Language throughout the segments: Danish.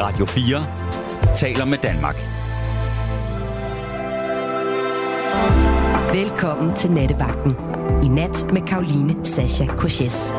Radio 4 taler med Danmark. Velkommen til Nattevagten. I nat med Karoline Sasha Koches.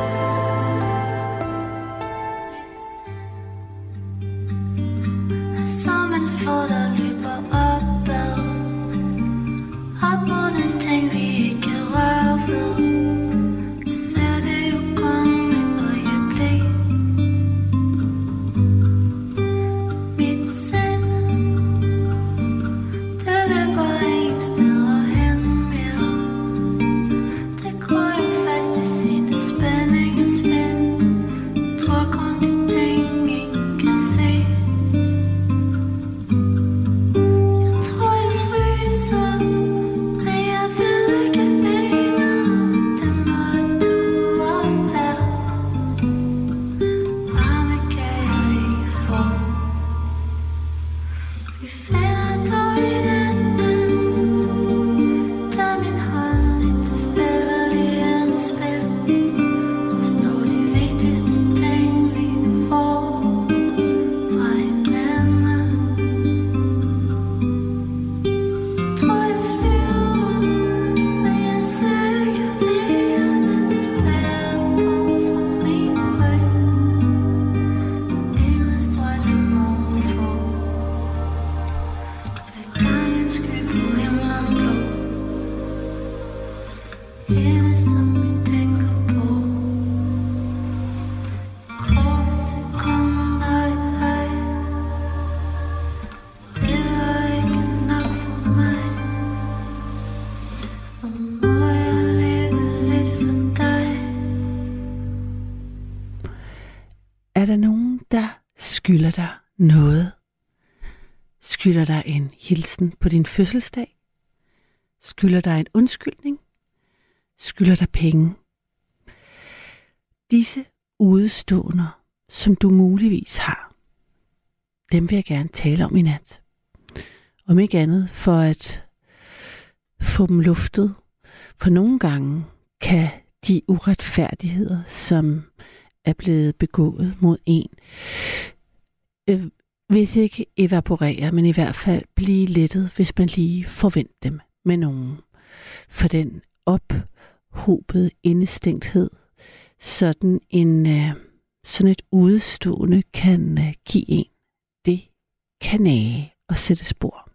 Din fødselsdag? Skylder dig en undskyldning? Skylder dig penge? Disse udstående, som du muligvis har, dem vil jeg gerne tale om i nat. Om ikke andet for at få dem luftet. For nogle gange kan de uretfærdigheder, som er blevet begået mod en, øh, hvis ikke evaporere, men i hvert fald blive lettet, hvis man lige forventer dem med nogen. For den ophobede indestængthed, sådan en øh, sådan et udstående kan øh, give en, det kan nage og sætte spor.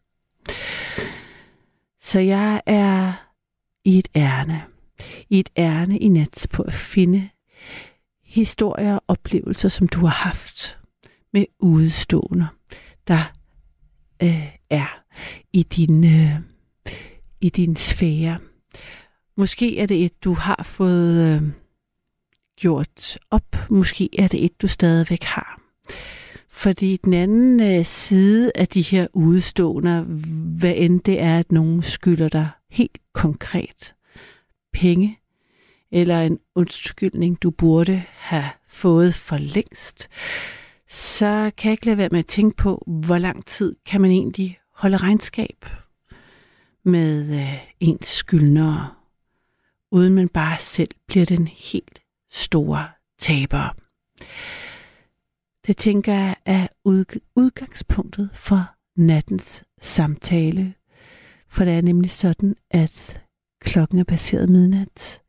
Så jeg er i et ærne, i et ærne i nat på at finde historier og oplevelser, som du har haft med udstående, der øh, er i din, øh, i din sfære. Måske er det et, du har fået øh, gjort op. Måske er det et, du stadigvæk har. Fordi den anden øh, side af de her udstående, hvad end det er, at nogen skylder dig helt konkret penge, eller en undskyldning, du burde have fået for længst, så kan jeg ikke lade være med at tænke på, hvor lang tid kan man egentlig holde regnskab med øh, ens skyldnere, uden man bare selv bliver den helt store taber. Det tænker jeg er udgangspunktet for nattens samtale, for det er nemlig sådan, at klokken er passeret midnat,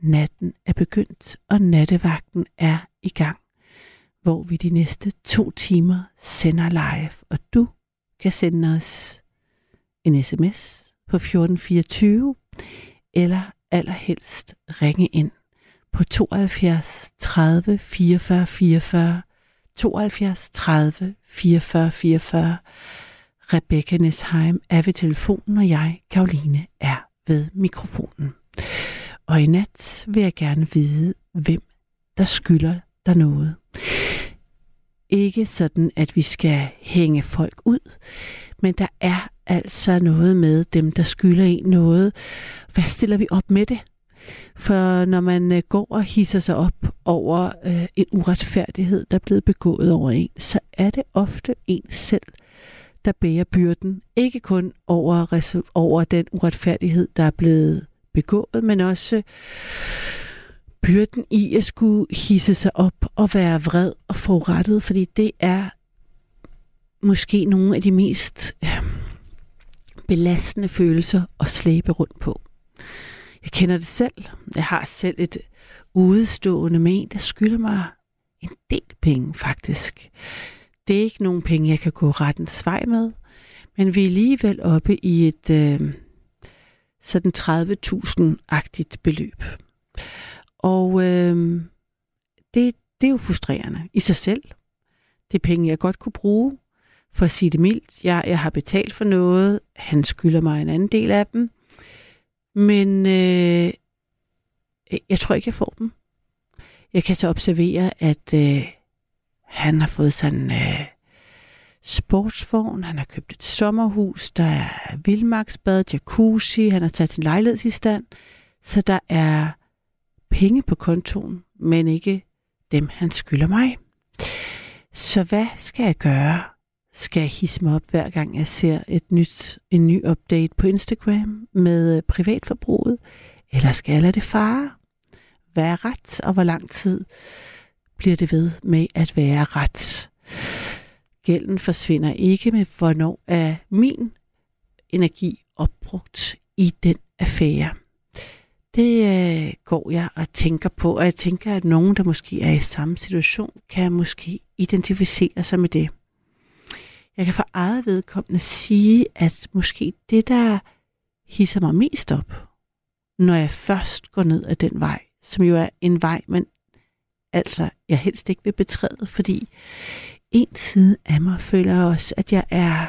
natten er begyndt, og nattevagten er i gang, hvor vi de næste to timer sender live, og du kan sende os en sms på 1424, eller allerhelst ringe ind på 72 30 44 44, 72 30 44 44. Rebecca Nesheim er ved telefonen, og jeg, Karoline, er ved mikrofonen. Og i nat vil jeg gerne vide, hvem der skylder der noget. Ikke sådan, at vi skal hænge folk ud, men der er altså noget med dem, der skylder en noget. Hvad stiller vi op med det? For når man øh, går og hisser sig op over øh, en uretfærdighed, der er blevet begået over en, så er det ofte en selv, der bærer byrden. Ikke kun over, over den uretfærdighed, der er blevet begået, men også byrden i at skulle hisse sig op og være vred og forurettet, fordi det er måske nogle af de mest øh, belastende følelser at slæbe rundt på. Jeg kender det selv. Jeg har selv et udstående med en, der skylder mig en del penge, faktisk. Det er ikke nogen penge, jeg kan gå rettens vej med, men vi er alligevel oppe i et øh, sådan 30.000-agtigt beløb. Og øh, det, det er jo frustrerende i sig selv. Det er penge, jeg godt kunne bruge, for at sige det mildt. Jeg, jeg har betalt for noget, han skylder mig en anden del af dem, men øh, jeg tror ikke, jeg får dem. Jeg kan så observere, at øh, han har fået sådan en øh, sportsvogn, han har købt et sommerhus, der er vildmarksbad, jacuzzi, han har taget sin lejlighed i stand, så der er penge på kontoen, men ikke dem, han skylder mig. Så hvad skal jeg gøre? Skal jeg hisse mig op, hver gang jeg ser et nyt, en ny update på Instagram med øh, privatforbruget? Eller skal jeg lade det fare? Hvad er ret, og hvor lang tid bliver det ved med at være ret? Gælden forsvinder ikke med, hvornår er min energi opbrugt i den affære. Det øh, går jeg og tænker på, og jeg tænker, at nogen, der måske er i samme situation, kan måske identificere sig med det. Jeg kan for eget vedkommende sige, at måske det, der hisser mig mest op, når jeg først går ned ad den vej, som jo er en vej, men altså jeg helst ikke vil betræde, fordi en side af mig føler også, at jeg er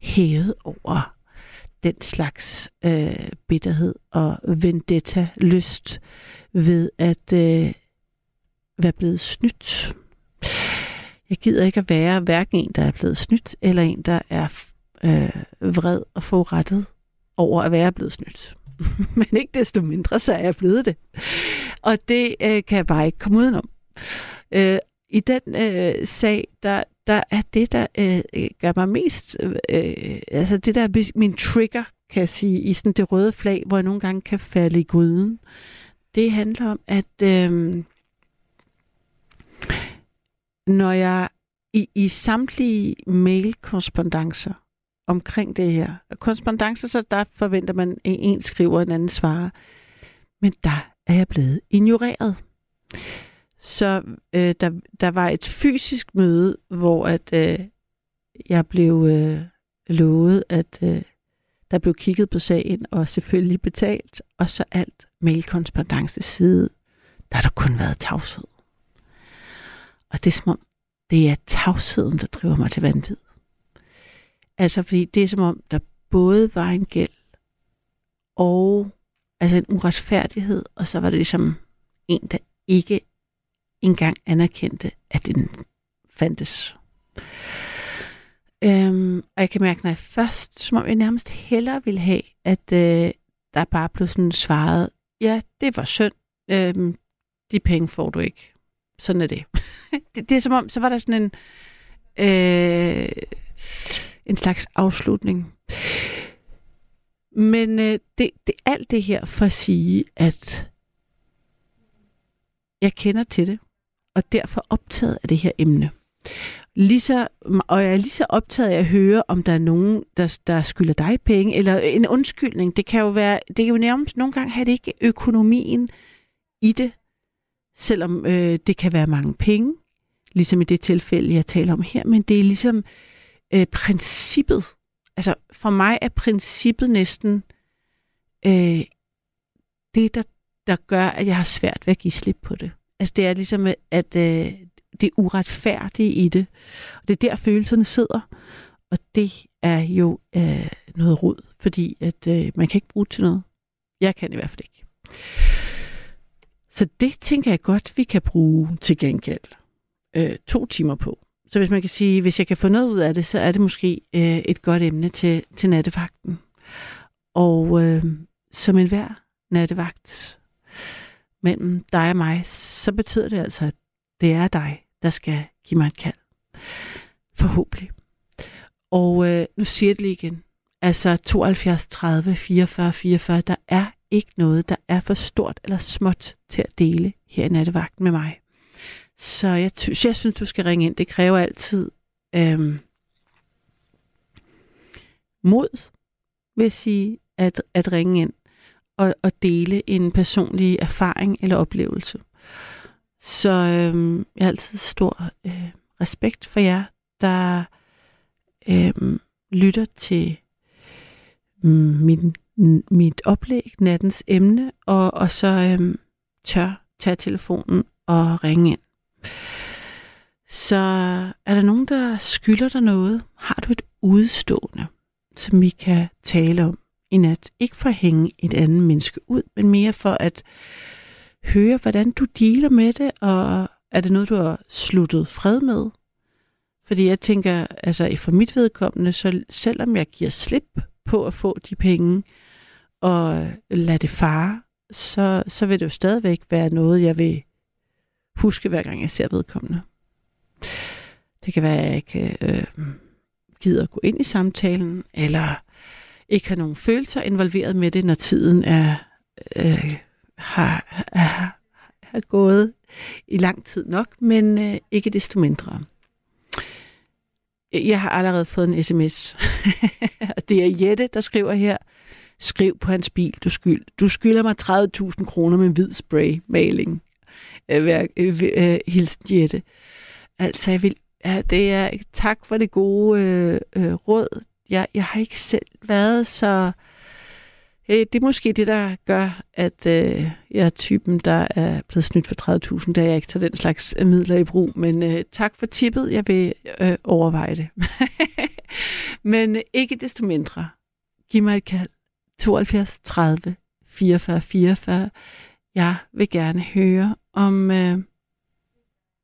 hævet over den slags øh, bitterhed og vendetta-lyst ved at øh, være blevet snydt. Jeg gider ikke at være hverken en, der er blevet snydt, eller en, der er øh, vred og forurettet over at være blevet snydt. Men ikke desto mindre, så er jeg blevet det. Og det øh, kan jeg bare ikke komme udenom. Øh, I den øh, sag, der, der er det, der øh, øh gør mig mest, øh, øh, altså det der er min trigger, kan jeg sige, i sådan det røde flag, hvor jeg nogle gange kan falde i gryden. Det handler om, at øh, når jeg i, i samtlige mailkorrespondencer omkring det her, korrespondencer, så der forventer man, at en skriver, en anden svarer, men der er jeg blevet ignoreret. Så øh, der, der var et fysisk møde, hvor at øh, jeg blev øh, lovet, at øh, der blev kigget på sagen og selvfølgelig betalt, og så alt mailkorrespondence side, der har der kun været tavshed. Og det er som om, det er tavsheden, der driver mig til vanvid. Altså, fordi det er som om, der både var en gæld og altså en uretfærdighed, og så var det ligesom en, der ikke engang anerkendte, at den fandtes. Øhm, og jeg kan mærke, når jeg først, som om jeg nærmest hellere ville have, at øh, der bare blev sådan svaret, ja, det var synd, øhm, de penge får du ikke. Sådan er det. det. Det er som om, så var der sådan en, øh, en slags afslutning. Men øh, det, det, alt det her for at sige, at jeg kender til det, og derfor optaget af det her emne. Lige så, og jeg er lige så optaget af at høre, om der er nogen, der, der skylder dig penge, eller en undskyldning. Det kan jo være, det kan jo nærmest nogle gange have det ikke økonomien i det, selvom øh, det kan være mange penge, ligesom i det tilfælde, jeg taler om her, men det er ligesom øh, princippet. Altså for mig er princippet næsten øh, det, der, der gør, at jeg har svært ved at give slip på det. Altså det er ligesom, at øh, det uretfærdige i det. Og det er der, følelserne sidder. Og det er jo øh, noget rod, fordi at øh, man kan ikke bruge det til noget. Jeg kan i hvert fald ikke. Så det tænker jeg godt, vi kan bruge til gengæld øh, to timer på. Så hvis man kan sige, hvis jeg kan få noget ud af det, så er det måske øh, et godt emne til, til nattevagten. Og øh, som enhver nattevagt mellem dig og mig, så betyder det altså, at det er dig, der skal give mig et kald. Forhåbentlig. Og øh, nu siger jeg det lige igen. Altså 72, 30, 44, 44, der er ikke noget, der er for stort eller småt til at dele her i nattevagten med mig. Så jeg, jeg synes, du skal ringe ind. Det kræver altid øhm, mod, vil jeg sige, at, at ringe ind at, at dele en personlig erfaring eller oplevelse. Så øh, jeg har altid stor øh, respekt for jer, der øh, lytter til øh, min, mit oplæg, nattens emne, og, og så øh, tør tage telefonen og ringe ind. Så er der nogen, der skylder dig noget? Har du et udstående, som vi kan tale om i nat? Ikke for at hænge et andet menneske ud, men mere for at høre, hvordan du dealer med det, og er det noget, du har sluttet fred med? Fordi jeg tænker, altså for mit vedkommende, så selvom jeg giver slip på at få de penge, og lade det fare, så, så vil det jo stadigvæk være noget, jeg vil huske, hver gang jeg ser vedkommende. Det kan være, at jeg ikke øh, gider at gå ind i samtalen, eller ikke have nogen følelser involveret med det, når tiden er, øh, har, er, har gået i lang tid nok, men øh, ikke desto mindre. Jeg har allerede fået en sms. det er Jette, der skriver her. Skriv på hans bil, du, skyld. du skylder mig 30.000 kroner med hvid spray maling. Øh, øh, øh hilsen Jette. Altså, jeg vil, ja, det er tak for det gode øh, øh, råd. Jeg, jeg har ikke selv været så... Øh, det er måske det, der gør, at øh, jeg er typen, der er blevet snydt for 30.000, da jeg ikke tager den slags øh, midler i brug. Men øh, tak for tippet. Jeg vil øh, overveje det. Men øh, ikke desto mindre. Giv mig et kald. 72 30 44 44. Jeg vil gerne høre, om øh,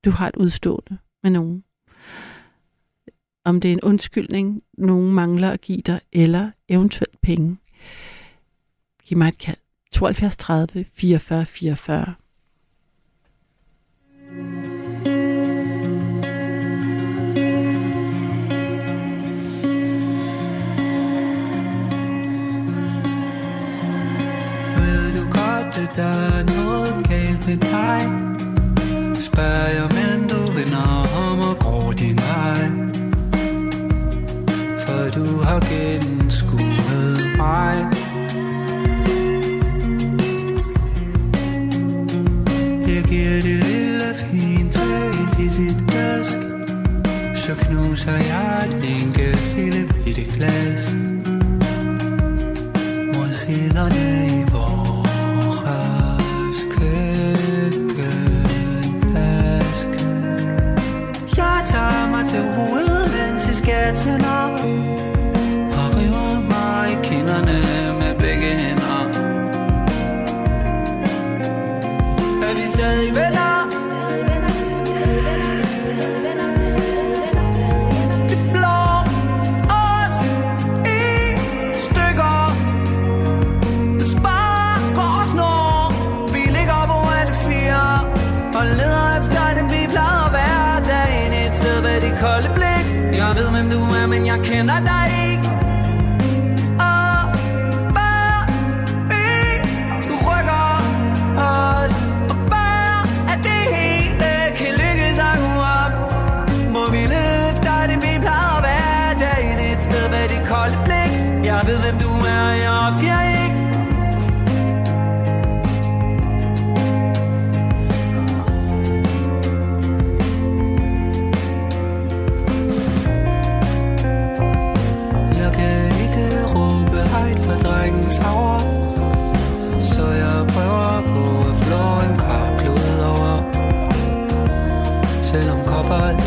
du har et udstående med nogen. Om det er en undskyldning, nogen mangler at give dig, eller eventuelt penge. Giv mig et kald. 72 30 44 44. At der er noget galt med dig? Spørger jeg, men du vender om og du har gennemskuet mig. Jeg giver det lille fint i dit vask Så knuser jeg et enkelt lille bitte glas mod siderne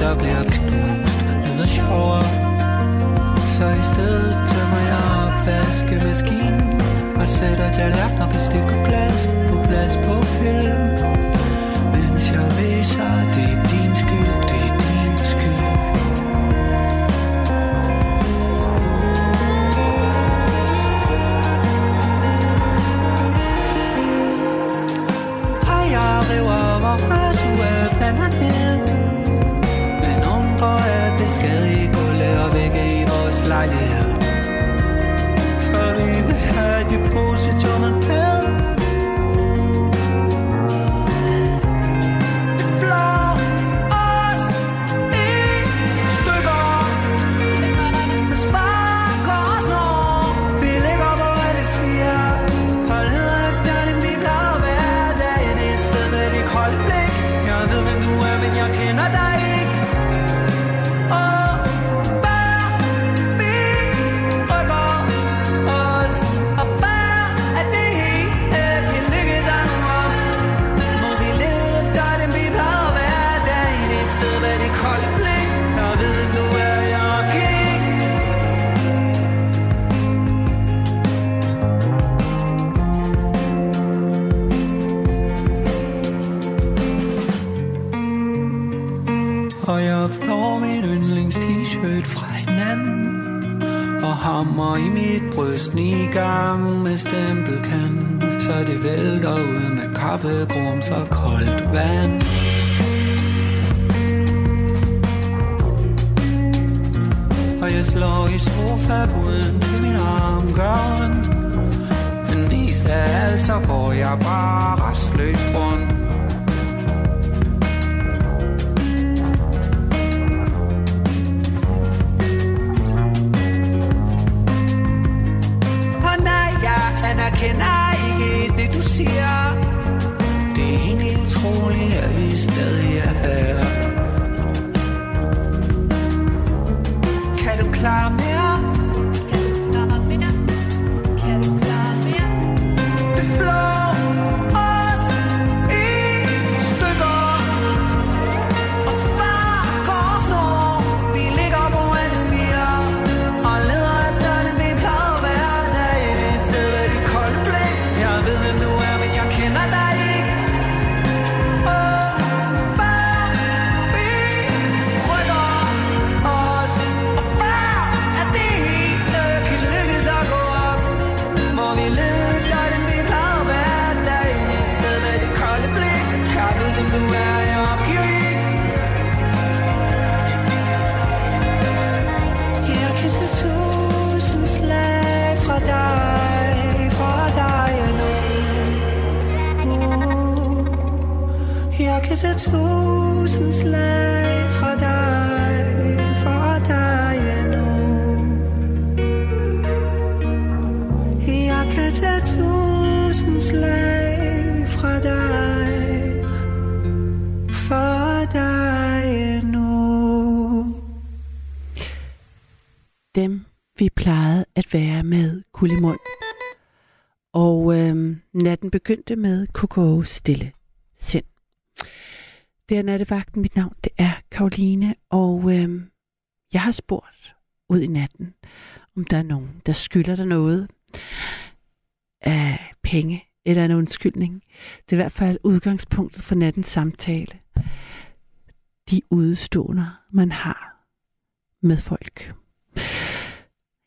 der bliver knust. Lyder sjovere. Så i stedet tømmer jeg opvaskemaskinen Og sætter tallerkener, bestik og glas på plads på hylden. Mens jeg viser, det er din skyld, det er din skyld. Og jeg river vores ugeplaner ned. Men vores lejlighed For vi vil have stille sind. Det er nattevagten. Mit navn det er Karoline, og øh, jeg har spurgt ud i natten, om der er nogen, der skylder dig noget af penge eller en undskyldning. Det er i hvert fald udgangspunktet for nattens samtale. De udstående, man har med folk.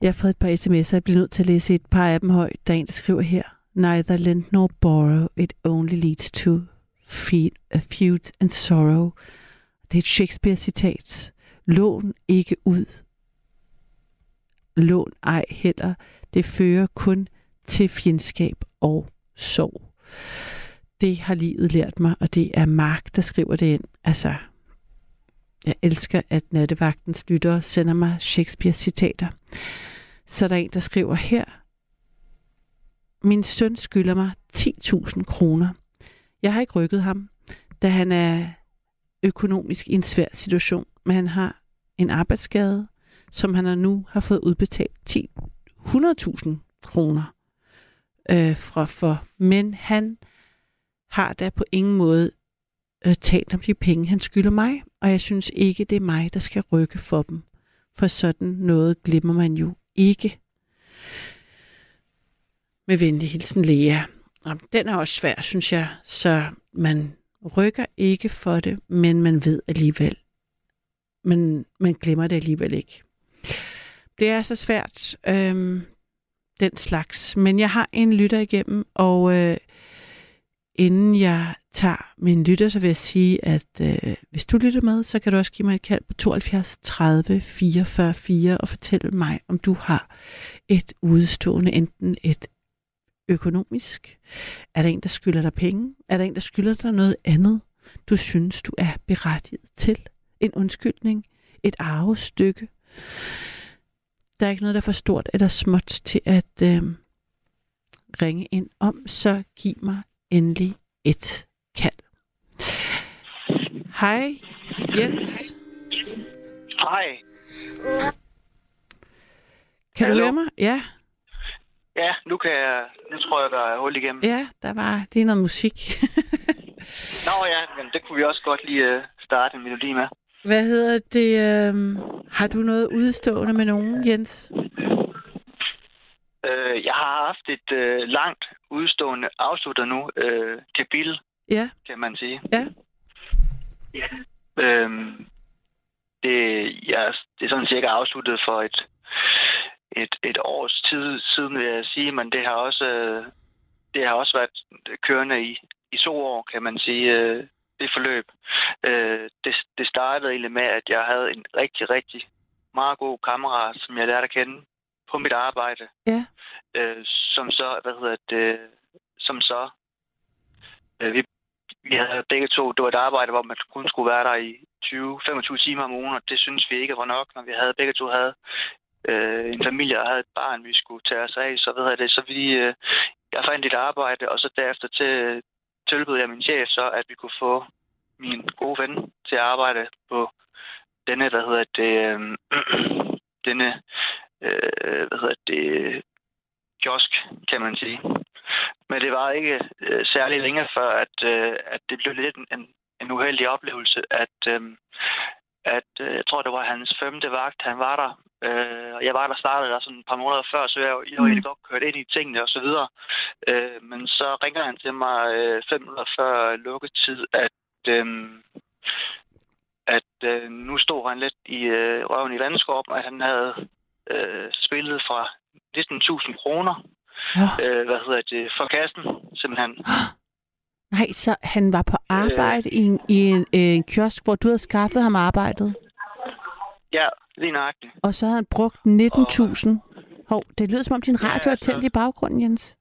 Jeg har fået et par sms'er, jeg bliver nødt til at læse et par af dem højt. Der er en, der skriver her. Neither lend nor borrow, it only leads to feud, uh, a feud and sorrow. Det er et Shakespeare-citat. Lån ikke ud. Lån ej heller. Det fører kun til fjendskab og sorg. Det har livet lært mig, og det er Mark, der skriver det ind. Altså, jeg elsker, at nattevagtens lyttere sender mig Shakespeare-citater. Så er der en, der skriver her. Min søn skylder mig 10.000 kroner. Jeg har ikke rykket ham, da han er økonomisk i en svær situation, men han har en arbejdsskade, som han nu har fået udbetalt 100.000 kroner øh, fra for. Men han har da på ingen måde øh, talt om de penge, han skylder mig, og jeg synes ikke, det er mig, der skal rykke for dem. For sådan noget glemmer man jo ikke. Med venlig hilsen, Lea. Og den er også svær, synes jeg, så man rykker ikke for det, men man ved alligevel. Men man glemmer det alligevel ikke. Det er så svært, øhm, den slags. Men jeg har en lytter igennem, og øh, inden jeg tager min lytter, så vil jeg sige, at øh, hvis du lytter med, så kan du også give mig et kald på 72 30 44 4 og fortælle mig, om du har et udstående, enten et økonomisk, er der en, der skylder dig penge, er der en, der skylder dig noget andet, du synes, du er berettiget til, en undskyldning, et arvestykke. Der er ikke noget, der er for stort eller småt til at øh, ringe ind om, så giv mig endelig et kald. Hej, Jens, Hej. kan Hallo? du høre mig? Ja, Ja, nu kan jeg... Nu tror jeg, der er hul igennem. ja, der var det er noget musik. Nå ja, men det kunne vi også godt lige uh, starte en melodi med. Hvad hedder det? øhm, har du noget udstående med nogen, Jens? Uh, jeg har haft et uh, langt udstående afsluttet nu uh, kapitel, Ja, kan man sige. ja. Øhm, det, ja, det er sådan cirka afsluttet for et, et, et års tid siden, vil jeg sige, men det har også, øh, det har også været kørende i, i to år, kan man sige, øh, det forløb. Øh, det, det startede egentlig med, at jeg havde en rigtig, rigtig meget god kammerat, som jeg lærte at kende på mit arbejde. Ja. Øh, som så, hvad hedder det, som så, øh, vi vi havde begge to, det var et arbejde, hvor man kun skulle være der i 20-25 timer om ugen, og det synes vi ikke var nok, når vi havde begge to havde øh, en familie og havde et barn, vi skulle tage os af, så ved jeg det. Så vi, øh, jeg fandt et arbejde, og så derefter til, tilbød jeg min chef så, at vi kunne få min gode ven til at arbejde på denne, hvad hedder det, øh, denne, øh, hvad hedder det, kiosk, kan man sige. Men det var ikke øh, særlig længe før, at, øh, at det blev lidt en, en, en uheldig oplevelse, at, øh, at øh, jeg tror, det var hans femte vagt, han var der. Øh, og jeg var der startede der sådan et par måneder før, så jeg, jeg var egentlig godt kørt ind i tingene og så videre. Øh, men så ringer han til mig øh, fem minutter før lukketid, at, øh, at øh, nu stod han lidt i øh, røven i vandskorpen, at han havde øh, spillet fra 19.000 kroner Nå. øh, hvad hedder det, for kassen, simpelthen. Nej, så han var på arbejde i en, i en, øh, en kiosk, hvor du havde skaffet ham arbejdet, Ja, lige nøjagtigt. og så havde han brugt 19.000. Hov, det lyder som om din Ja, radio er altså- tændt i baggrunden, Jens.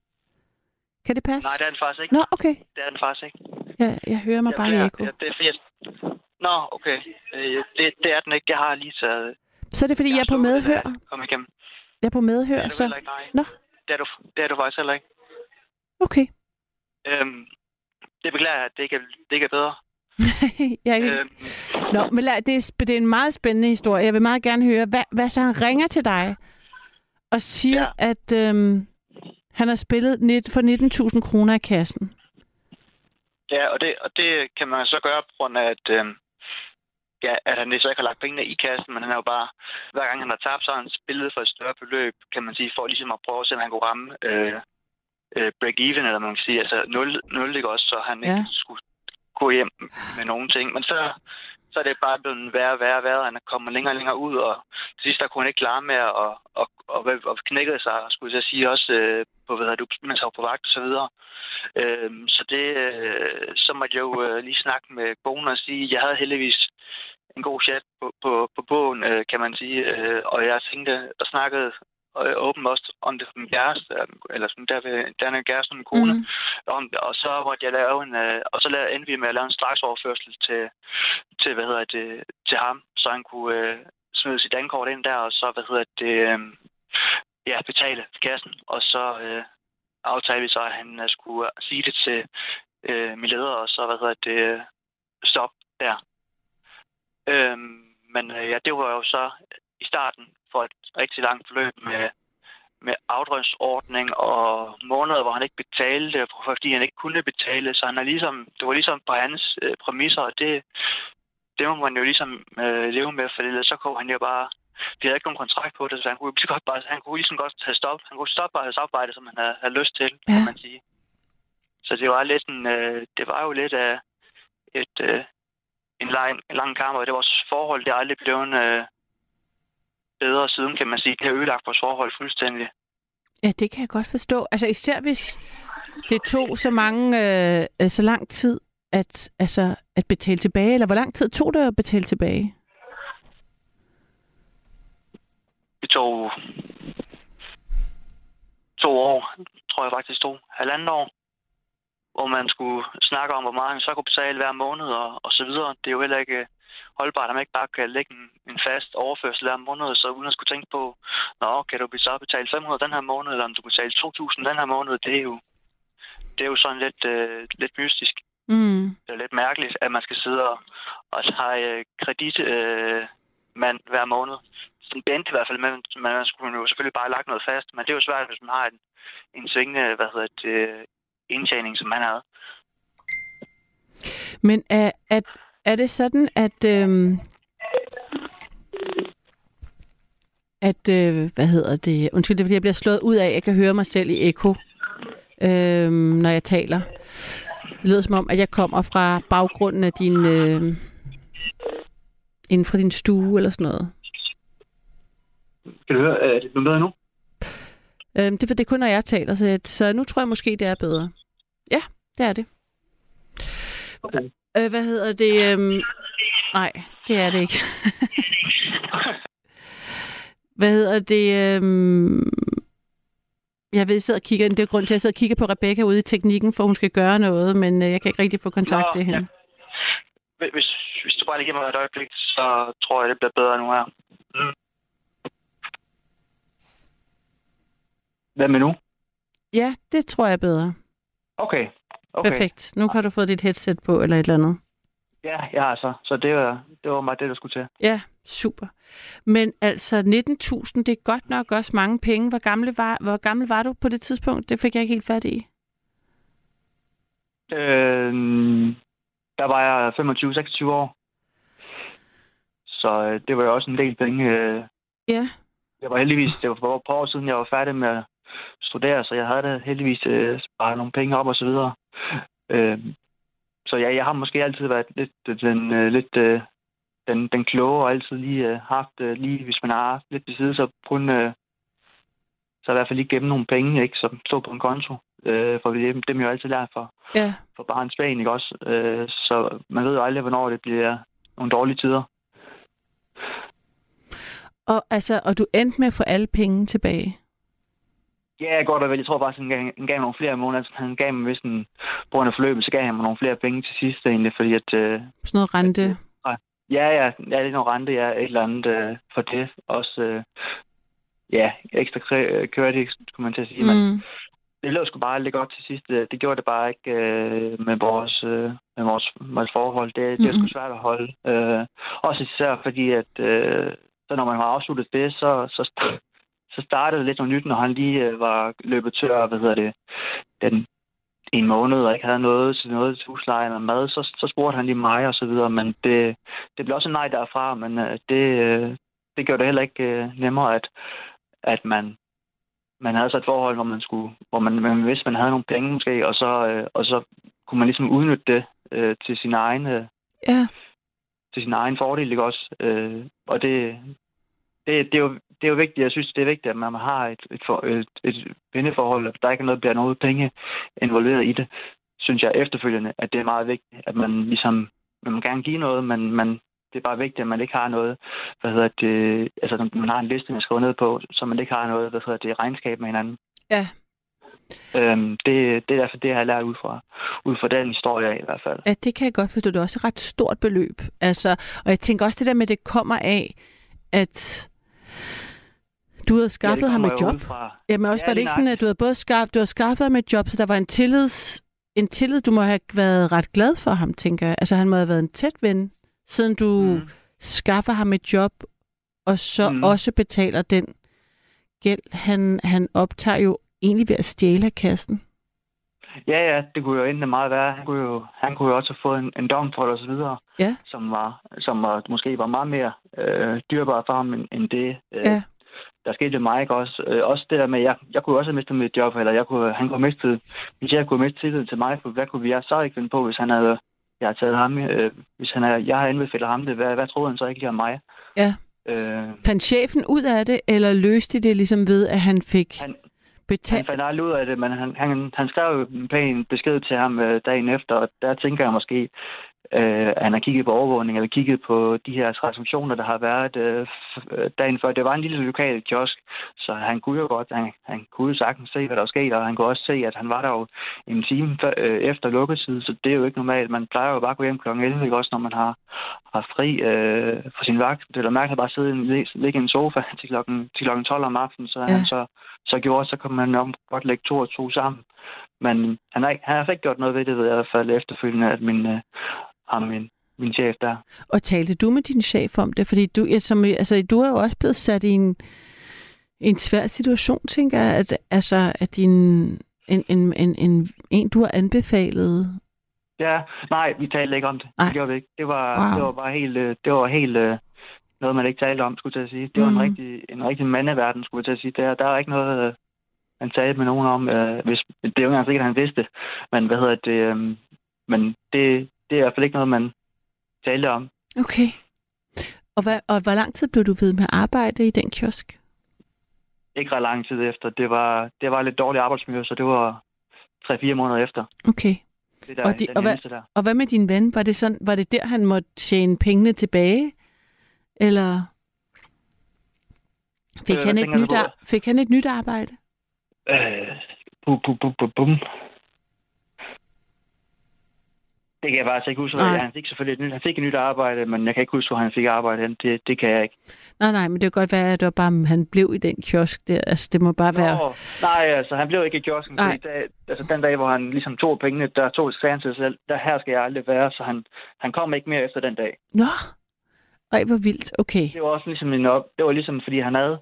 Kan det passe? Nej, det er den faktisk ikke. Nå, okay. Det er den faktisk ikke. Ja, jeg hører mig bare i ja, ekko. ja, det er fordi, jeg... Nå, okay. Øh, det, det er den ikke. Jeg har lige taget... Så er det, fordi jeg er på det, medhør. jeg Kom igennem. Jeg er på Det medhør, er du så... ikke, nej. Nå. Det er du, det er du faktisk heller ikke. Okay. Øhm, det beklager jeg, at det ikke er, det ikke er bedre. jeg kan... Øhm, Nå, men lad, det, er, det er en meget spændende historie. Jeg vil meget gerne høre, hvad, hvad så han ringer til dig og siger, ja. at øhm, han har spillet net, for 19.000 kroner i kassen. Ja, og det, og det kan man så gøre på grund af, at, øh, ja, at han så ikke har lagt pengene i kassen, men han har jo bare, hver gang han har tabt, så har han spillet for et større beløb, kan man sige, for ligesom at prøve at se, om han kunne ramme øh, øh, break-even, eller man kan sige, altså 0, 0 ikke også, så han Ja. ikke skulle gå hjem med nogen ting. Men så, så er det bare blevet værre, værre, værre, han er kommet længere og længere ud, og til sidst der kunne han ikke klare med at og, og, og, og knækkede sig, skulle jeg sige, også øh, på, hvad du, mens han var på vagt og så videre. Øhm, så det, øh, så måtte jeg jo øh, lige snakke med konen og sige, jeg havde heldigvis en god chat på, på, på bogen, øh, kan man sige, øh, og jeg tænkte og snakkede øh, åbent også om det min kæreste, øh, eller sådan der, der er en kæreste og min kone, mm. om og så måtte jeg lave en, øh, og så lavede, endte vi med at lave en straksoverførsel til, til, hvad hedder det, til ham, så han kunne øh, smide sit dankort ind der, og så, hvad hedder det, øh, ja, betale kassen, og så øh, aftalte vi så, at han øh, skulle sige det til øh, min leder, og så, hvad hedder det, øh, stop der. Øhm, men øh, ja, det var jo så i starten for et rigtig langt forløb med, med afdrønsordning og måneder, hvor han ikke betalte, fordi han ikke kunne betale. Så han er ligesom, det var ligesom på hans øh, præmisser, og det, det må man jo ligesom øh, leve med, for ellers så kunne han jo bare... Vi havde ikke nogen kontrakt på det, så han kunne, lige godt bare, han kunne ligesom godt tage stop. Han kunne stoppe hans arbejde, som han havde, havde lyst til, ja. Kan man sige. Så det var lidt en, øh, det var jo lidt af et, øh, en, lang, en lang kamp, og det vores forhold, det er aldrig blevet øh, bedre siden, kan man sige. Det har ødelagt vores forhold fuldstændig. Ja, det kan jeg godt forstå. Altså især hvis det tog så mange, øh, øh, så lang tid at, altså, at betale tilbage, eller hvor lang tid tog det at betale tilbage? Det tog to år, tror jeg faktisk tog. Halvandet år, hvor man skulle snakke om, hvor meget man så kunne betale hver måned og, og så videre. Det er jo heller ikke holdbart, at man ikke bare kan lægge en, en fast overførsel hver måned, så uden at skulle tænke på, nå, kan du så betale 500 den her måned, eller om du kan betale 2.000 den her måned, det er jo, det er jo sådan lidt, øh, lidt mystisk. Mm. Det er lidt mærkeligt, at man skal sidde og, og tage kredit øh, mand hver måned. Sådan bent i hvert fald, men man skulle jo selvfølgelig bare lagt noget fast. Men det er jo svært, hvis man har en, en svingende, hvad hedder det, indtjening, som man havde. Men er, er, er det sådan, at... Øhm, at, øh, hvad hedder det, undskyld, det er fordi, jeg bliver slået ud af, at jeg kan høre mig selv i eko, øh, når jeg taler. Det lyder som om, at jeg kommer fra baggrunden af din, øh, inden fra din stue eller sådan noget. Kan du høre, er det noget bedre nu? Øh, det, det er kun, når jeg taler, så, så nu tror jeg måske, det er bedre. Ja, det er det. Okay. Øh, hvad hedder det? Øhm, nej, det er det ikke. hvad hedder det? Øhm, jeg ved, jeg sidder og kigger, det er grund til, at jeg sidder og kigger på Rebecca ude i teknikken, for hun skal gøre noget, men øh, jeg kan ikke rigtig få kontakt Nå, til hende. Ja. Hvis, hvis du bare lige giver mig et øjeblik, så tror jeg, det bliver bedre nu her. Mm. Hvad med nu? Ja, det tror jeg er bedre. Okay. Okay. Perfekt. Nu har du fået dit headset på, eller et eller andet. Ja, jeg har så. Så det var, det var mig det, der skulle til. Ja, super. Men altså 19.000, det er godt nok også mange penge. Hvor gammel var, hvor gammel var du på det tidspunkt? Det fik jeg ikke helt fat i. Øh, der var jeg 25-26 år. Så øh, det var jo også en del penge. Øh, Ja. jeg var heldigvis, det var for et par år siden, jeg var færdig med at studere, så jeg havde da heldigvis øh, sparet nogle penge op og så videre. Øh, så ja, jeg har måske altid været lidt den, øh, lidt, øh, den, den kloge og altid lige øh, haft, øh, lige hvis man har haft lidt til side, så kun øh, så i hvert fald lige gemme nogle penge, ikke, som stod på en konto. Øh, for det, dem er jo altid lært for, Ja. for barns ben, ikke også? Øh, så man ved jo aldrig, hvornår det bliver nogle dårlige tider. Og, altså, og du endte med at få alle penge tilbage. Ja, godt og vel. Jeg tror faktisk, han gav, han gav nogle flere måneder. Altså, han gav mig, hvis en af forløbet, så gav han mig nogle flere penge til sidst egentlig, fordi at... Øh, Sådan noget rente. ja, ja, ja, det er noget rente, ja, et eller andet øh, for det. Også, øh, ja, ekstra credit, skulle man til at sige. Mm. Men Mm. det lå sgu bare lidt godt til sidst. Øh, Det gjorde det bare ikke øh, med, vores, øh, med vores, vores forhold. Det, det er sgu svært at holde. Øh, også især fordi, at øh, så når man har afsluttet det, så, så, så startede lidt noget nyt, når han lige øh, var løbet tør, hvad hedder det, den en måned, og ikke havde noget til noget til husleje eller mad, så, så spurgte han lige mig og så videre, men det, det blev også en nej derfra, men øh, det, øh, det gjorde det heller ikke øh, nemmere, at, at man, man havde så et forhold, hvor man skulle, hvor man, man vidste, man havde nogle penge måske, og så, øh, og så kunne man ligesom udnytte det øh, til sin egen, øh, Ja. til sin egen fordel, ikke også? Øh, og det, det, det, er jo, det er jo vigtigt, jeg synes, det er vigtigt, at man har et, et, for, et, et venneforhold, at der ikke er noget, bliver noget penge involveret i det, synes jeg efterfølgende, at det er meget vigtigt, at man ligesom, man må gerne give noget, men man, det er bare vigtigt, at man ikke har noget, hvad hedder det, altså man har en liste, man skriver ned på, så man ikke har noget, hvad hedder det, regnskab med hinanden. Ja. Øhm, det, det er derfor det, jeg har lært ud fra, ud fra den historie i hvert fald. Ja, det kan jeg godt forstå. Det er også et ret stort beløb. Altså, og jeg tænker også det der med, at det kommer af, at du havde skaffet det ham et jo job. ud Fra, Jamen også, Ja, var det ikke sådan, at du havde både skaffet, du havde skaffet ham et job, så der var en tillids, en tillid, du må have været ret glad for ham, tænker jeg. Altså, han må have været en tæt ven, siden du mm. Skaffer ham et job, og så mm. Også betaler den gæld, han, han optager jo egentlig ved at stjæle af kassen. Ja, ja, det kunne jo endelig meget være. Han kunne jo, han kunne jo også have fået en, en dom for det og så videre, Ja. som, var, som var, måske var meget mere øh, dyrbar for ham, end, end det, øh, Ja. der skete med mig. Ikke? Også, øh, også det der med, jeg, jeg kunne også have mistet mit job, eller jeg kunne, han kunne have mistet, hvis jeg kunne have mistet tillid til mig, for hvad kunne jeg så ikke finde på, hvis han havde, jeg havde taget ham, øh, hvis han havde, jeg havde anbefalet ham det, hvad, hvad troede han så ikke lige om mig? Ja. Øh, Fandt chefen ud af det, eller løste de det ligesom ved, at han fik Han- han fandt aldrig ud af det, men han, han, han skrev en pæn besked til ham øh, dagen efter, og der tænker jeg måske, øh, han har kigget på overvågning, eller kigget på de her transaktioner, der har været øh, øh, dagen før. Det var en lille lokal kiosk, så han kunne jo godt, han, han kunne jo sagtens se, hvad der var sket, og han kunne også se, at han var der jo en time før, øh, efter lukketid, så det er jo ikke normalt. Man plejer jo bare at gå hjem kl. 11, ikke også, når man har, har fri øh, fra sin vagt. Det er mærkeligt bare at sidde i- ligge i en sofa til klokken, til klokken 12 om aftenen, så Ja. han så så gjorde, så kan man nok godt lægge to og to sammen. Men han har, ikke, han har altså ikke gjort noget ved det, ved jeg i hvert fald efterfølgende, at min, øh, ham, min, min chef der. Og talte du med din chef om det? Fordi du, ja, som, altså, du er jo også blevet sat i en, en svær situation, tænker jeg. At, altså, at din, en, en, en, en, en, du har anbefalet... Ja, nej, vi talte ikke om det. Nej. Det gjorde vi ikke. Det var, Wow. det var bare helt, øh, det var helt øh, noget, man ikke talte om, skulle jeg til at sige. Det var Mhm. en rigtig, en rigtig mandeverden, skulle jeg til at sige. Der, der er ikke noget, øh, han talte med nogen om. Øh, hvis, det er jo ikke engang sikkert, at han vidste. Men hvad hedder det? Øh, men det, det er i hvert fald ikke noget, man talte om. Okay. Og, hvad, og hvor lang tid blev du ved med at arbejde i den kiosk? Ikke ret lang tid efter. Det var, det var lidt dårligt arbejdsmiljø, så det var 3-4 måneder efter. Okay. Det der, Og de- og hvad- der. Og hvad med din ven? Var det, sådan, var det der, han måtte tjene pengene tilbage? Eller fik, Øh, han, et nyt, fik han et nyt arbejde? Øh, bu, bu, bu, bu, bum. Det kan jeg faktisk ikke huske. Nej. Han fik selvfølgelig et han fik et nyt arbejde, men jeg kan ikke huske, hvor han fik arbejde hen. Det, det kan jeg ikke. Nej, nej, men det kan godt være, at det var bare, han blev i den kiosk der. Altså, det må bare være... Nå, nej, altså han blev ikke i kiosken. Nej. Da, altså den dag, hvor han ligesom tog pengene, der tog sagde til sig selv, der her skal jeg aldrig være, så han, han kom ikke mere efter den dag. Nå, Ej, hvor vildt. Okay. Det var også ligesom en op, det var ligesom, fordi han havde,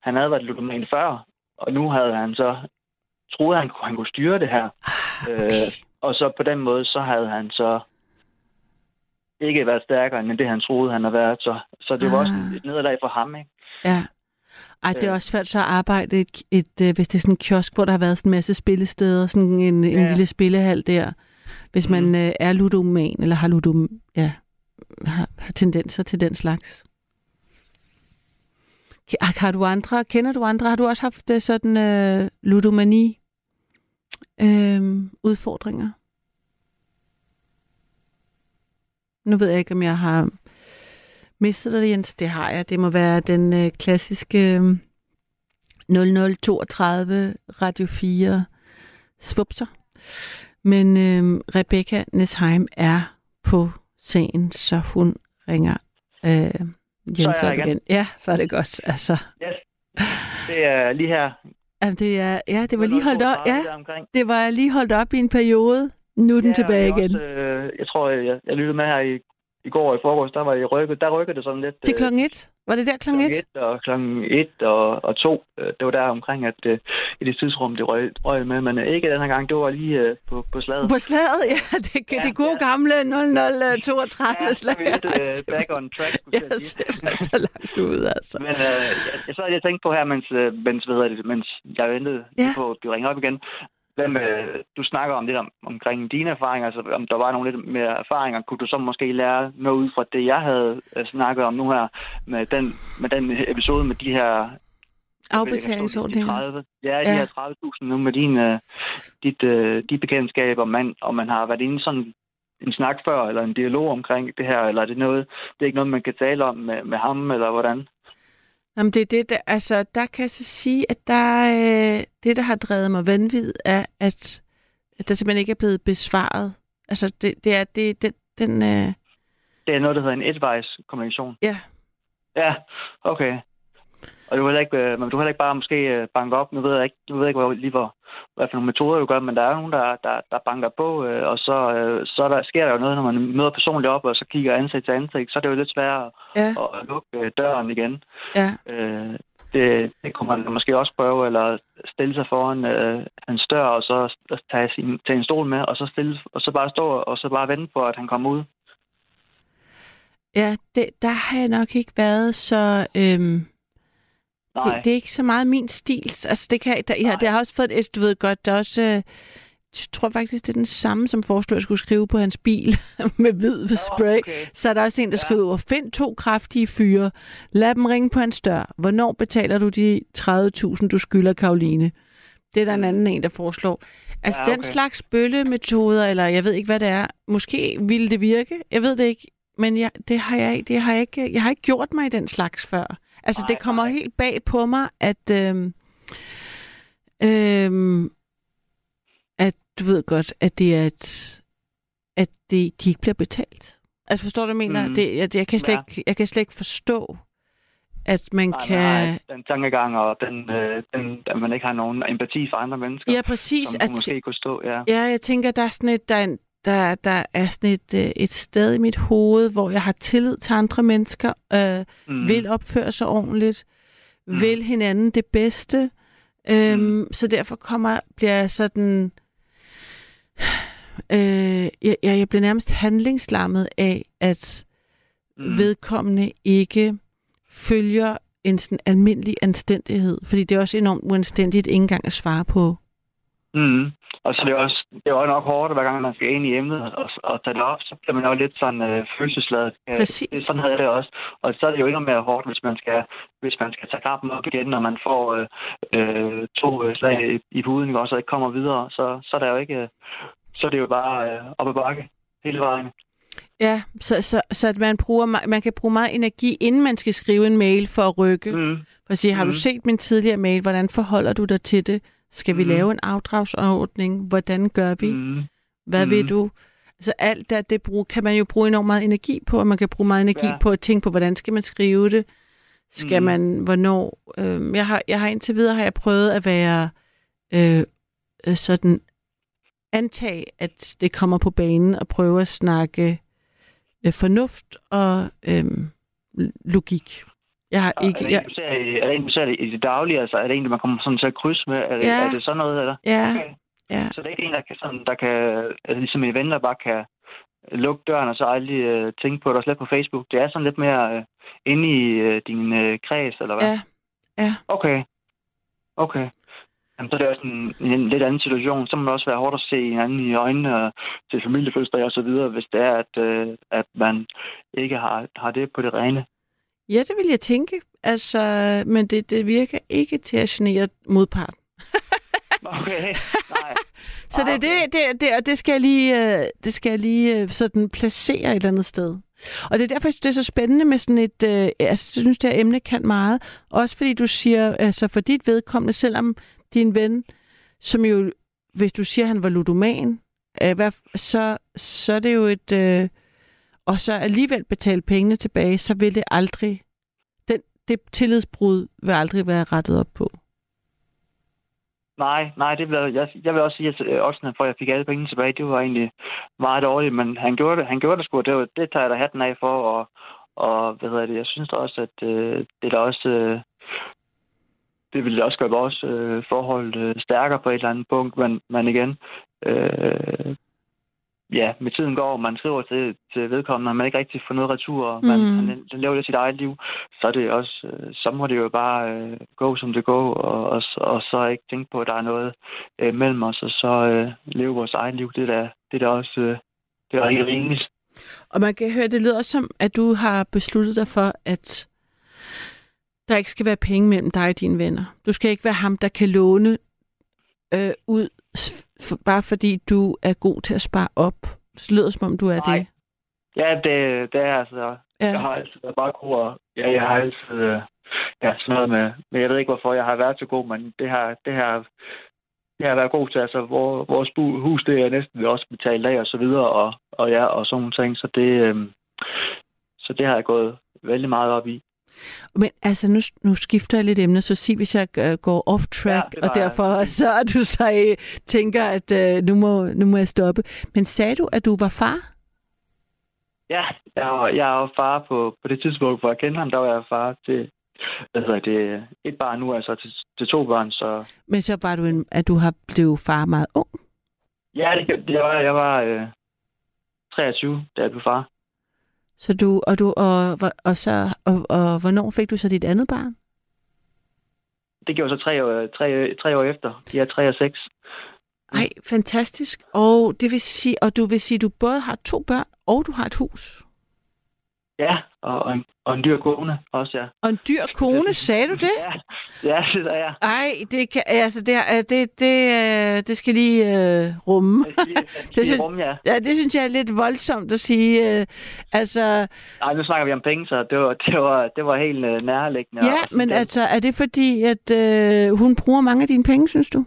han havde været ludoman før, og nu havde han så troede, han, han kunne styre det her. Ah, Øh, okay. Og så på den måde, så havde han så ikke været stærkere end det, han troede, han havde været. Så, så det var også Ah. et nederlag for ham, ikke? Ja. Ej, det er Øh. også svært så at arbejde i et, et, øh, hvis det er sådan en kiosk, hvor der har været sådan en masse spillesteder, sådan en, en Ja. lille spillehal der. Hvis man øh, er ludoman, eller har ludom, ja, har, har tendenser til den slags. Har, har du andre, kender du andre, har du også haft øh, sådan øh, ludomani øh, udfordringer? Nu ved jeg ikke, om jeg har mistet dig, Jens. Det har jeg. Det må være den øh, klassiske øh, 0032 Radio 4 svupser. Men øh, Rebecca Nesheim er på sagen, så hun ringer øh, Jens er op igen. igen. Ja, var det godt. Altså, Yes. Det er lige her. jamen, det er, ja, det var lige holdt op. Ja, det var lige holdt op i en periode. Nu er den Ja, tilbage igen. Også, øh, jeg tror, jeg, jeg lyttede med her i, i går og i forgårs, der var I rykket, der rykkede det sådan lidt. Til øh, klokken et? Var det der klokken et? et og klokken 1 og, og 2. Øh, Det var der omkring, at øh, i det tidsrum, det røg, røg med, men øh, ikke den her gang, det var lige på, på slaget. På slaget, ja. Det, Ja, det gode ja. gamle 0032 Ja, slag. lidt øh, back on track, Jeg sige. simpelthen så langt ud, altså. Men jeg, jeg, så havde jeg tænkt på her, mens, mens, hvad hedder det, mens jeg ventede Ja. ja. på at blive ringet op igen. Hvem, øh, du snakker om lidt om, omkring dine erfaringer, altså om der var nogle lidt mere erfaringer. Kunne du så måske lære noget ud fra det, jeg havde øh, snakket om nu her, med den, med den episode med de her Afbetalingsordninger. De 30, ja, de Ja. her 30.000 nu med din, øh, dit, øh, de bekendtskaber, man, og man har været inde sådan en snak før, eller en dialog omkring det her, eller er det noget, det er ikke noget, man kan tale om med, med ham, eller hvordan? Jamen, det er det, der, altså, der kan jeg så sige, at der, øh, det, der har drevet mig vanvid, er, at, at der simpelthen ikke er blevet besvaret. Altså, det, det er det, den, den øh, Det er noget, der hedder en etvejskommunikation. ja, Ja, okay. Og du heller ikke, øh, men du vil heller ikke bare måske øh, banke op. Nu ved jeg ikke, nu ved jeg ikke hvor, lige hvor, hvad for nogle metoder du gør, men der er nogen, der, der, der banker på, øh, og så, så der, sker der jo noget, når man møder personligt op, og så kigger ansigt til ansigt, så er det jo lidt sværere ja, at, at lukke døren igen. ja. Øh, det, det kunne man måske også prøve, eller stille sig foran øh, hans dør, og så tage, sin, tage en stol med, og så, stille, og så bare stå og så bare vente på, at han kommer ud. Ja, det, der har jeg nok ikke været så... Øhm, Nej. det, det er ikke så meget min stil. Altså, det kan, der, ja, det har også fået et, du ved godt, der er også... Øh, jeg tror faktisk, det er den samme, som jeg skulle skrive på hans bil med hvid spray. okay. Så er der også en, der Ja. skriver, find to kraftige fyre, lad dem ringe på hans dør. Hvornår betaler du de 30.000, du skylder Karoline? Det er der en anden en, der foreslår. Altså Ja, den okay. slags bøllemetoder, eller jeg ved ikke, hvad det er. Måske ville det virke, jeg ved det ikke. Men jeg, det har jeg, det har jeg, ikke, jeg har ikke gjort mig i den slags før. Altså Nej, det kommer nej. helt bag på mig, at, øhm, øhm, at du ved godt, at det er et, at det, de ikke bliver betalt. Altså forstår du, hvad jeg mener? Mhm. Det, jeg, jeg, kan slet Ja. ikke, jeg kan slet ikke forstå, at man Nej, kan... har den tankegang, og den, øh, den, at man ikke har nogen empati for andre mennesker, Ja, præcis. som At, måske kunne stå. Ja. ja, jeg tænker, der er sådan et, der, er en- der, der er sådan et, øh, et sted i mit hoved, hvor jeg har tillid til andre mennesker, øh, mm. vil opføre sig ordentligt, mm. Vil hinanden det bedste. Øhm, mm. Så derfor kommer, bliver jeg sådan... Øh, jeg, jeg jeg bliver nærmest handlingslammet af, at mm. vedkommende ikke følger en sådan almindelig anstændighed. Fordi det er også enormt uanstændigt ikke engang at svare på. Mm. Og så er det også, det er jo nok hårdt, hver gang man skal ind i emnet og, og tage det op, så bliver man jo lidt sådan øh, følelsesladet. Øh, Præcis. Det, sådan havde jeg det også. Og så er det jo endnu mere hårdt, hvis man skal, hvis man skal tage kampen op igen, når man får øh, øh, to øh, slag i, i huden, også, og ikke kommer videre. Så, så er der jo ikke, øh, så er det jo bare øh, op ad bakke hele vejen. Ja, så, så, så at man, bruger, man kan bruge meget energi, inden man skal skrive en mail for at rykke. Mm. For at sige, har du Mm. set min tidligere mail? Hvordan forholder du dig til det? Skal vi Mm. lave en afdragsordning? Hvordan gør vi? Mm. Hvad Mm. vil du? Altså alt der, det brug, kan man jo bruge enormt meget energi på, og man kan bruge meget energi ja. Ja. på at tænke på, hvordan skal man skrive det? Skal Mm. man, hvornår? Øh, jeg, har, jeg har indtil videre har jeg prøvet at være øh, øh, sådan, antage, at det kommer på banen, og prøve at snakke øh, fornuft og øh, logik. Jeg har ikke... er, det Jeg, en, i- er det en, du ser i det daglige? Altså, er det en, man kommer sådan til at krydse med? Er det, Ja. er det sådan noget, eller? ja, Okay. ja. Så det er ikke en, der kan, sådan, der kan altså, ligesom en ven, der bare kan lukke døren og så aldrig øh, tænke på det og slet på Facebook. Det er sådan lidt mere øh, inde i øh, din øh, kreds, eller hvad? Ja, ja. Okay. Okay. Jamen, så er det også en, en lidt anden situation. Så må det også være hårdt at se hinanden i øjnene og til familiefødselsdag og så videre, hvis det er, at, øh, at man ikke har, har det på det rene. Ja, det vil jeg tænke. Altså, men det, det virker ikke til at genere modparten. Okay. Nej. Så det er det, det, det, og det skal jeg lige, øh, det skal jeg lige øh, sådan placere et eller andet sted. Og det er derfor, det er så spændende med sådan et, øh, altså, jeg synes, det her emne kan meget. Også fordi du siger, altså for dit vedkommende, selvom din ven, som jo, hvis du siger, han var ludoman, øh, hvad, så, så er det jo et, øh, og så alligevel betale pengene tilbage, så vil det aldrig, den, det tillidsbrud vil aldrig være rettet op på. Nej, nej, det vil, jeg, jeg vil også sige, at øh, oddsene for, jeg fik alle pengene tilbage, det var egentlig meget dårligt, men han gjorde det, han gjorde det sgu, det, var, det tager jeg da hatten af for, og, og hvad hedder det, jeg synes da også, at øh, det er da også, øh, det ville da også gøre vores øh, forhold øh, stærkere på et eller andet punkt, men, men igen, øh, ja, med tiden går, og man skriver til, til vedkommende, og man ikke rigtig får noget retur, og man, Mm. han, han lever lidt sit eget liv, så er det også, øh, så må det jo bare øh, gå, som det går, og, og, og så ikke tænke på, at der er noget øh, mellem os, og så øh, leve vores eget liv. Det er da, det er da også øh, det er rigtig rimeligt. Og man kan høre, det lyder som, at du har besluttet dig for, at der ikke skal være penge mellem dig og dine venner. Du skal ikke være ham, der kan låne øh, ud, bare fordi du er god til at spare op. Det lyder som om, du er Nej. det. Ja, det, det er altså, jeg Ja. har altid været bare god, og ja, jeg har altid, øh, ja, sådan noget med, men jeg ved ikke, hvorfor jeg har været så god, men det har, det har, det har jeg været god til, altså, hvor, vores hus, det er næsten også betalt af, og så videre, og, og ja, og sådan nogle ting, så det, øh, så det har jeg gået vældig meget op i. Men altså, nu, nu skifter jeg lidt emne, så sig, hvis jeg øh, går off track, Ja, og derfor så er du så øh, tænker, at øh, nu, må, nu må jeg stoppe. Men sagde du, at du var far? Ja, jeg var, jeg var far på, på det tidspunkt, hvor jeg kendte ham, der var jeg far til, hvad hedder det, et barn nu, altså til, til to børn, så Men så var du en, at du har blevet far meget ung. ja, det, det var, jeg var øh, 23, da jeg blev far. Så du, og, du, og, og, så, og, og hvornår fik du så dit andet barn? Det gjorde så tre år, tre, tre år efter. De er tre og seks. Ej, fantastisk. Og det vil sige, og du vil sige, at du både har to børn, og du har et hus. Ja, og, og, en, og en dyr kone også, ja. Og en dyr kone, sagde du det? Ja, ja det er jeg. Ej, det, kan, altså, det, er- det, det, øh, det skal lige øh, rumme. Jeg siger, jeg Det siger synes- rum, ja. Ja, det synes jeg er lidt voldsomt at sige. Øh, altså, Nej, nu snakker vi om penge, så det var, det var, det var helt øh, nærliggende. ja, Og- men altså, er det fordi, at øh, hun bruger mange af dine penge, synes du?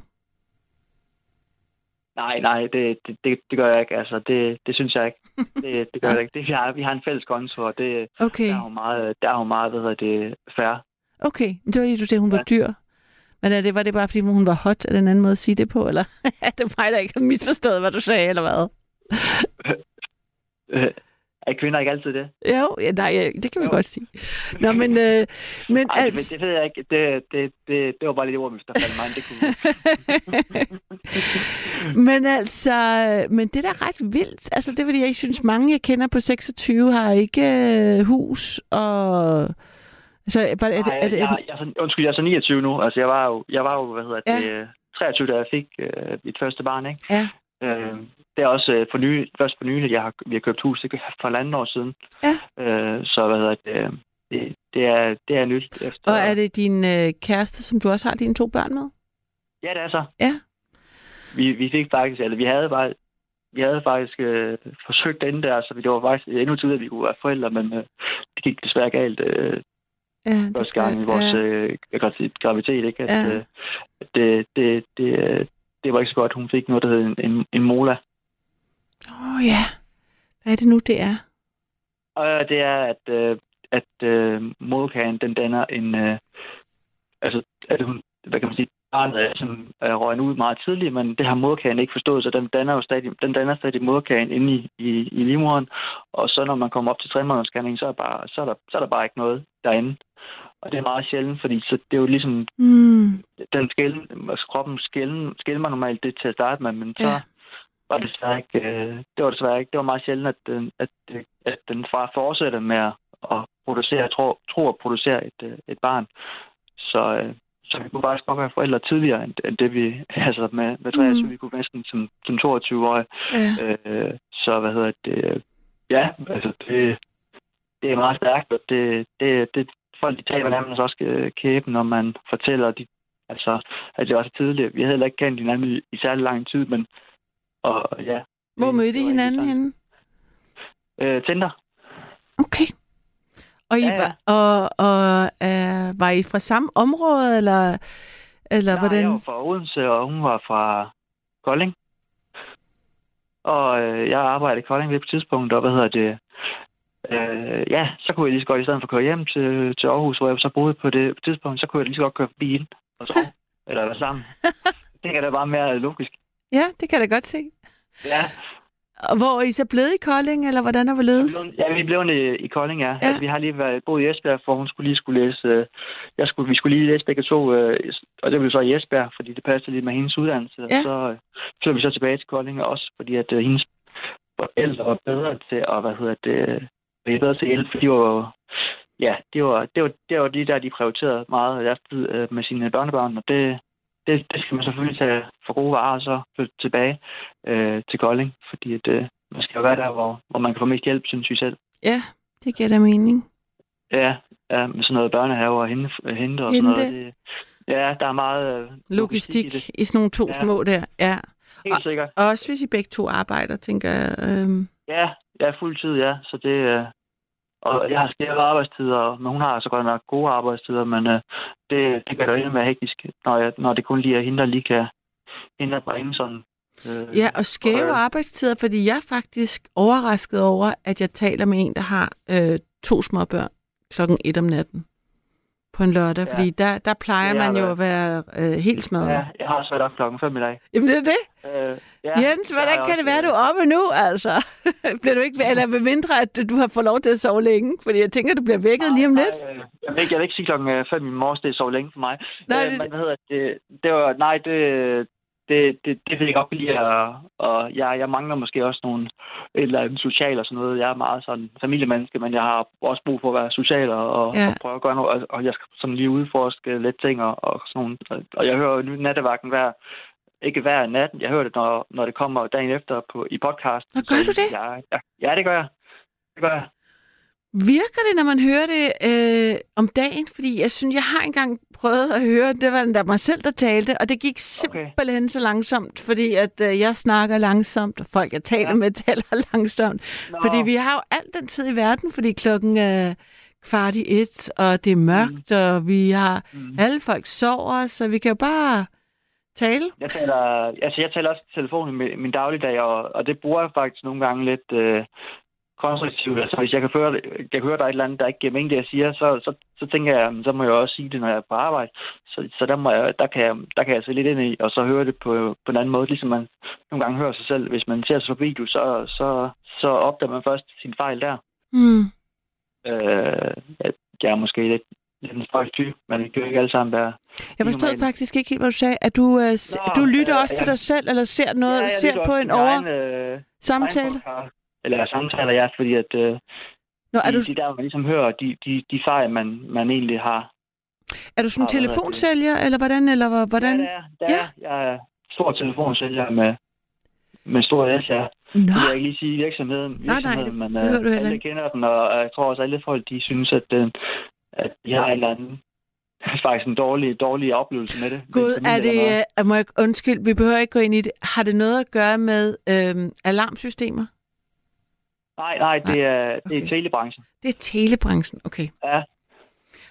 Nej, nej, det, det, det, det gør jeg ikke. Altså, det, det synes jeg ikke. Det, det gør jeg ikke. Det, vi, har, vi har en fælles konto, og det, Okay. der er jo meget, der er jo meget hvad det, fair Okay, men det var lige, du sagde, hun var Ja. dyr. Men er det, var det bare, fordi hun var hot? Er det en anden måde at sige det på? Eller er det mig, der ikke har misforstået, hvad du sagde, eller hvad? Øh, er kvinder ikke altid det? Jo, ja, nej, det kan vi Jo. godt sige. Nå, men, øh, men Ej, det, altså... det ved jeg ikke. Det, det, det, det var bare lidt ord, hvis der faldt mig. Det kunne... men altså, men det er da ret vildt. Altså, det er fordi, jeg synes, mange, jeg kender på 26, har ikke øh, hus, og... Altså, er, er, er, Nej, er, det, jeg, jeg, så, undskyld, jeg er så 29 nu. Altså, jeg var jo, jeg var jo hvad hedder Ja. det, 23, da jeg fik øh, mit første barn, ikke? Ja. Øh, det er også øh, for ny, først for nylig, jeg har, vi har købt hus. Det for halvandet år siden. Ja. Øh, så hvad hedder det, øh, det, det, er, det er nyt. Efter, og er det din øh, kæreste, som du også har dine to børn med? Ja, det er så. Ja. Vi, vi fik faktisk, eller vi havde bare, vi havde faktisk øh, forsøgt inden der, så det var faktisk endnu tidligere, at vi kunne være forældre, men øh, det gik desværre galt øh, Ja, det første gang i vores ja. øh, gravid- graviditet, ikke? At, Ja. øh, det, det, det, øh, det var ikke så godt. Hun fik noget, der hed en, en, en mola. Åh oh, ja. Hvad er det nu, det er? Og det er, at, øh, at øh, moderkagen, den danner en... Øh, altså, at hun, hvad kan man sige, barnet er sådan, er ud meget tidligt, men det har moderkagen ikke forstået, så den danner jo stadig, den danner stadig moderkagen inde i, i, i livmoderen. Og så når man kommer op til tre månedersscanning, så er, bare, så, er der, så er der bare ikke noget derinde. Og det er meget sjældent, fordi så det er jo ligesom, Mm. den altså kroppen skælder normalt det til at starte med, men så Ja. Var det desværre ikke, øh, det var desværre ikke, det var meget sjældent, at den, at, at den far fortsætter med at, at producere, tro, tro at producere et, øh, et barn. Så, øh, så vi kunne faktisk godt være forældre tidligere, end, end det vi, altså med, med 23, Mm. vi kunne næsten som, som 22-årige. Ja. Øh, så hvad hedder det, øh, ja, altså det, det er meget stærkt, og det, det, det folk de taber nærmest også øh, kæben, når man fortæller, de, altså, at det var så tidligt. Vi havde heller ikke kendt hinanden i, i særlig lang tid, men og, ja. Hvor mødte I hinanden henne? Øh, Tinder. Okay. Og, I Ja, ja. var, og, og øh, var I fra samme område, eller, eller Nej, hvordan? jeg var fra Odense, og hun var fra Kolding. Og øh, jeg arbejdede i Kolding lidt på tidspunkt, og hvad hedder det? Øh, ja, så kunne jeg lige så godt, i stedet for at køre hjem til, til Aarhus, hvor jeg så boede på det tidspunkt, så kunne jeg lige så godt køre forbi hende og sove. eller være sammen. Det kan da bare mere logisk. Ja, det kan jeg da godt se. Ja, Og hvor er I så blevet i Kolding, eller hvordan er vi hvorledes? blev, ja, vi blev i, i Kolding, ja. Ja. Altså, vi har lige været, boet i Esbjerg, for hun skulle lige skulle læse... Øh, jeg skulle, vi skulle lige læse begge to, øh, og det blev så i Esbjerg, fordi det passede lidt med hendes uddannelse. Ja. Og så øh, flyttede vi så tilbage til Kolding, også fordi at øh, hendes forældre var bedre til at, hvad hedder det, være bedre til hjælp, for de var jo- ja, det var, det var, det var lige der, de prioriterede meget af deres tid øh, med sine børnebørn, og det, det, det skal man selvfølgelig tage for gode varer, og så flytte tilbage øh, til Kolding, fordi at, øh, man skal jo være der, hvor, hvor man kan få mest hjælp, synes vi selv. Ja, det giver da mening. Ja, ja med sådan noget børnehave og hente, hente og Hente. sådan noget. Det, ja, der er meget øh, Logistik i det. i sådan nogle to Ja. små der. Ja. Helt sikkert. Og også hvis I begge to arbejder, tænker jeg. Øhm, Ja, ja, fuldtid, ja. Så det, øh, og jeg har skæve arbejdstider, men hun har så godt nok gode arbejdstider, men øh, det, det gør det endnu mere hektisk, når, jeg, når det kun lige er hende, der lige kan hende, der bringe sådan. Øh, ja, og skæve øh, arbejdstider, fordi jeg er faktisk overrasket over, at jeg taler med en, der har øh, to små børn klokken et om natten på en lørdag, Ja. fordi der, der plejer man jo været- at være øh, helt smadret. Ja, jeg har også været op klokken 5 i dag. Jamen det er det. Øh, ja, Jens, hvordan kan det være, du er oppe nu, altså? bliver du ikke, eller med mindre, at du har fået lov til at sove længe? Fordi jeg tænker, du bliver vækket lige om lidt. Nej, øh, jeg, vil ikke, jeg vil ikke sige klokken 5 i morges, det er så længe for mig. Nej, øh, men hvad hedder det? Det var, nej, det, det, det, det vil jeg godt lide, og, og jeg, jeg mangler måske også nogle, eller andet social og sådan noget. Jeg er meget sådan familiemenneske, men jeg har også brug for at være social og, og, Ja. og prøve at gøre noget, og, og jeg skal sådan lige udforske lidt ting og, og sådan nogle. Og- Og jeg hører jo nattevagten hver, ikke hver nat, jeg hører det, når, når det kommer dagen efter på, i podcast. Nå, gør du det? Ja, ja, ja, det gør jeg. Det gør jeg. Virker det, når man hører det øh, om dagen? Fordi jeg synes, jeg har engang prøvet at høre, det var den der mig selv, der talte, og det gik simpelthen så langsomt, fordi at øh, jeg snakker langsomt, og folk, jeg taler Ja. med, taler langsomt. Nå. Fordi vi har jo al den tid i verden, fordi klokken er kvart i et, og det er mørkt, og vi har Mm. alle folk sover, så vi kan jo bare tale. Jeg taler, altså jeg taler også i telefon i min, min dagligdag, og, og det bruger jeg faktisk nogle gange lidt øh, konstruktivt. Altså, hvis jeg kan, føre, jeg kan høre, der er et eller andet, der ikke giver mening, det jeg siger, så, så, så tænker jeg, så må jeg også sige det, når jeg er på arbejde. Så, så der, må jeg, der, kan jeg, der kan jeg se lidt ind i, og så høre det på, på en anden måde, ligesom man nogle gange hører sig selv. Hvis man ser sig på video, så, så, så opdager man først sin fejl der. Mm. Øh, jeg er måske lidt, lidt en spøjs type, men vi kan jo ikke alle sammen være... Jeg forstod normale. faktisk ikke helt, hvad du sagde. At du, øh, Nå, du lytter øh, også til ja. dig selv, eller ser noget, Ja, ser på en til over egen, øh, samtale? egen. Eller samtaler, ja, fordi at øh, Nå, er de, du, de der, man ligesom hører, de, de, de fejl, man, man egentlig har. er du sådan en telefonsælger, eller hvordan? Eller hvor- hvordan? Ja, det er, det Ja. er. Jeg er stor telefonsælger med, med stor S, ja. Nå, Jeg vil ikke lige sige virksomheden, nej, virksomheden det men behøver du øh, alle ikke. kender den, og jeg tror også, alle folk, de synes, at, øh, at de har en eller anden faktisk en dårlig, dårlig oplevelse med det. Gud, er det... Uh, må jeg, undskyld, vi behøver ikke gå ind i det. Har det noget at gøre med øhm, alarmsystemer? Nej, nej, det er, det okay. er telebranchen. Det er telebranchen, okay. Ja.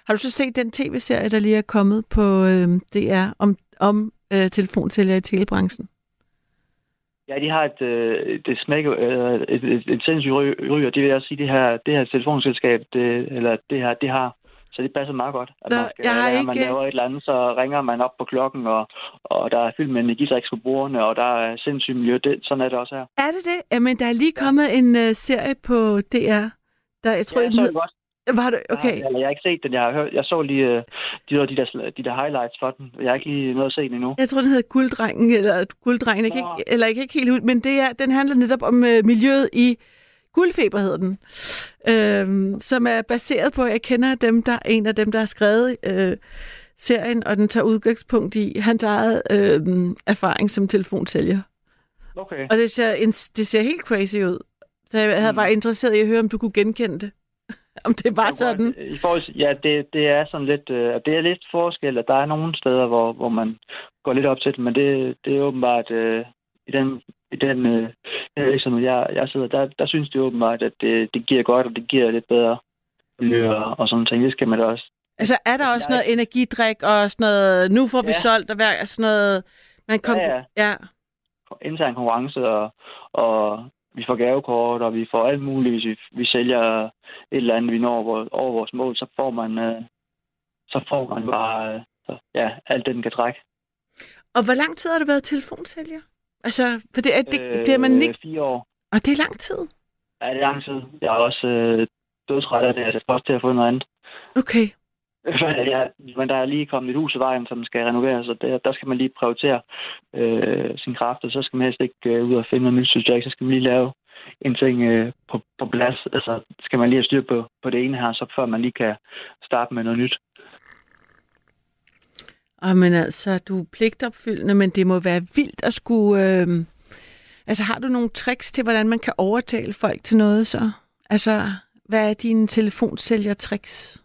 Har du så set den tv-serie, der lige er kommet på øhm, DR om, om øh, telefonsælgere i telebranchen? Ja, de har et, øh, det smække, øh, et, et, et sindssygt ry, ry, og det vil jeg sige, det her, det her telefonselskab, det, eller det her, det har, så det passer meget godt. At Nå, man skal, jeg har når man ikke- laver et eller andet, så ringer man op på klokken, og, og der er fyldt med energidriks på bordene, og der er sindssygt miljø. Det, sådan er det også her. Er det det? Jamen, der er lige kommet en øh, serie på DR. Der, jeg tror, ja, ja, jeg så det godt. var det? Okay. Ja, eller jeg har ikke set den. Jeg, har hørt, jeg så lige øh, de, der, de, der, de der highlights for den. Jeg har ikke lige noget at se den endnu. Jeg tror, den hedder Gulddrengen, eller Gulddrengen, jeg kan ikke, eller jeg kan ikke helt ud, men det er, den handler netop om øh, miljøet i Guldfeber hedder den, øhm, som er baseret på, jeg kender dem, der en af dem, der har skrevet øh, serien, og den tager udgangspunkt i hans eget øh, erfaring som telefonsælger. Okay. Og det ser, en, det ser helt crazy ud. Så jeg havde Mm. bare interesseret i at høre, om du kunne genkende det. om det var sådan. godt- I forhold til, ja, det, det er sådan lidt, øh, det er lidt forskel, at der er nogle steder, hvor, hvor man går lidt op til det, men det, det er åbenbart, øh, i den, i den øh, virksomhed, jeg, jeg sidder, der, der synes det åbenbart, at det, det giver godt, og det giver lidt bedre miljø og, og sådan ting. Det skal man da også. Altså, er der også Jeg- noget energidrik og sådan noget, nu får vi Ja. solgt, og hver, sådan noget, man kom, Ja, ja. ja. intern konkurrence, og, og vi får gavekort, og vi får alt muligt. Hvis vi, vi sælger et eller andet, vi når over, over vores mål, så får man, øh, så får man bare øh, ja, alt det, den kan trække. Og hvor lang tid har du været telefonsælger? Altså, for det, er- det bliver man ikke... Fire år. Og det er lang tid. Ja, det er lang tid. Jeg er også øh, dødsret af det. Jeg skal også til at få noget andet. Okay. ja, men der er lige kommet et hus i vejen, som skal renoveres, og der, der skal man lige prioritere øh, sin kræfter. Så skal man helst ikke øh, ud og finde noget nyt, synes jeg ikke. Så skal man lige lave en ting øh, på, på plads. Altså, skal man lige have styr på, på det ene her, så før man lige kan starte med noget nyt. Og men altså, du er pligtopfyldende, men det må være vildt at skulle... Øh... Altså, har du nogle tricks til, hvordan man kan overtale folk til noget så? Altså, hvad er dine telefonsælger-tricks?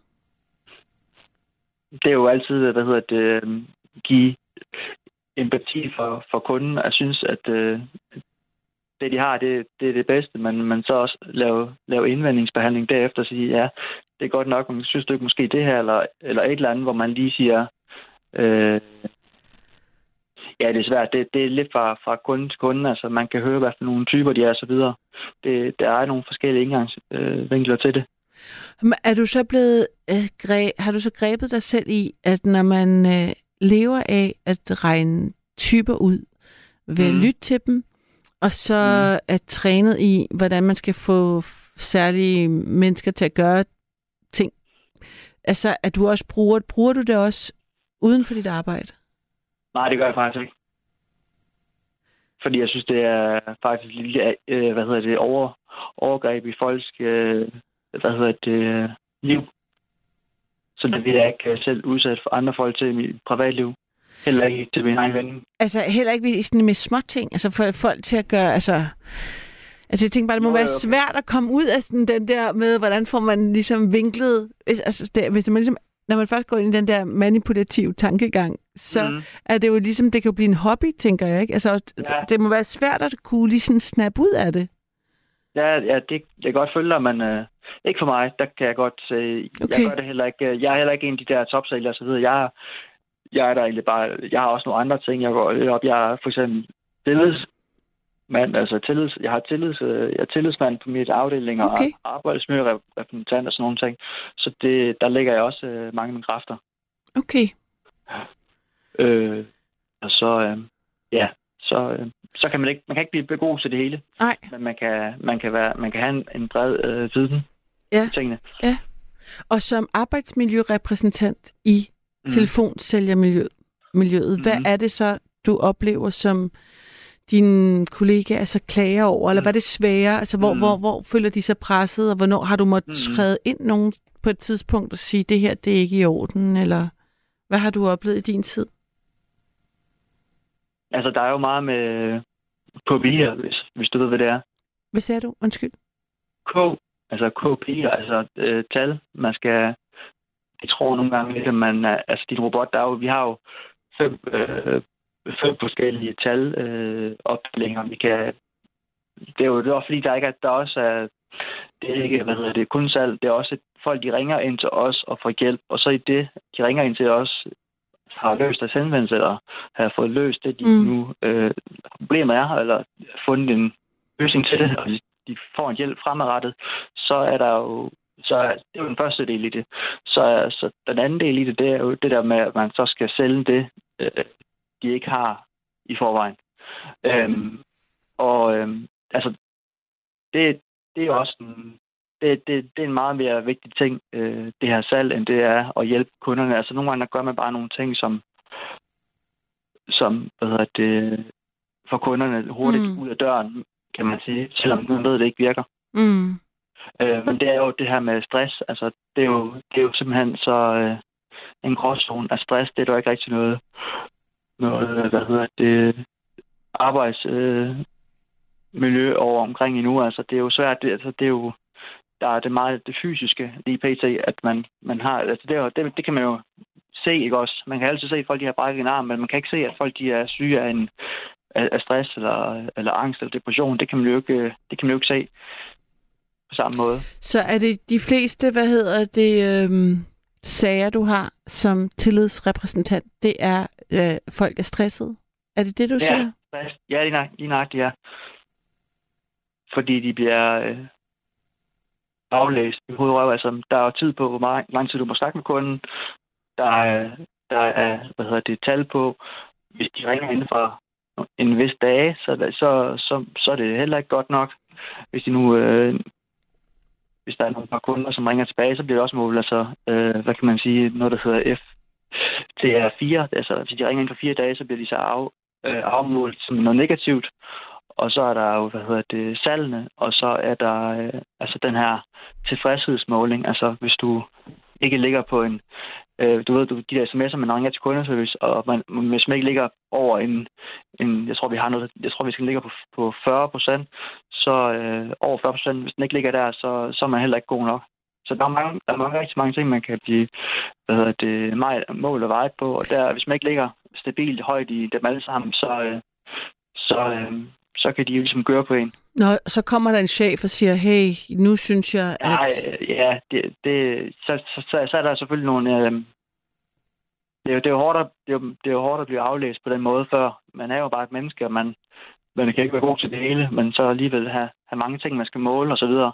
det er jo altid, hvad hedder det, øhm, give empati for, for kunden. Jeg synes, at øh, det, de har, det, det er det bedste, men man så også lave, lave indvendingsbehandling derefter og sige, ja, det er godt nok, men synes du ikke måske det her, eller, eller et eller andet, hvor man lige siger, øh, ja, det er svært. Det, det er lidt fra, fra kunde til kunde. Altså, man kan høre, hvad for nogle typer de er, og så videre. Det, der er nogle forskellige indgangsvinkler til det. Er du så blevet, øh, gre- har du så grebet dig selv i, at når man øh, lever af at regne typer ud, ved at Mhm. lytte til dem, og så Mhm. er trænet i, hvordan man skal få særlige mennesker til at gøre ting. Altså, at du også bruger, bruger du det også uden for dit arbejde? Nej, det gør jeg faktisk ikke. Fordi jeg synes, det er faktisk et lille, øh, hvad hedder det, over, overgreb i folks, øh, hvad hedder det, øh, liv. Så det vil jeg ikke øh, selv udsætte for andre folk til i mit privatliv. Heller ikke til min egen ven. Altså, heller ikke sådan med små ting, altså for folk til at gøre, altså... Altså, jeg tænker bare, det må Nå, være okay. svært at komme ud af sådan den der med, hvordan får man ligesom vinklet... hvis- Altså, det, hvis man ligesom, når man først går ind i den der manipulative tankegang, så mm. Er det jo ligesom, det kan jo blive en hobby, tænker jeg, ikke? Altså, Ja. det må være svært at kunne lige sådan snappe ud af det. Ja, ja det, jeg kan godt følge dig, men øh, ikke for mig. Der kan jeg godt se, okay. Jeg gør det heller ikke. Jeg er heller ikke en af de der topsælgere og så videre. Jeg, jeg er der egentlig bare, jeg har også nogle andre ting, jeg går lidt op. Jeg er for eksempel billeds, mand, altså tillids, jeg har tillids, øh, jeg er tillidsmand på mit afdeling og Okay. arbejdsmiljørepræsentant og sådan nogle ting. Så det, der lægger jeg også øh, mange af mine kræfter. Okay. Øh, og så, øh, ja, så, øh, så kan man ikke, man kan ikke blive god til det hele, Nej. men man kan, man kan, være, man kan have en, en bred øh, viden Ja. tingene. Og som arbejdsmiljørepræsentant i Mm. telefonsælgermiljøet, miljøet, hvad Mhm. er det så, du oplever, som dine kollegaer så klager over? Eller Mm. hvad er det svære? Altså, hvor, Mm. hvor, hvor føler de sig presset, og hvornår har du måttet Mm. træde ind nogen på et tidspunkt og sige, det her, det er ikke i orden? Eller hvad har du oplevet i din tid? Altså, der er jo meget med KPI'er, hvis, hvis du ved, hvad det er. Hvad sagde du? Undskyld. K, altså KPI'er, altså øh, tal, man skal... Jeg tror nogle gange lidt, at man... Altså, din robot, der er jo... Vi har jo fem, øh, fem forskellige tal øh, opdelinger. Vi kan... Det er jo det er fordi, der ikke er... Der også er... Det er ikke, hvad hedder det, kun salg. Det er også, at folk, de ringer ind til os og får hjælp. Og så i det, de ringer ind til os, har løst deres henvendelse, eller har fået løst det, de Mm. nu øh, problemet er, eller fundet en løsning til det, og de- får en hjælp fremadrettet, så er der jo så det er jo den første del i det. Så, så den anden del i det, det er jo det der med, at man så skal sælge det, øh, de ikke har i forvejen. Øhm, og øhm, altså, det, det er også en, det, det, det er en meget mere vigtig ting, øh, det her salg, end det er at hjælpe kunderne. Altså nogle gange der gør man bare nogle ting, som, som hvad hedder det, for kunderne hurtigt Mm. mm. ud af døren, kan man sige, selvom man ved, det ikke virker. Mm. Øh, men det er jo det her med stress. Altså, det er jo, det er jo simpelthen så øh, en gråzone af stress. Det er der ikke rigtig noget, noget øh, hvad hedder det, arbejdsmiljø øh, over omkring endnu. Altså, det er jo svært. Det, altså, det er jo, der er det meget det fysiske lige pt, at man, man har, altså det, er det, det kan man jo se, ikke også? Man kan altid se, at folk de har brækket en arm, men man kan ikke se, at folk de er syge af, en, af, af stress eller, eller angst eller depression. Det kan man jo ikke, øh, det kan man jo ikke se på samme måde. Så er det de fleste, hvad hedder det, øhm, sager, du har som tillidsrepræsentant, det er, øh, folk er stressede? Er det det, du Ja. siger? Ja, lige nøjagtigt, lige nøjagtigt, ja. Fordi de bliver øh, aflæst i hovedet og røv. Altså, der er jo tid på, hvor meget, lang tid du må snakke med kunden. Der er, der er hvad hedder det, tal på, hvis de ringer inden for en vis dag, så, så, så, så er det heller ikke godt nok. Hvis de nu... Øh, hvis der er nogle par kunder, som ringer tilbage, så bliver det også målt, altså, øh, hvad kan man sige, noget, der hedder F til er fire, altså hvis de ringer inden for fire dage, så bliver de så af, øh, afmålt som noget negativt. Og så er der jo, hvad hedder det, salgene, og så er der øh, altså den her tilfredshedsmåling. Altså hvis du ikke ligger på en, øh, du ved, du, de der sms'er, man ringer til kundeservice, og man, hvis man ikke ligger over en, en jeg tror, vi har noget, jeg tror, vi skal ligge på, på 40 procent, så øh, over 40 procent, hvis den ikke ligger der, så, så er man heller ikke god nok. Så der er, mange, der er mange, rigtig mange ting, man kan blive hvad hedder det, meget, mål og vejet på. Og der, hvis man ikke ligger stabilt højt i dem alle sammen, så, øh, så, øh, så kan de jo ligesom gøre på en. Nå, så kommer der en chef og siger, hey, nu synes jeg, at... Nej, øh, ja, det, det, så, så, så, så er der selvfølgelig nogle... Øh, det, er jo, det, er jo hårdt at, det, er jo, det er jo hårdt at blive aflæst på den måde før. Man er jo bare et menneske, og man, man kan ikke være god til det hele, men så alligevel have, have mange ting, man skal måle og så videre.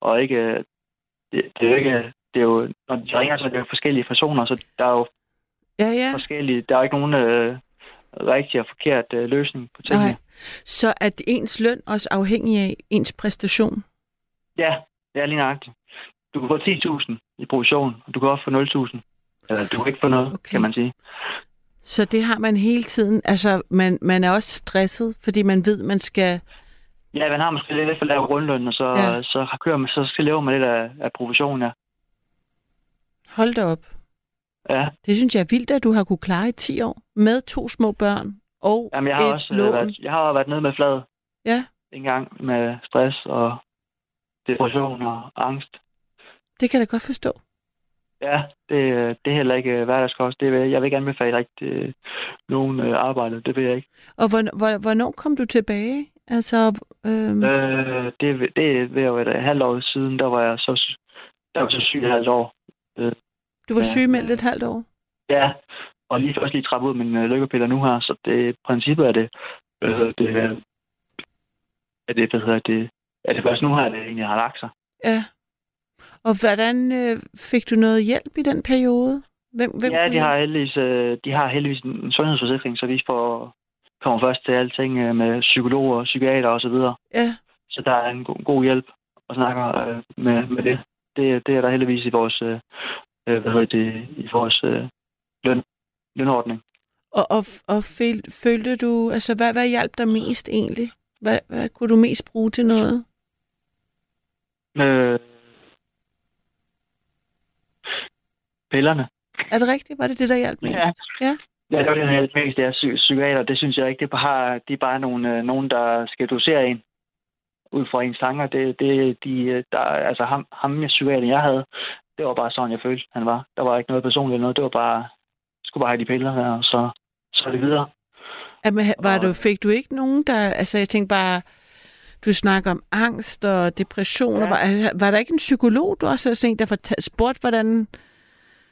Og ikke... Det, det er jo ikke... Det er jo, når de ringer, så er det jo forskellige personer, så der er jo Ja, ja. forskellige... Der er ikke nogen øh, rigtig og forkert øh, løsning på tingene. Nej. Så er ens løn også afhængig af ens præstation? Ja, det er lige nøjagtigt. Du kan få 10.000 i provision, og du kan også få 0.000. Eller du kan ikke få noget, okay. kan man sige. Så det har man hele tiden. Altså, man, man er også stresset, fordi man ved, man skal... Ja, man har måske lidt for lav grundløn, og så, Ja. så, kører man, så skal leve man lidt af, af provision, ja. Hold da op. Ja, Det synes jeg er vildt, at du har kunne klare i 10 år. Med to små børn og Jamen, jeg har et også øh, lån. været, jeg har været nede med flad Ja, en gang med stress og depression og angst. det kan jeg da godt forstå. Ja, det, det er heller ikke øh, hverdagskost. Det vil, jeg vil ikke anbefale rigtig øh, nogen øh, arbejde. Det vil jeg ikke. Og hvor, hvor, hvornår kom du tilbage? Altså, øhm, Øh, det, er det er ved at et halvt år siden, der var jeg så, der var så syg et halvt år. du var ja. sygemeldt et halvt år? Ja, og lige først lige trappet ud af mine øh, lykkepiller nu her, så det princippet er det, øh, det øh, at det, hvad hedder det, at det først nu her, det egentlig har lagt sig. Ja. Og hvordan øh, fik du noget hjælp i den periode? Hvem, hvem ja, de har, heldigvis, øh, de har heldigvis en sundhedsforsikring, så vi får, kommer først til alting øh, med psykologer, psykiater og så videre. Ja. Så der er en god, god hjælp at snakke øh, med, med det. det. Det er der heldigvis i vores, øh, øh, hvad hedder det, i vores øh, løn, lønordning. Og, og, og føl, følte du, altså hvad, hvad hjalp dig mest egentlig? Hvad, hvad kunne du mest bruge til noget? Øh, pillerne. Er det rigtigt? Var det det, der hjalp mest? Ja. Ja. Ja, det var det, jeg mest. Det er psy- psykiater. Det synes jeg ikke, det er bare, de er bare nogle, øh, nogen, der skal dosere en ud fra ens tanker. Det, det, de, øh, der, altså ham, ham jeg psykiater, jeg havde, det var bare sådan, jeg følte, han var. Der var ikke noget personligt noget. Det var bare, jeg skulle bare have de piller der, og så, så er det videre. Jamen, var du, fik du ikke nogen, der... Altså, jeg tænkte bare, du snakker om angst og depression. Ja. Var, altså, var der ikke en psykolog, du også havde set, der fortalte, spurgt, hvordan...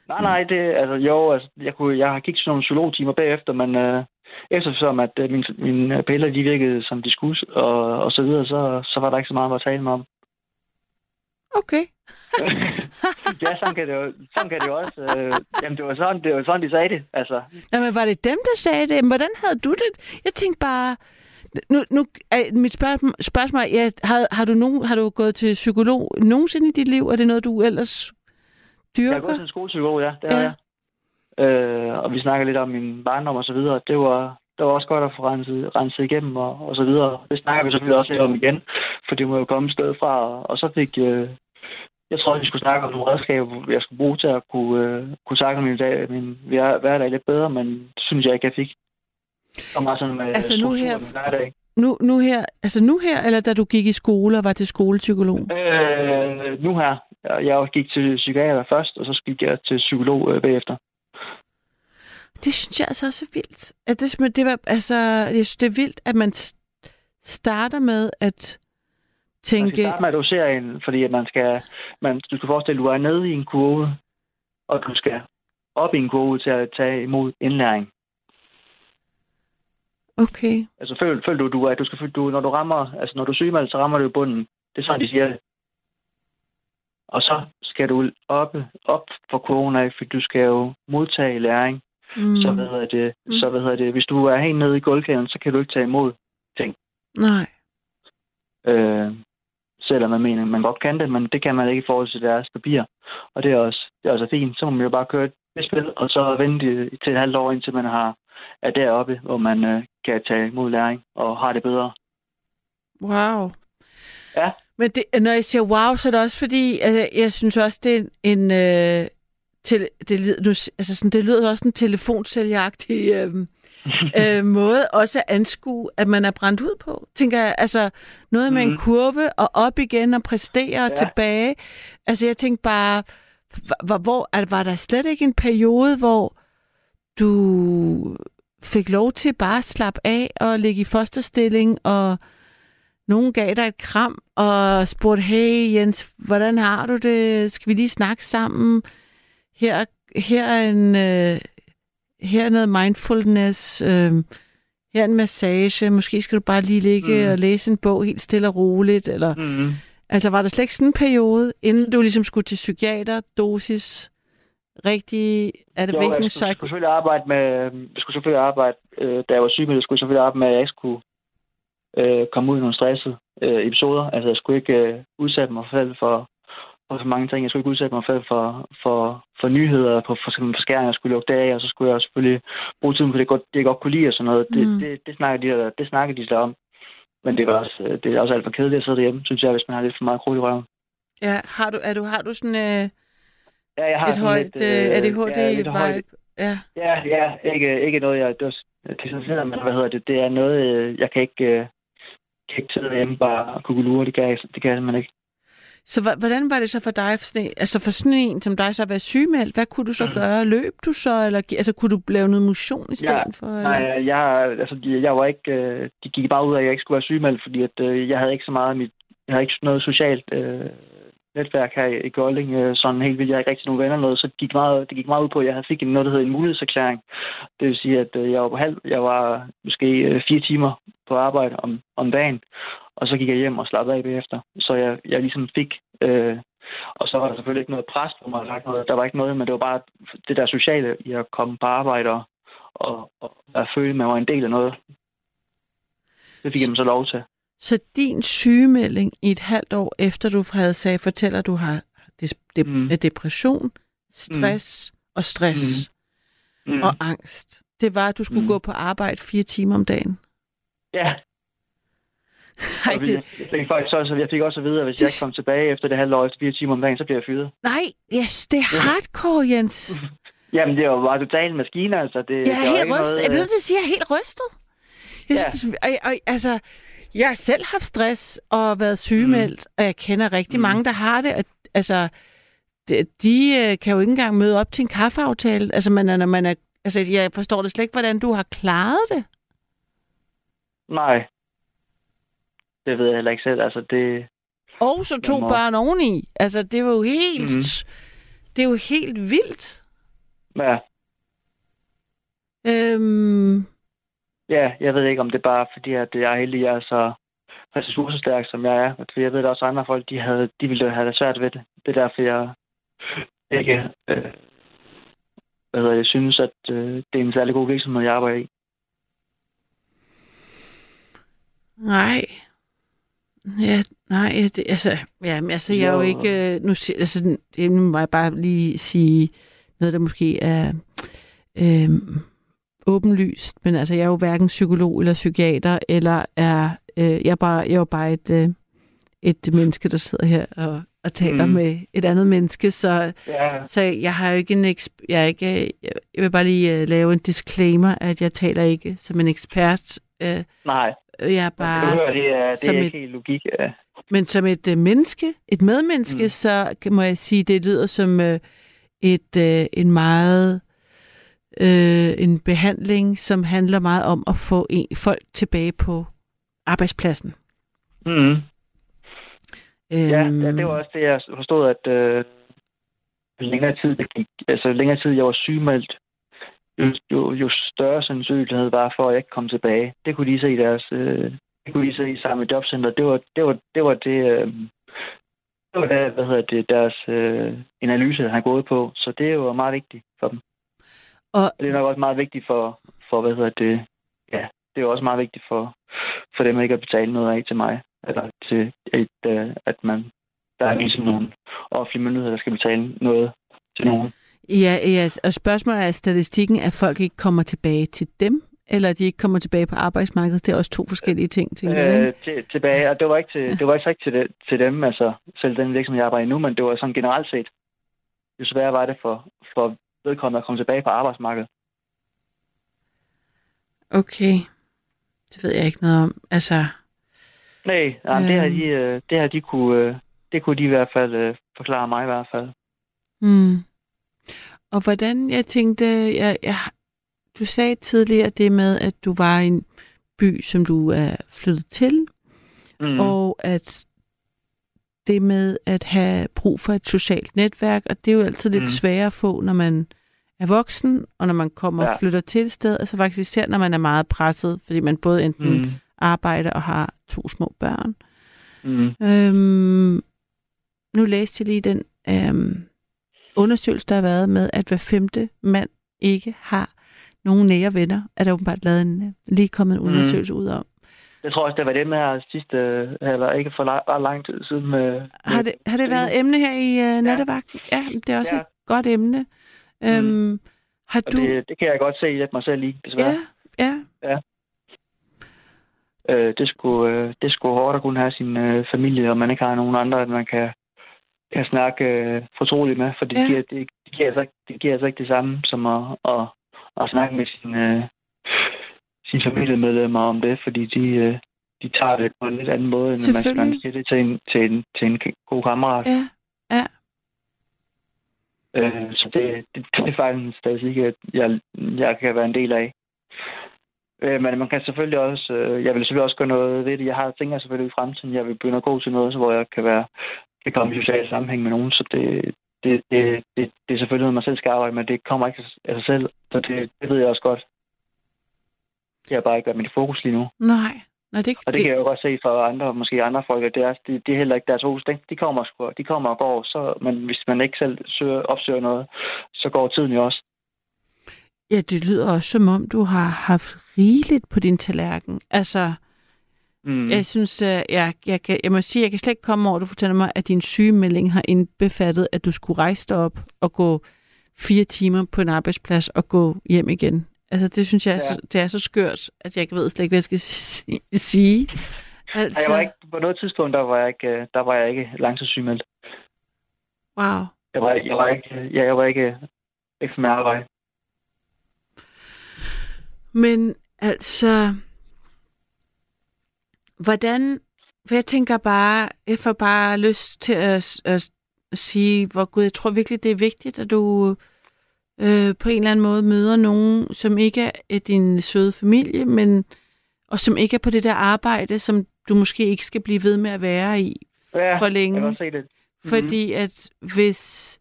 Nej, nej, det, altså, jo, altså, jeg, kunne, jeg har kigget sådan nogle psykologtimer bagefter, men øh, eftersom at øh, mine, mine piller, de virkede som de skulle, og, og så videre, så, så var der ikke så meget at tale med om. Okay. ja, sådan kan det jo, sådan kan det jo også. Øh, jamen, det var, sådan, det var sådan, de sagde det. Altså, Nå, men var det dem, der sagde det? Hvordan havde du det? Jeg tænkte bare... Nu, nu er mit spørg- spørgsmål, er, har, har, du nogen, har du gået til psykolog nogensinde i dit liv? Er det noget, du ellers jeg har dyrker? gået til en skolepsykolog, ja, det Ja. jeg. Øh, og vi snakker lidt om min barndom og så videre. Det var, det var også godt at få renset, renset igennem og, og så videre. Det snakker vi selvfølgelig også lidt om igen, for det må jo komme et sted fra. Og, og så fik... Øh, jeg tror, vi skulle snakke om nogle redskaber, jeg skulle bruge til at kunne, øh, kunne takle min, dag, min hver- hverdag lidt bedre, men det synes jeg ikke, jeg fik. Så meget sådan med Altså, nu her- hverdag. Nu, nu her, altså nu her, eller da du gik i skole og var til skolepsykolog? Øh, nu her. Jeg gik til psykiater først, og så gik jeg til psykolog øh, bagefter. Det synes jeg altså også er vildt. At det, det var, altså, jeg synes, det er vildt, at man starter med at Man skal tænke... starte med at dosere en, fordi at man skal, man, du skal forestille, at du er nede i en kurve, og du skal op i en kurve til at tage imod indlæring. Okay. Altså føl, føl du, du, at du skal, du, når du rammer, altså når du er sygemeldt, så rammer du bunden. Det er sådan, de siger det. Og så skal du op, op for kurven af, for du skal jo modtage læring. Mm. Så, hvad hedder det, Mm. så hvad hedder det, hvis du er helt nede i gulvkæden, så kan du ikke tage imod Nej. Øh, selvom man mener, man godt kan det, men det kan man ikke i forhold til deres papir. Og det er også, det er også fint. Så må man jo bare køre et spil, og så vente til et halvt år, indtil man har, er deroppe, hvor man øh, kan tage imod læring og har det bedre. Wow. Ja. Men det, når jeg siger wow, så er det også fordi, at jeg, synes også, det er en... Øh, til, det, lyder, nu, altså sådan, det lyder også en telefonsælgeragtig øh, øh, måde også at anskue, at man er brændt ud på. Tænker jeg, altså noget med en Mhm. kurve og op igen og præstere og Ja. tilbage. Altså jeg tænkte bare, hvor, hvor at, var der slet ikke en periode, hvor du fik lov til bare at slappe af og ligge i fosterstilling, og nogen gav dig et kram og spurgte, hey Jens, hvordan har du det? Skal vi lige snakke sammen? Her, her er en... Øh, her er noget mindfulness, øh, her er en massage, måske skal du bare lige ligge Mm. og læse en bog helt stille og roligt, eller, Mm-hmm. altså var der slet ikke sådan en periode, inden du ligesom skulle til psykiater, dosis, rigtig, er det Jo, hvilken jeg skulle, psyko... skulle selvfølgelig arbejde med, jeg skulle selvfølgelig arbejde, øh, da jeg var syg med det, skulle jeg selvfølgelig arbejde med, at jeg ikke skulle øh, komme ud i nogle stressede øh, episoder. Altså, jeg skulle ikke øh, udsætte mig selv for, for så mange ting. Jeg skulle ikke udsætte mig selv for, for, for nyheder, på for eksempel skæringer, jeg skulle lukke det af, og så skulle jeg selvfølgelig bruge tiden på det, godt, det jeg godt kunne lide og sådan noget. Det, Mm. det, det, snakker de der, det snakker de der om. Men det, var også, øh, det er også alt for kedeligt at sidde derhjemme, synes jeg, hvis man har lidt for meget krudt i røven. Ja, har du, er du, har du sådan øh, Ja, jeg har et højt lidt, øh, ADHD-vibe? ja, Ja. Ja, ja, ikke, ikke noget, jeg det er men hvad hedder det, det er noget, øh, jeg kan ikke, øh, ikke sidde hjemme bare og kunne lure, det kan jeg, det kan jeg simpelthen ikke. Så hvordan var det så for dig, altså for sådan en som dig, så at være sygemeldt? Hvad kunne du så gøre? Løb du så, eller altså, kunne du lave noget motion i stedet Ja, for? Eller? Nej, jeg, altså, jeg var ikke, øh, de gik bare ud af, at jeg ikke skulle være sygemeldt, fordi at, øh, jeg havde ikke så meget af mit, jeg havde ikke noget socialt øh, netværk her i, Golding, øh, sådan helt vildt. Jeg ikke rigtig nogen venner noget, så det gik meget, det gik meget ud på, at jeg fik en, noget, der hedder en mulighedserklæring. Det vil sige, at øh, jeg var på halv, jeg var måske øh, fire timer på arbejde om, om dagen, Og så gik jeg hjem og slappede af bagefter. Så jeg, jeg ligesom fik... Øh, og så var der selvfølgelig ikke noget pres på mig. eller Noget. Der var ikke noget, men det var bare det der sociale i at komme på arbejde og, og, og at føle, at man var en del af noget. Det fik jeg dem så lov til. Så din sygemelding i et halvt år efter du havde sagt, fortæller, at du har des- de- Mm. depression, stress mm. og stress Mm. mm. og angst. Det var, at du skulle mm. Gå på arbejde fire timer om dagen. Ja, Ej, det, jeg, fik faktisk også, jeg fik også at vide, at hvis jeg ikke kom tilbage efter det halve år efter fire timer om dagen, så bliver jeg fyret. nej, yes, det er hardcore, Jens. Jamen, det var bare totalt maskine, altså. Det, Jeg er var helt rystet. Jeg noget, bliver øh, nødt til at sige, at jeg er helt rystet. Jeg Ja. synes, og, og, altså, jeg har selv haft stress og været sygemeldt, mm. og jeg kender rigtig mm. Mm. mange, der har det. Og, altså, de, de øh, kan jo ikke engang møde op til en kaffeaftale. Altså, man er, når man er, altså, jeg forstår det slet ikke, hvordan du har klaret det. Nej. Det ved jeg heller ikke selv. Altså, det... Og så to må- børn oveni. Altså, det var jo helt... Mhm. Det er jo helt vildt. Ja, Øhm, ja, jeg ved ikke, om det er bare fordi, at jeg er heldig, jeg er så ressourcestærk, som jeg er. For jeg ved, at også andre folk, de, havde, de ville have det svært ved det. Det er derfor, jeg ikke øh, hvad hedder, jeg synes, at øh, det er en særlig god virksomhed, jeg arbejder i. nej. Ja, nej, det, altså, ja, men altså, jeg er jo ikke, øh, nu, altså, det nu må jeg bare lige sige noget, der måske er øh, åbenlyst, men altså, jeg er jo hverken psykolog eller psykiater, eller er, øh, jeg er bare, jeg er jo bare et, øh, et menneske, der sidder her og, og taler mm. Med et andet menneske, så, Ja, så jeg har jo ikke en eksp- jeg er ikke, jeg vil bare lige øh, lave en disclaimer, at jeg taler ikke som en ekspert, øh, nej. jeg er Bare, bare... det er, det som er et- ikke helt logik. Ja. Men som et øh, menneske, et medmenneske, mm. Så må jeg sige, det lyder som øh, et øh, en meget øh, en behandling, som handler meget om at få en, folk tilbage på arbejdspladsen. Mm. Ja, Øhm, ja, det var også det, jeg forstod, at øh, længere tid det gik, altså længere tid jeg var sygemeldt, jo, jo, jo større sandsynlighed var for, at jeg ikke kom tilbage. Det kunne de se i deres, øh, det kunne de se i samme jobcenter. Det var det, var, det, var det, øh, det var det, hvad hedder det, deres øh, analyse har gået på. Så det jo meget vigtigt for dem. Og- Og det er nok også meget vigtigt for, for hvad hedder det, ja, det er også meget vigtigt for, for dem ikke at betale noget af til mig. Eller til, et, øh, at man, der er ligesom nogle offentlige myndigheder, der skal betale noget til nogen. Ja, ja, og spørgsmålet er, statistikken, at folk ikke kommer tilbage til dem, eller at de ikke kommer tilbage på arbejdsmarkedet. Det er også to forskellige ting, tænker jeg. Øh, ikke? til, tilbage, og det var ikke til, det var ikke rigtig til, det, til dem, altså selv den virksomhed, jeg arbejder i nu, men det var sådan generelt set. Jo sværere var det for, for vedkommende at komme tilbage på arbejdsmarkedet. Okay. Det ved jeg ikke noget om. Altså, Nej, nej det, har Øhm. de, øh, det har de kunne, øh, det kunne de i hvert fald øh, forklare mig i hvert fald. Mm. Og hvordan, jeg tænkte, jeg, jeg, du sagde tidligere det med, at du var i en by, som du er flyttet til, mm. og at det med at have brug for et socialt netværk, og det er jo altid lidt Mm. sværere at få, når man er voksen, og når man kommer og Ja. flytter til et sted, altså faktisk især, når man er meget presset, fordi man både enten mm. Mm. arbejder og har to små børn. Mm. Øhm, nu læste jeg lige den øhm, undersøgelse, der har været med, at hver femte mand ikke har nogen nære venner. Er der åbenbart lavet en, øh, lige kommet en Mhm. undersøgelse ud om. Jeg tror også, det var det med her sidste, øh, eller ikke for lang, lang tid siden med... Har det, har det været emne her i uh, nattevagten? Ja, det er også Ja. et godt emne. Øhm, har Og du... det, det kan jeg godt se lidt mig selv i, desværre. Ja, ja. Øh, det, skulle, øh, det skulle hårdt at kunne have sin øh, familie, og man ikke har nogen andre, at man kan, kan snakke øh, fortroligt med, for det, Ja. ja. giver, det, det, giver altså, ikke- det giver altså ikke det samme som at, at, at snakke med sin, øh, sine familiemedlemmer om det, fordi de, øh, de tager det på en lidt anden måde, end man skal siger det til en, til en, til en god kammerat. ja. Øh, så det, det, det er faktisk en statistik, at jeg, jeg kan være en del af. Øh, men man kan selvfølgelig også, øh, jeg vil selvfølgelig også gøre noget ved det. Jeg har tænkt selvfølgelig i fremtiden, jeg vil begynde at gå til noget, så hvor jeg kan være, kan komme i social sammenhæng med nogen, så det, det, det, det, det er selvfølgelig noget, man selv skal arbejde med. Det kommer ikke af sig selv, så det, det ved jeg også godt. Det har bare ikke været mit fokus lige nu. Nej, Nå, det, Og det kan jeg jo godt se for andre, måske andre folk, at det er, det, det er heller ikke deres hus. De, de, kommer, sgu- de kommer og går, så, men hvis man ikke selv søger, opsøger noget, så går tiden jo også. Ja, det lyder også som om, du har haft rigeligt på din tallerken. Altså, Mm. jeg synes, at jeg, jeg, kan, jeg må sige, jeg kan slet ikke komme over, at du fortæller mig, at din sygemelding har indbefattet, at du skulle rejse dig op og gå fire timer på en arbejdsplads og gå hjem igen. Altså, det synes jeg, er Ja. så, det er så skørt, at jeg ikke ved slet ikke, hvad jeg skal si- sige. Altså, Jeg var ikke, på noget tidspunkt, der var jeg ikke, øh, der var jeg ikke langtidssygemeldt. wow. Jeg var, jeg var ikke, ja, jeg var ikke, ikke for med arbejde. Men altså, hvordan, for jeg tænker bare, jeg får bare lyst til at, at sige, hvor Gud, jeg tror virkelig, det er vigtigt, at du øh, på en eller anden måde møder nogen, som ikke er din søde familie, men og som ikke er på det der arbejde, som du måske ikke skal blive ved med at være i Ja, for jeg længe. godt se det. Fordi at hvis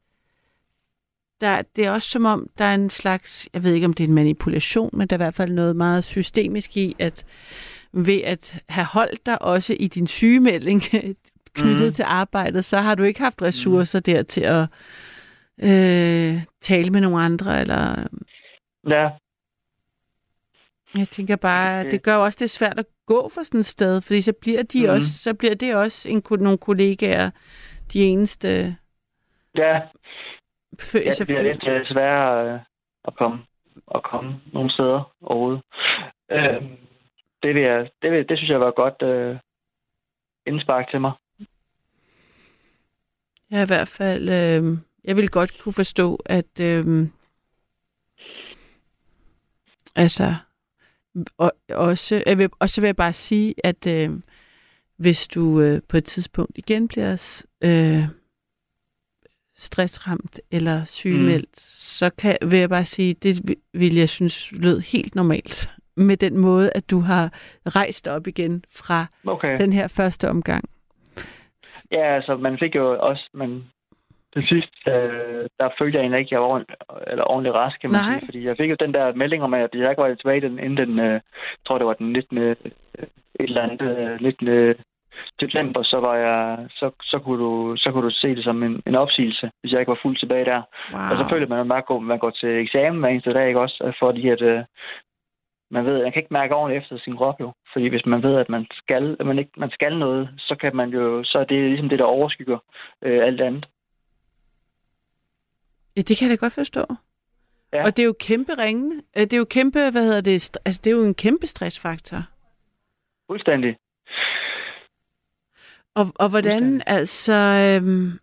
der, det er også som om, der er en slags, jeg ved ikke om det er en manipulation, men der er i hvert fald noget meget systemisk i, at ved at have holdt dig også i din sygemelding knyttet Mhm. til arbejdet, så har du ikke haft ressourcer der til at øh, tale med nogle andre, eller Ja, jeg tænker bare, at Det- gør også det svært at gå for sådan et sted, fordi så bliver de Mhm. også, så bliver det også en, nogle kollegaer, de eneste ja, fø, ja det bliver lidt øh, sværere øh, at komme, at komme nogle steder overhovedet. Øh, det, vil jeg, det, vil, det synes jeg var godt øh, indspark til mig. Jeg er i hvert fald, øh, jeg vil godt kunne forstå, at øh, altså, og, også, jeg vil, og så vil jeg bare sige, at øh, hvis du øh, på et tidspunkt igen bliver øh, stressramt eller sygemeldt, mm. så kan, vil jeg bare sige, det vi- vil jeg synes lød helt normalt med den måde, at du har rejst op igen fra Okay. den her første omgang. Ja, altså, man fik jo også, men til sidst, øh, der følte jeg egentlig ikke, at jeg var ordentlig, eller ordentlig rask, kan man Nej. sige. Fordi jeg fik jo den der melding om, at jeg ikke var tilbage den, inden den, øh, jeg tror det var den 19. øh, et eller andet, øh, 19. september, så var jeg, så, så, kunne du, så kunne du se det som en, en opsigelse, hvis jeg ikke var fuldt tilbage der. Wow. Og så føler man jo meget, at man går til eksamen hver eneste dag, ikke også? Fordi at, øh, man ved, man kan ikke mærke ordentligt efter sin krop jo. Fordi hvis man ved, at man skal, at man ikke, man skal noget, så kan man jo, så er det ligesom det, der overskygger øh, alt andet. Ja, det kan jeg da godt forstå. Ja. Og det er jo kæmpe ringende. Øh, Det er jo kæmpe, hvad hedder det, altså det er jo en kæmpe stressfaktor. Fuldstændig. Og, og hvordan, Fuldstændig. altså... Øhm,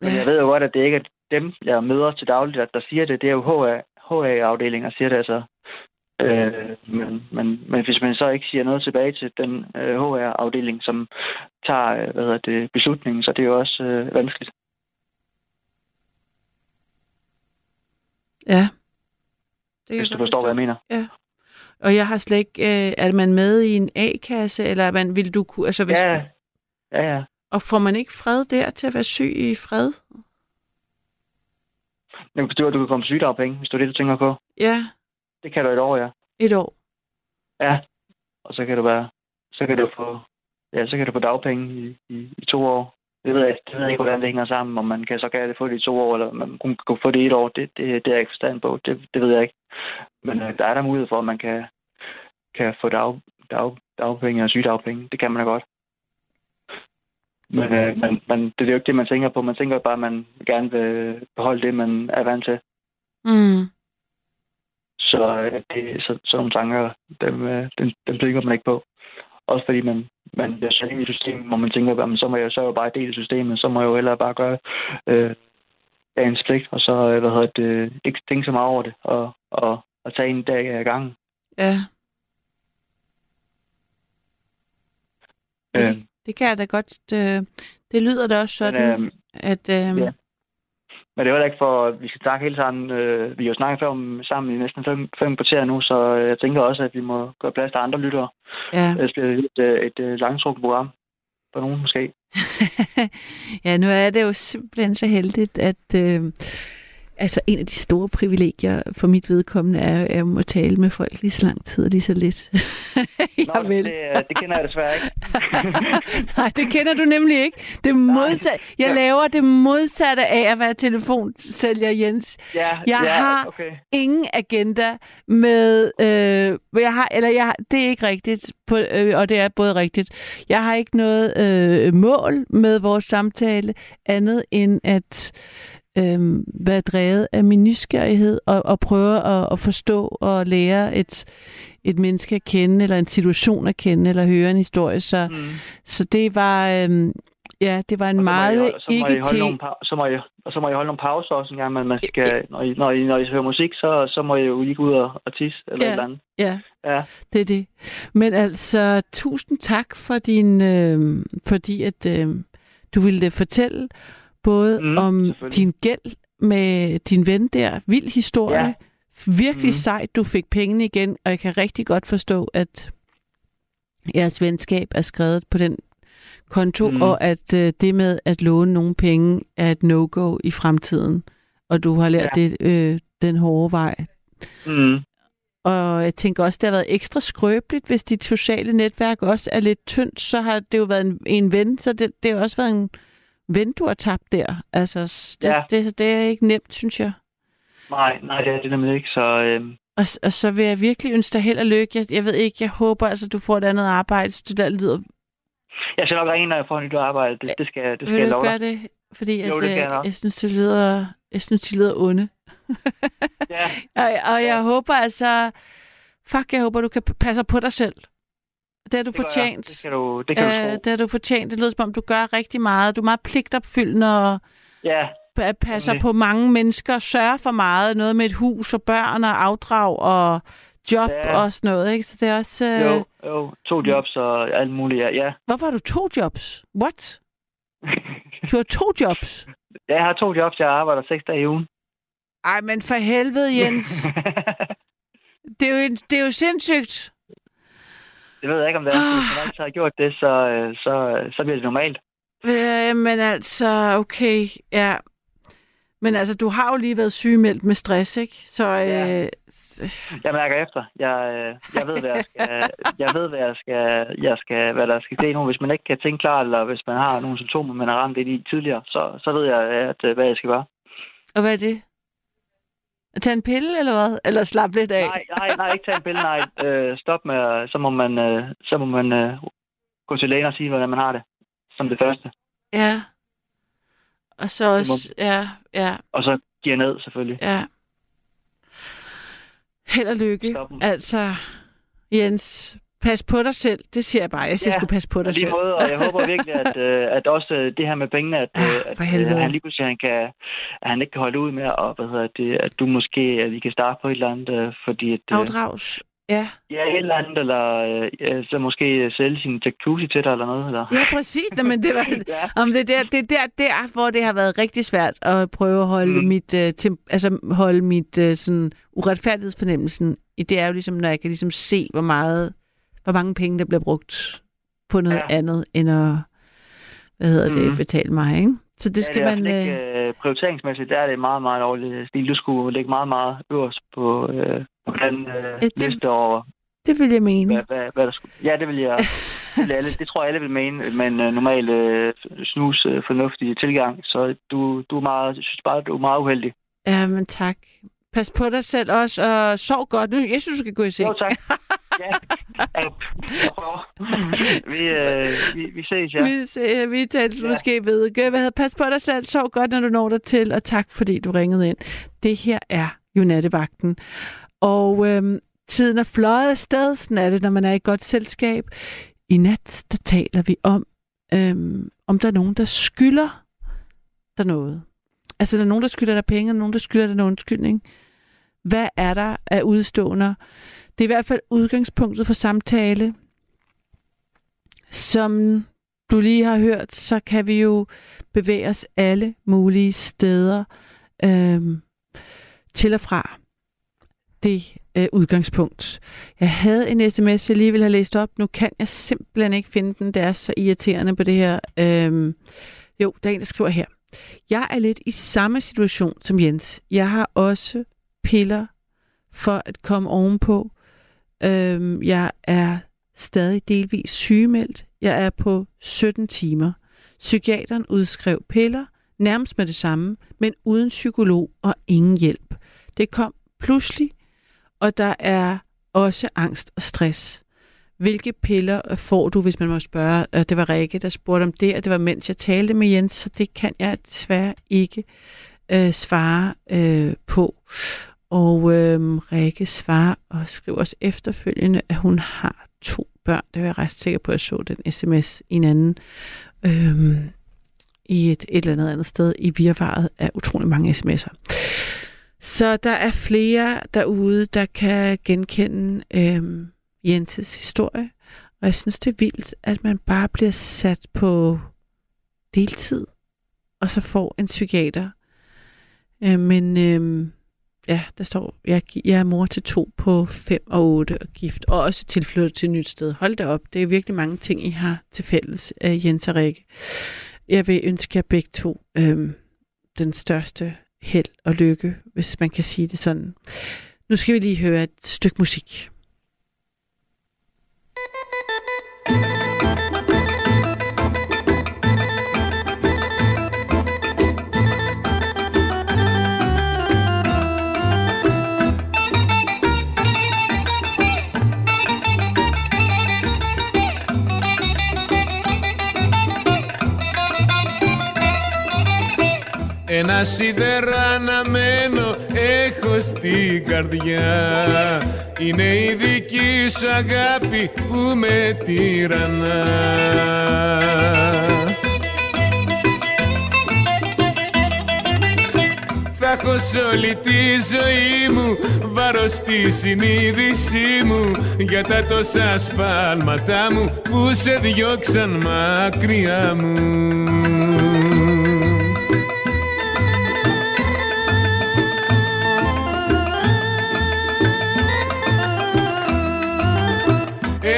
Men jeg ved jo godt, at det ikke er dem, jeg møder til dagligt, der, der siger det. Det er jo HA, HA-afdelinger, siger det altså. Øh, men, men, men hvis man så ikke siger noget tilbage til den øh, HR-afdeling, som tager øh, hvad hedder det, beslutningen, så det er jo også øh, vanskeligt. Ja. Det Hvis du forstår, hvad jeg forstå. mener. Og jeg har slet ikke... Øh, er man med i en A-kasse, eller er man, vil du kunne... Altså, hvis, Ja, ja, ja. Og får man ikke fred der til at være syg i fred? Men du, du kan komme sygedagpenge, hvis du er det, du tænker på. Ja, Det kan du et år, ja. et år. Ja. Og så kan du være, så kan du få, ja, så kan du få dagpenge i, i, i to år. Det ved jeg, det ved jeg ikke, hvordan det hænger sammen, om man kan så kan det få det i to år, eller man kun kan få det i et år. Det, det, det er jeg ikke forstand på. Det, det ved jeg ikke. Men øh, der er der mulighed for, at man kan, kan få dag, dag, dagpenge og sygedagpenge. Det kan man da godt. Men, øh, men, men det er jo ikke det, man tænker på. Man tænker bare, at man gerne vil beholde det, man er vant til. Mm. Så, øh, det, så sådan nogle tanker, dem, øh, dem, dem tænker man ikke på. Også fordi man, man bliver sat ind i systemet, hvor man tænker, at så må jeg så jo bare del systemet, så må jeg jo hellere bare gøre øh, dagens pligt, og så øh, hvad hedder det, ikke tænke så meget over det, og, og, og tage en dag ad gangen. Ja, Øh, det kan jeg da godt... Øh, det lyder da også sådan, men, øh, at... Øh, ja. Men det er heller ikke for, at vi skal snakke hele sammen. Øh, vi har jo snakket før om, sammen i næsten fem, fem kvarter nu, så øh, jeg tænker også, at vi må gøre plads til andre lyttere. ja. Bliver det et, øh, et, et langtrukken program for nogen måske. ja, nu er det jo simpelthen så heldigt, at øh, altså en af de store privilegier for mit vedkommende er, at jeg må tale med folk lige så lang tid og lige så lidt. Nå, det, øh, det kender jeg desværre ikke. Nej, det kender du nemlig ikke. Det modsatte. Jeg laver det modsatte af at være telefonsælger, Jens. Ja, Jeg ja, har Okay. ingen agenda med, øh, jeg har, eller jeg, har- det er ikke rigtigt, på, øh, og det er både rigtigt. Jeg har ikke noget øh, mål med vores samtale, andet end at øh, være drevet af min nysgerrighed og, og prøve at, at forstå og lære et, et menneske at kende, eller en situation at kende, eller høre en historie. Så, Mm. så det var, øh, ja, det var en Og meget I ikke til... nogle så må I, og så må I holde nogle pauser også en gang, men man skal, når I, når I, når I hører musik, så, så må I jo lige gå ud og, og tisse eller Ja. et eller andet. Ja, Ja. det er det. Men altså, tusind tak for din, øh, fordi at øh, du ville fortælle både Mm, om din gæld med din ven der. Vild historie. Ja. Virkelig Mm. sejt, du fik pengene igen, og jeg kan rigtig godt forstå, at jeres venskab er skrevet på den konto, Mm. og at øh, det med at låne nogle penge er et no-go i fremtiden, og du har lært Ja. det øh, den hårde vej. Mm. Og jeg tænker også, det har været ekstra skrøbeligt, hvis dit sociale netværk også er lidt tyndt, så har det jo været en, en ven, så det, det har også været en ven, du har tabt der. Altså, det, Ja. det, det er ikke nemt, synes jeg. Nej, nej, det er det nemlig ikke, så... Øhm, Og, og så vil jeg virkelig ønske dig held og lykke. Jeg, jeg ved ikke, jeg håber altså, du får et andet arbejde. så Det der lyder... jeg skal nok ringe, når jeg får et nyt arbejde. Det, det skal, det skal Vil jeg love dig. gøre det? Fordi at, Jo, det skal øh, jeg jeg synes, det lyder, jeg synes, det lyder onde. Ja, Og, og jeg håber altså... Fuck, jeg håber, du kan passe på dig selv. Det har du det fortjent. Det, skal du, det kan du Øh, tro. det har du fortjent. Det lyder som om, du gør rigtig meget. Du er meget pligtopfyldende og Ja, passer Nemlig. på mange mennesker, sørger for meget. Noget med et hus og børn og afdrag og job Ja. og sådan noget. Ikke? Så det er også... Øh... jo, jo. To jobs og alt muligt, ja. ja. Hvorfor har du to jobs? What? Du har to jobs? jeg har to jobs, jeg arbejder seks dage i ugen. Ej, men for helvede, Jens. Det er jo, det er jo sindssygt. Det ved jeg ikke, om det er. Hvis man altid har gjort det, så, øh, så, så bliver det normalt. Øh, men altså, okay, ja. Men altså, du har jo lige været sygemeldt med stress, ikke? Så Ja. øh, Jeg mærker efter. Jeg, øh, jeg ved, hvad jeg skal, jeg ved, hvad jeg skal, jeg skal, hvad der skal ske nu. Hvis man ikke kan tænke klart, eller hvis man har nogle symptomer, man har ramt ind i tidligere, så, så ved jeg, at, øh, hvad jeg skal gøre. og hvad er det? At tage en pille, eller hvad? Eller slappe lidt af? Nej, nej, nej, ikke tage en pille, nej. Øh, stop med, så må man, øh, så må man øh, gå til lægen og sige, hvordan man har det. Som det første. Ja. Og så også, ja, ja, Og så giver ned, selvfølgelig. ja. Held og lykke. Stop. Altså, Jens, pas på dig selv. Det siger jeg bare. Jeg siger, Ja, skulle passe på dig selv. måde, og jeg håber virkelig, at, øh, at også øh, det her med pengene, at, Ah, øh, at, øh, han lige pludselig han kan, at han ikke kan holde ud med, og hvad hedder det, at du måske, at vi kan starte på et eller andet, øh, fordi at, øh, Afdrags. Ja. ja, et eller andet, eller øh, så måske sælge sin jacuzzi til dig, eller noget, eller? ja, præcis. Men det var, ja. Om det, er der, det er der, der, hvor det har været rigtig svært at prøve at holde Mm. mit, uh, tem, altså holde mit uh, sådan uretfærdighedsfornemmelsen. i. Det er jo ligesom, når jeg kan ligesom se, hvor meget, hvor mange penge, der bliver brugt på noget Ja. andet, end at, hvad hedder det, Mm. betale mig, ikke? Så det skal ja, det er man... Øh, ikke, øh, prioriteringsmæssigt, der er det meget, meget dårligt stil. Du skulle lægge meget, meget øverst på, øh, på den øh, det- liste over, det vil jeg mene. hvad, hvad, hvad der skulle... Ja, det vil jeg... Alle, det tror jeg, alle vil mene, men øh, normal øh, snus øh, fornuftig tilgang. Så du, du er meget, synes bare, du er meget uheldig. Ja, men tak. Pas på dig selv også, og sov godt. Nu, jeg synes, du skal gå i seng. Jo, tak. Ja. Vi, øh, vi, vi ses, ja. Vi, se- vi talte Ja. måske ved. Hvad pas på dig selv. Sov godt, når du når dig til. Og tak, fordi du ringede ind. Det her er jo nattevagten. Og øhm, tiden er fløjet afsted. Sådan er det, når man er i godt selskab. I nat, der taler vi om, øhm, om der er nogen, der skylder der noget. Altså, der er nogen, der skylder dig penge, og nogen, der skylder dig en undskyldning. Hvad er der af udstående? Det er i hvert fald udgangspunktet for samtale. Som du lige har hørt, så kan vi jo bevæge os alle mulige steder øh, til og fra det øh, udgangspunkt. Jeg havde en sms, jeg lige ville have læst op. Nu kan jeg simpelthen ikke finde den. Det er så irriterende på det her. Øh, jo, der er en, der skriver her. Jeg er lidt i samme situation som Jens. Jeg har også piller for at komme ovenpå. Øhm, jeg er stadig delvis sygemeldt. Jeg er på 17 timer. Psykiateren udskrev piller, nærmest med det samme, men uden psykolog og ingen hjælp. Det kom pludselig, og der er også angst og stress. Hvilke piller får du, hvis man må spørge? Øh, det var Rikke, der spurgte om det, og det var mens jeg talte med Jens, så det kan jeg desværre ikke øh, svare øh, på. Og øh, Rikke svarer og skriver også efterfølgende, at hun har to børn. Det er jeg ret sikker på, at jeg så den sms i en anden øh, i et, et eller andet andet sted i virvaret af utrolig mange sms'er. Så der er flere derude, der kan genkende øh, Jenses historie. Og jeg synes, det er vildt, at man bare bliver sat på deltid, og så får en psykiater. Øh, men øh, ja, der står, jeg, jeg er mor til to på 5 og 8 og gift, og også tilflyttet til et nyt sted. Hold da op, det er virkelig mange ting, I har til fælles, uh, Jens og Rikke. Jeg vil ønske jer begge to øh, den største held og lykke, hvis man kan sige det sådan. Nu skal vi lige høre et stykke musik. Ένα σίδερο αναμένο έχω στην καρδιά Είναι η δική σου αγάπη που με τυραννά Θα έχω σε όλη τη ζωή μου βάρος στη συνείδησή μου για τα τόσα σφάλματά μου που σε διώξαν μακριά μου.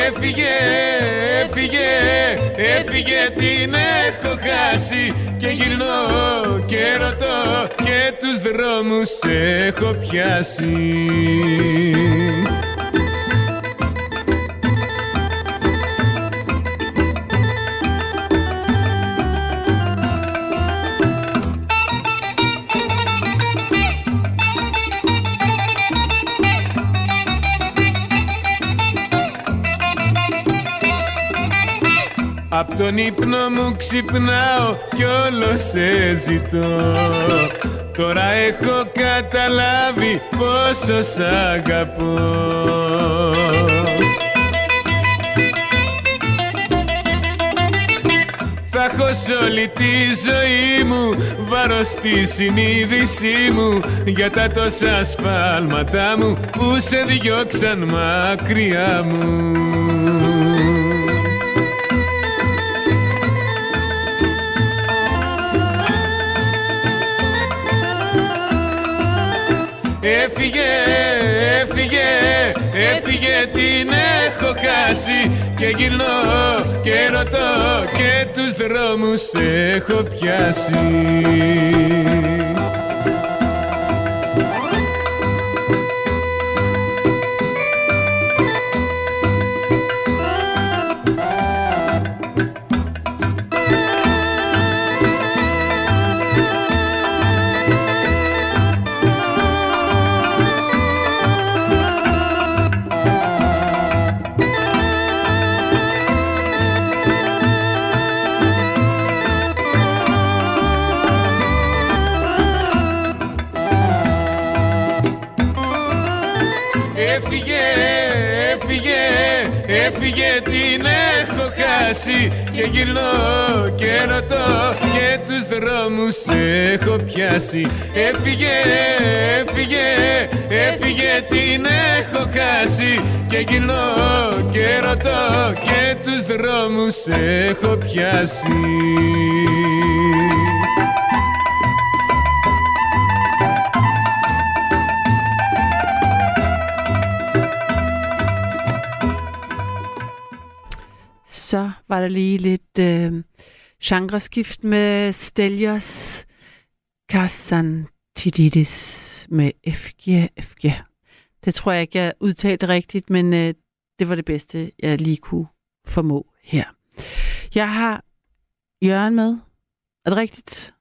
Έφυγε, έφυγε, έφυγε την έχω χάσει. Και γυρνώ και ρωτώ και τους δρόμους έχω πιάσει Απ' τον ύπνο μου ξυπνάω κι όλο σε ζητώ Τώρα έχω καταλάβει πόσο σ' αγαπώ Θα έχω σε όλη τη ζωή μου βάρος στη συνείδησή μου για τα τόσα σφάλματά μου που σε διώξαν μακριά μου. Έφυγε, έφυγε, έφυγε την έχω χάσει. Και γυρνώ και ρωτώ και τους δρόμους έχω πιάσει έφυγε την έχω χάσει Και γυρνώ και ρωτώ και τους δρόμους έχω πιάσει. Έφυγε, έφυγε, έφυγε την έχω χάσει Και γυρνώ και ρωτώ και τους δρόμους έχω πιάσει var der lige lidt øh, genreskift med Stelios Kassantididis med FG, FG. Det tror jeg ikke, jeg udtalte rigtigt, men øh, det var det bedste, jeg lige kunne formå her. Jeg har Jørgen med. Er det rigtigt?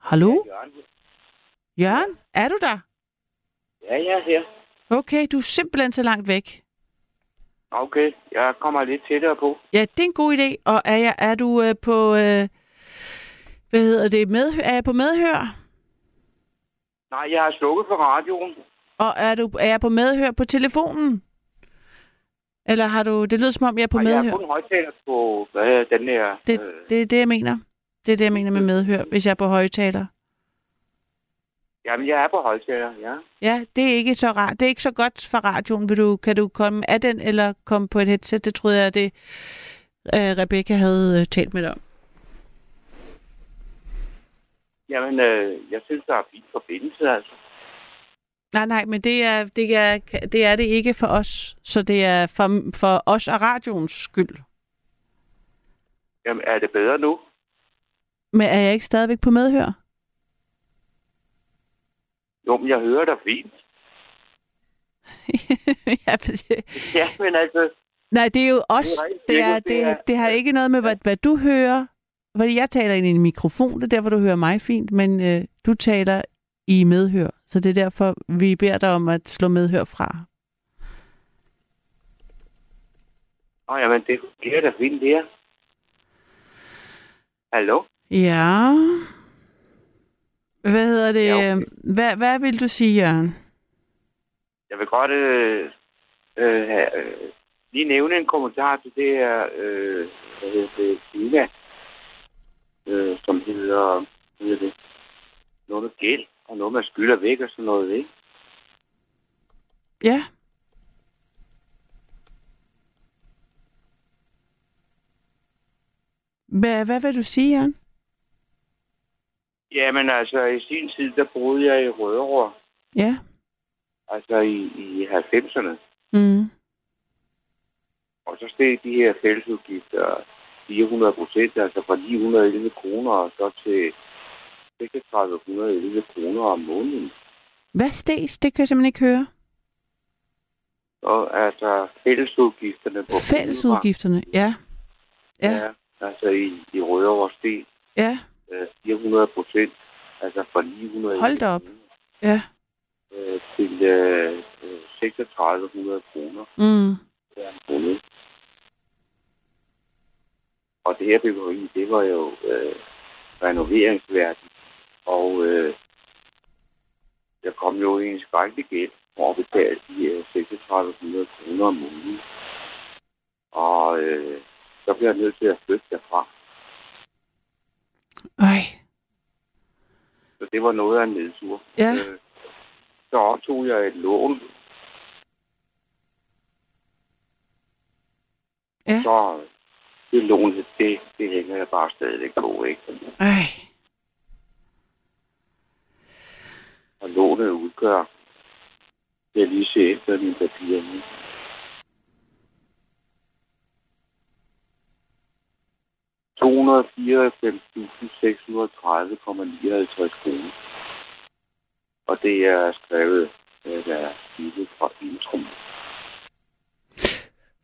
Hallo? Jørgen, er du der? Ja, jeg er her. Okay, du er simpelthen så langt væk. Okay, jeg kommer lidt tættere på. Ja, det er en god idé. Og er, jeg, er du øh, på... Øh, hvad hedder det? Medhør? Er jeg på medhør? Nej, jeg har slukket for radioen. Og er, du, er jeg på medhør på telefonen? Eller har du... Det lyder som om, jeg er på jeg medhør. har kun højtaler på hvad den. Det, øh, det er det, jeg mener. Det er det, jeg mener med medhør, hvis jeg er på højtaler. Jamen, jeg er på højtaler, ja. Ja, det er ikke så rart. Det er ikke så godt for radioen. Vil du, kan du komme af den, eller komme på et headset? Det troede jeg, det uh, Rebecca havde uh, talt med dig om. Jamen, øh, jeg synes, der er fint forbindelse, altså. Nej, nej, men det er, det, er, det er det ikke for os. Så det er for, for os og radioens skyld. Jamen, er det bedre nu? Men er jeg ikke stadigvæk på medhør? Jo, men jeg hører dig fint. ja, Ja, men altså... nej, det er jo os. Det er. Det, er, Det det, er- har ikke noget med, hvad, hvad du hører. Fordi jeg taler ind i en mikrofon, det er derfor, du hører mig fint, men øh, du taler i medhør. Så det er derfor, vi beder dig om at slå medhør fra. Nå, jamen, det fungerer da fint, det her. Hallo? Ja. Hvad hedder det? Ja, okay. hvad, hvad vil du sige, Jørgen? Jeg vil godt øh, øh, øh, lige nævne en kommentar til det her, øh, hvad hedder det, Kina, øh, som hedder, hvad hedder det, noget med gæld, og noget med skylder væk og sådan noget, ikke? Ja. Hvad, hvad vil du sige, Jørgen? Jamen altså, i sin tid, der boede jeg i Rødovre, Ja. altså i, i 90'erne, Mm. og så steg de her fællesudgifter 400 procent, altså fra 911 kroner og så til 3611 kroner om måneden. Hvad stes? Det kan jeg simpelthen ikke høre. Og altså fællesudgifterne på Fællesudgifterne, ja. Ja. Ja, altså i, i Rødovre steg Ja, øh, 400 procent, altså fra 900 Hold da op. ja. øh, til øh, øh, 3600 kroner Mm. hver måned. Og det her byggeri, det var jo øh, renoveringsværdigt. Og øh, jeg kom jo en skrækkelig gæld for at betale de øh, 3600 kroner om måneden. Og øh, så blev jeg nødt til at flytte derfra. Ej. Så det var noget af en nedtur. Ja. Øh, så optog jeg et lån. Ja. Så det lån, det, det hænger jeg bare stadigvæk på, ikke? Ej. Og lånet udgør, det er lige se efter mine papirer nu. Kroner. Og det er skrevet øh, der er givet fra Intrum.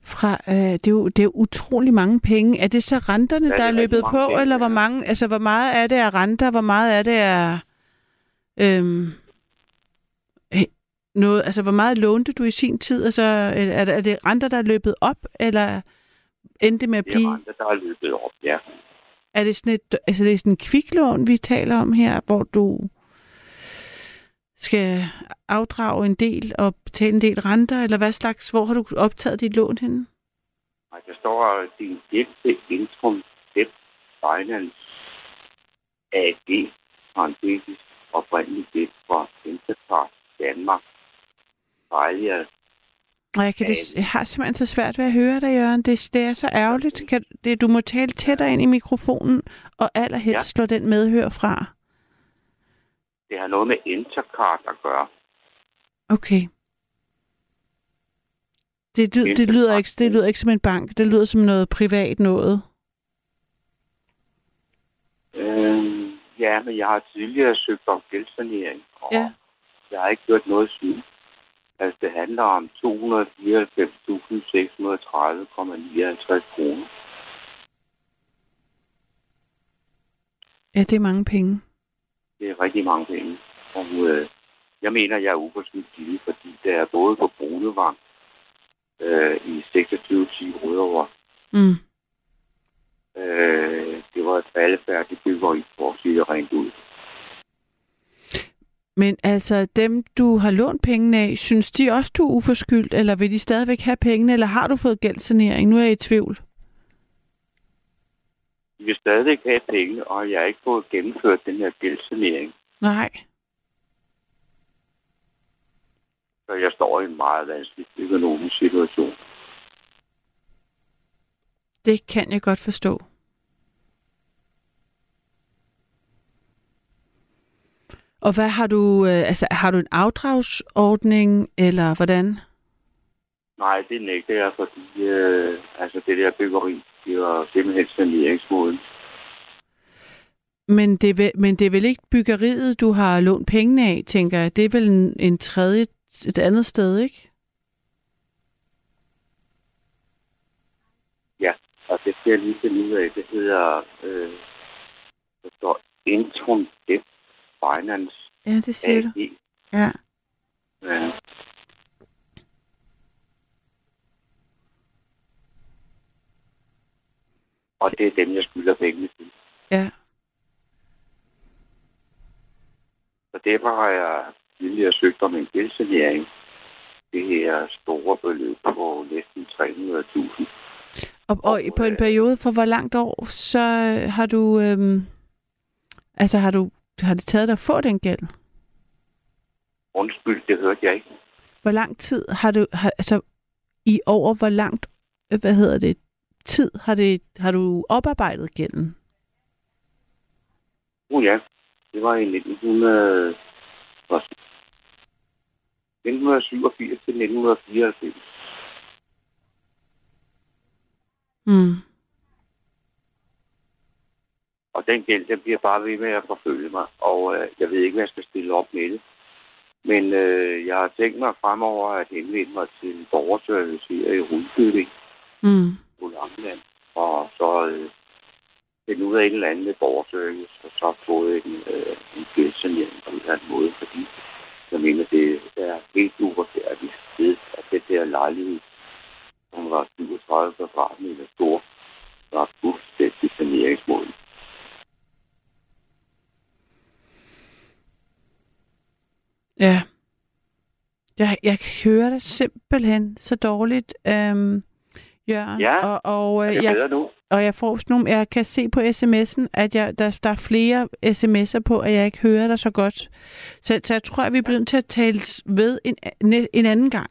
Fra, øh, det, er jo, det er utrolig mange penge. Er det så renterne, Ja, der det er er rigtig løbet på, penge, eller hvor mange, altså hvor meget er det af renter, hvor meget er det af øhm, noget, altså hvor meget lånte du i sin tid? Altså er det, er det renter, der er løbet op, eller endte med at Det er blive? renter, der er løbet op, ja. Er det sådan et, altså det er sådan en kviklån, vi taler om her, hvor du skal afdrage en del og betale en del renter, eller hvad slags, hvor har du optaget dit lån henne? Og der står, din gæld til Intrum Debt Finance AG, parentetisk oprindelig gæld fra Intercard Danmark. Fejliger og jeg, kan øh. det, jeg har simpelthen så svært ved at høre dig, Jørgen. Det, det er så ærgerligt. Mm. Kan, det, du må tale tættere ind i mikrofonen, og allerhelst ja. slå den medhør fra. Det har noget med intercard at gøre. Okay. Det, ly, det, lyder ikke, det lyder ikke som en bank. Det lyder som noget privat noget. Øh, ja, men jeg har tidligere søgt om gældsanering, og ja. jeg har ikke gjort noget siden. Altså, det handler om 294.630,59 kroner. Ja, det er mange penge. Det er rigtig mange penge. Og øh, jeg mener, jeg er uforskyldt fordi det er både på Brunevang øh, i 2610 Rødovre. Mm. Øh, det var et faldefærdigt byggeri for at sige det rent ud. Men altså, dem du har lånt pengene af, synes de også, du er uforskyldt, eller vil de stadigvæk have pengene, eller har du fået gældssanering? Nu er jeg i tvivl. De vil stadig have penge, og jeg har ikke fået gennemført den her gældssanering. Nej. Så jeg står i en meget vanskelig økonomisk situation. Det kan jeg godt forstå. Og hvad har du, øh, altså har du en afdragsordning, eller hvordan? Nej, det nægter jeg, fordi øh, altså det der byggeri, det var simpelthen saneringsmåden. Men det, vel- men det er vel ikke byggeriet, du har lånt pengene af, tænker jeg. Det er vel en, en tredje, et andet sted, ikke? Ja, og det skal jeg lige finde ud af. Det hedder, øh, der står Intrum Debt Finance Ja, det siger du. AG. Ja. Ja. Og det er dem, jeg skylder pengene til. Ja. Så derfor har jeg tidligere søgt om en gældssanering. Det her store beløb på næsten 300.000. Og, og i- på en periode for hvor langt år, så øh, har du, øhm, altså har du, har det taget dig at få den gæld? Undskyld, det hørte jeg ikke. Hvor lang tid har du, har, altså i over, hvor langt, øh, hvad hedder det, tid har, det, har du oparbejdet gælden? Uh, ja, det var i 1900... hvad- 1987 til 1994. Mm. Og den gæld, den bliver bare ved med at forfølge mig, og øh, jeg ved ikke, hvad jeg skal stille op med det. Men øh, jeg har tænkt mig fremover at henvende mig til borgerservice her i Rudbøding Mm. på Langeland, og så øh, finde ud af et eller andet med borgerservice, og så få en, øh, en gældssanering på en eller anden måde, fordi jeg mener, det er helt uretfærdigt ved, at den der lejlighed, som var 37 kvadratmeter stor, var fuldstændig saneringsmål. Ja. Jeg, jeg hører dig simpelthen så dårligt, øhm, Jørgen. Ja, og, og, øh, det jeg, nu? og jeg får sådan nogle, jeg kan se på sms'en, at jeg, der, der er flere sms'er på, at jeg ikke hører dig så godt. Så, så jeg tror, at vi bliver nødt til at tale ved en, en anden gang.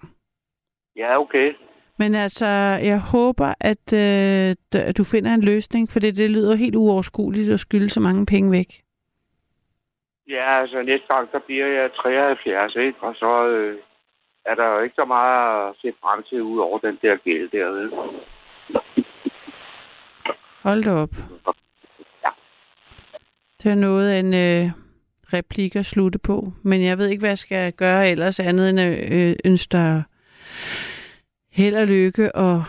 Ja, okay. Men altså, jeg håber, at øh, du finder en løsning, for det, det lyder helt uoverskueligt at skylde så mange penge væk. Ja, altså næste gang, så bliver jeg 73, ikke? Og så øh, er der jo ikke så meget at se frem til ud over den der gæld der, vel? Hold da op. Ja. Det er noget af en øh, replik at slutte på. Men jeg ved ikke, hvad jeg skal gøre ellers andet end at øh, ønske dig held og lykke. Og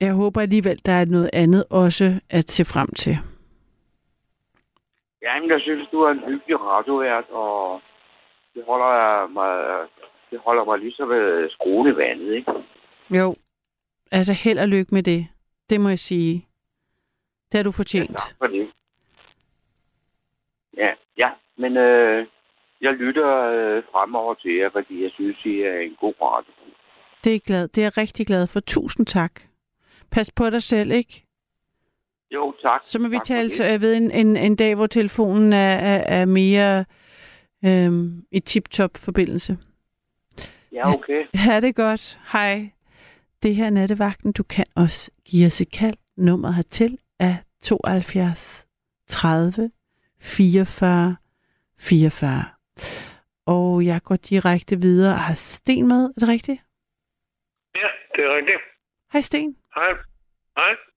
jeg håber alligevel, der er noget andet også at se frem til. Jamen, jeg synes, du er en hyggelig radiovært, og det holder mig, det holder mig ligesom ved skruen i vandet, ikke? Jo, altså held og lykke med det. Det må jeg sige. Det har du fortjent. Tak for det. Ja, ja, men øh, jeg lytter øh, fremover til jer, fordi jeg synes, I er en god radio. Det er, glad. det er jeg rigtig glad for. Tusind tak. Pas på dig selv, ikke? Jo, tak. Så må vi Tak tale jeg ved, en, en, en dag, hvor telefonen er, er, er mere øhm, i tip-top forbindelse. Ja, okay. Ha' det godt. Hej. Det her er nattevagten. Du kan også give os et kald. Nummeret hertil er 72 30 44 44. Og jeg går direkte videre og har Sten med. Er det rigtigt? Ja, det er rigtigt. Hej Sten. Hej. Hej.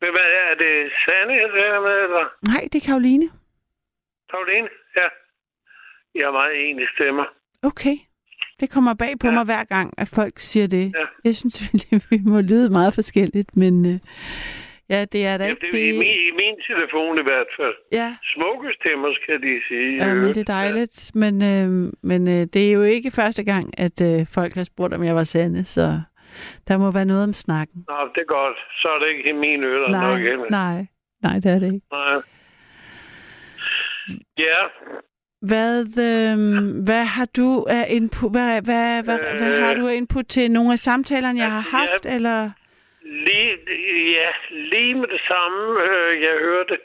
Men hvad er det? Sanne, jeg taler med, eller? Nej, det er Karoline. Karoline? Ja. Jeg har meget enige stemmer. Okay. Det kommer bag på ja. Ja. mig hver gang, at folk siger det. Ja. Jeg synes, vi må lyde meget forskelligt, men øh, ja, det er da Ja, ikke det er i, min, i min telefon i hvert fald. Ja, Smukke stemmer, skal de sige. ja men det er dejligt. Men, øh, men øh, det er jo ikke første gang, at øh, folk har spurgt, om jeg var sande, så der må være noget om snakken. Nå, det er godt. Så er det ikke min øl, der Nej, nok nej, nej, det er det ikke. Nej. Ja, Hvad, øh, hvad har du af input, hvad, hvad, hvad, øh, hvad har du af input til nogle af samtalerne, jeg har haft, jeg- eller? lige, ja, lige med det samme, øh, jeg hørte.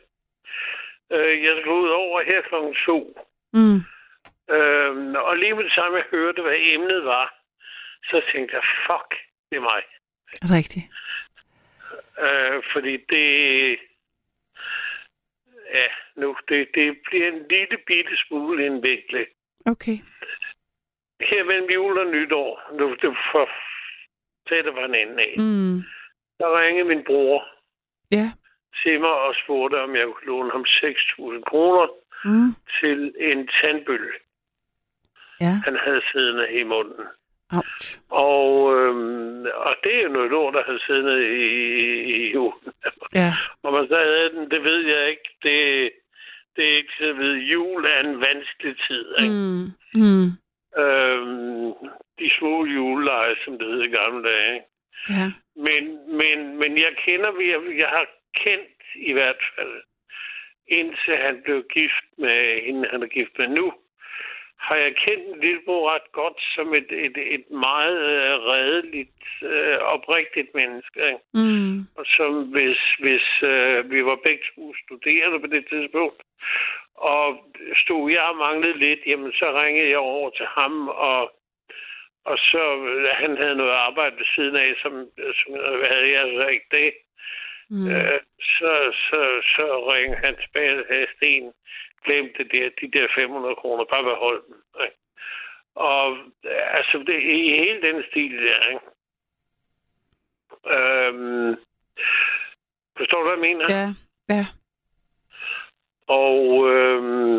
Øh, jeg skulle ud over her kl. 2. Mm. Øh, og lige med det samme, jeg hørte, hvad emnet var, så tænkte jeg, fuck, det er mig. Rigtigt. Øh, fordi det... Ja, nu, det, det bliver en lille bitte smule indviklet. Okay. Her mellem jul og nytår, nu det for tætte var en anden af, Mm. der ringede min bror Ja. til mig og spurgte, om jeg kunne låne ham 6.000 kroner Mm. til en tandbølle, Ja. han havde siddende i munden. Ouch. Og, øhm, og det er jo noget lort, der havde siddende i, i, i julen. Ja. Om man så havde den, det ved jeg ikke. Det, det er ikke så ved. Jul er en vanskelig tid. Ikke? Mm. Mm. Øhm, de små juleleje, som det hed i gamle dage. Ikke? Ja. Men, men, men jeg kender, jeg, jeg har kendt i hvert fald, indtil han blev gift med hende, han er gift med nu, har jeg kendt en lillebror ret godt som et, et, et meget øh, redeligt, øh, oprigtigt menneske. Ikke? Mm. Og som hvis, hvis øh, vi var begge to studerende på det tidspunkt, og stod jeg og manglede lidt, jamen så ringede jeg over til ham, og, og så øh, han havde noget arbejde ved siden af, som, som havde jeg så ikke det. Mm. Øh, så, så, så ringede han tilbage og sagde, Sten, glem det der, de der 500 kroner, bare behold dem. Ikke? Og øh, altså, det, i hele den stil der, ikke? Øhm, forstår du, hvad jeg mener? Ja. Ja. Og, øhm,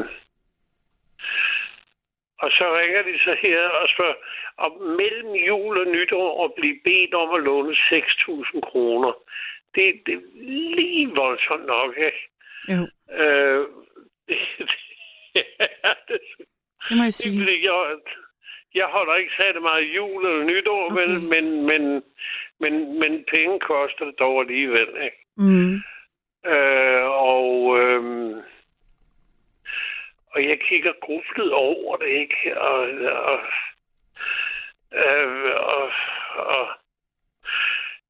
og så ringer de så her og spørger, om mellem jul og nytår at blive bedt om at låne 6.000 kroner, det, det er lige voldsomt nok, ikke? Jo. Øh, det, det, det, Det må jeg sige. det, jeg, jeg holder ikke særlig meget jul eller nytår, Okay. okay. men, men, men, men penge koster det dog alligevel, ikke? Mm. Øh, og, øhm, og jeg kigger gruflet over det, ikke? Og, og, øh, og, og,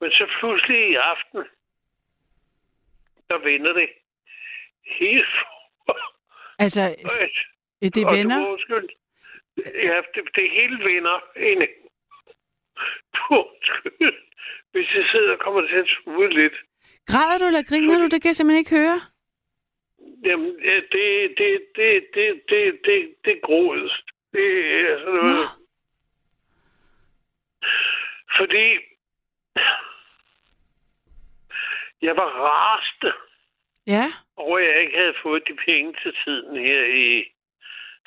men så pludselig i aften, der vender det helt Altså, højt. det Og? Du undskylde. Ja, det, det hele vinder inde. Du undskylde, hvis jeg sidder og kommer til at tude lidt. Græder du eller griner du? Det kan jeg simpelthen ikke høre. Jamen, ja, det, det, det, det, det, det, det er. Det er sådan noget. Nå. Fordi jeg var rasende Ja. over, at jeg ikke havde fået de penge til tiden her i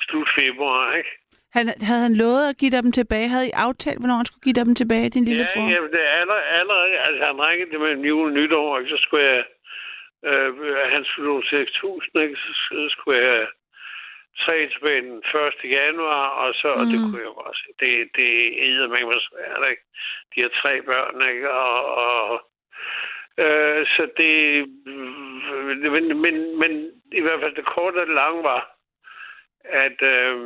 slut februar, ikke? Han, havde han lovet at give dig dem tilbage? Havde I aftalt, hvornår han skulle give dig dem tilbage, din lille ja, bror? jamen, det er aller, allerede, altså han ringede det mellem jul og nytår, ikke? så skulle jeg, øh, han skulle låne 6.000, ikke? Så, så skulle jeg tre tilbage den 1. januar, og så, mm. og det Mm. kunne jeg også. Det, det æder mig svært, ikke? De har tre børn, ikke? Og, og øh, så det, men, men, men i hvert fald det korte og det lange var, at øh,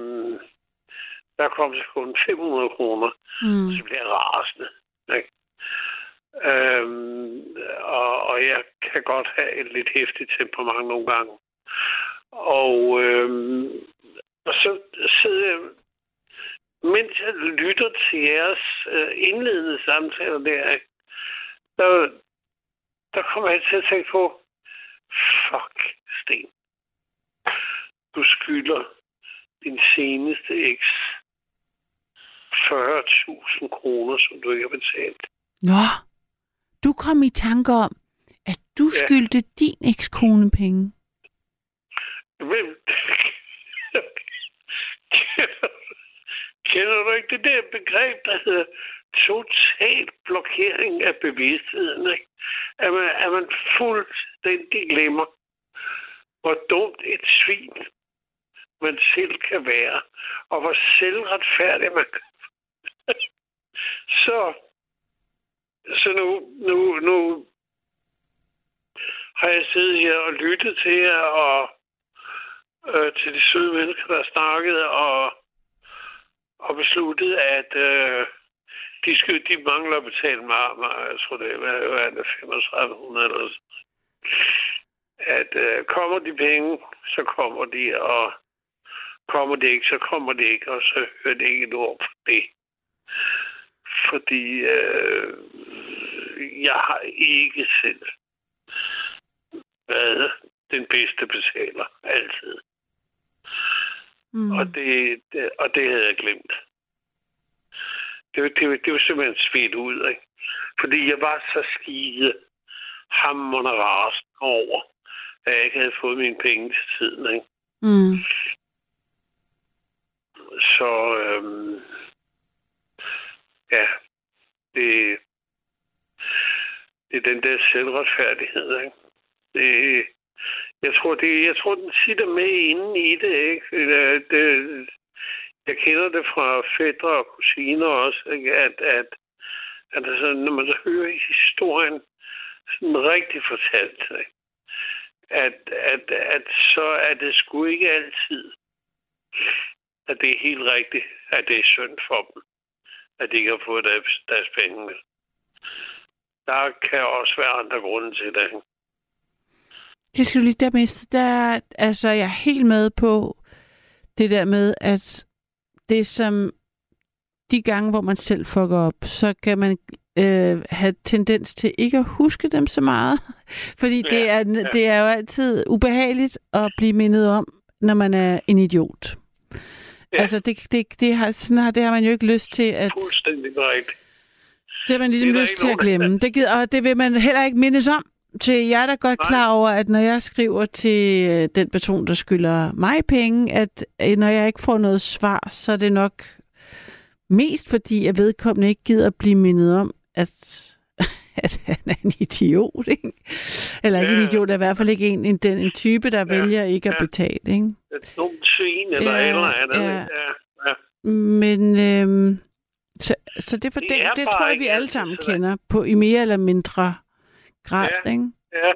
der kom så kun 500 kroner, Mm. så blev jeg rasende. Ikke? Øhm, og, og jeg kan godt have et lidt hæftigt temperament nogle gange. Og, øhm, og så sidder jeg, mens jeg lytter til jeres øh, indledende samtaler der, der, der kommer jeg til at tænke på, fuck, Sten. Du skylder din seneste eks 40.000 kroner, som du ikke har betalt. Nå, du kom i tanke om, at du Ja. skyldte din ekskone penge. Hvem? Kender du ikke det der begreb, der hedder total blokering af bevidstheden? Ikke? At, man, at man fuldstændig glemmer, hvor dumt et svin man selv kan være, og hvor selvretfærdig man kan Så, så nu, nu, nu har jeg siddet her og lyttet til jer, og øh, til de søde mennesker, der har snakket, og, og besluttet, at øh, de, skal, de mangler at betale mig, mig jeg tror det er, hvad, er det, 3500 eller sådan. At øh, kommer de penge, så kommer de, og kommer det ikke, så kommer det ikke, og så hører det ikke et ord på det. Fordi øh, jeg har ikke selv været den bedste betaler, altid. Mm. Og, det, det, og det havde jeg glemt. Det, var- det, det var simpelthen smidt ud, ikke? Fordi jeg var så skide hammerende rast over, at jeg ikke havde fået mine penge til tiden, ikke? Mm. Så øhm, ja, det, det er den der selvretfærdighed, ikke? Det, jeg tror, det, jeg tror, den sitter med inde i det, ikke? Det, det, jeg kender det fra fædre og kusiner også, ikke? At, at, at altså, når man så hører historien sådan rigtig fortalt, ikke? At, at, at så er det sgu ikke altid, at det er helt rigtigt, at det er synd for dem, at de ikke har fået deres, deres penge. Der kan også være andre grunde til det. Det skal du lige der miste. Der, altså, jeg er helt med på det der med, at det som de gange, hvor man selv fucker op, så kan man øh, have tendens til ikke at huske dem så meget. Fordi det, Ja, er, ja. det er jo altid ubehageligt at blive mindet om, når man er en idiot. Ja. Altså, det, det, det, har, sådan har, det har man jo ikke lyst til at... Fuldstændig rigtigt. Det har man ligesom Det lyst til at glemme. Det gider, og det vil man heller ikke mindes om. Til jeg er da godt Nej. klar over, at når jeg skriver til øh, den person, der skylder mig penge, at øh, når jeg ikke får noget svar, så er det nok mest fordi, at vedkommende ikke gider at blive mindet om, at, at han er en idiot. Ikke? Eller ikke en Ja. idiot, er i hvert fald ikke en, en, den, en type, der Ja. vælger ikke at Ja. betale. Ikke? Et dumt svin eller Ja, eller andet. ja. Ja. Men øhm, så, så det, for Det er det tror jeg, vi alle sammen kender på i mere eller mindre grad. Ja. Ikke? ja.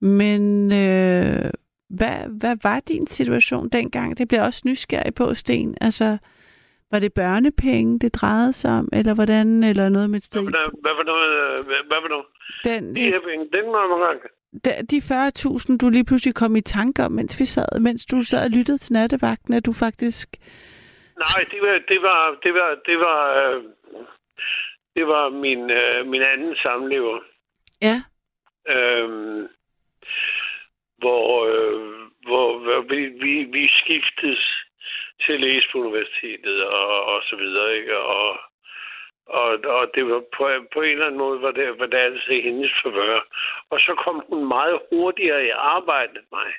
Men øh, hvad, hvad var din situation dengang? Det bliver også nysgerrig på, Sten. Altså, var det børnepenge, det drejede sig om, eller hvordan, eller noget med et sted? Hvad, hvad, hvad, hvad, hvad, hvad, hvad, hvad, Den, de her penge, den må man gange. de- de 40.000, du lige pludselig kom i tanke om, mens vi sad, mens du sad og lyttede til nattevagten, at du faktisk... Nej, det var, det var, det var, det var, øh, det var min, øh, min anden samlever. Ja. Øhm, hvor, øh, hvor, hvor vi, vi, vi skiftes til at læse på universitetet og, og så videre, ikke? Og, og, og det var på, på en eller anden måde, var det, var det altså hendes favør. Og så kom hun meget hurtigere i arbejde end mig.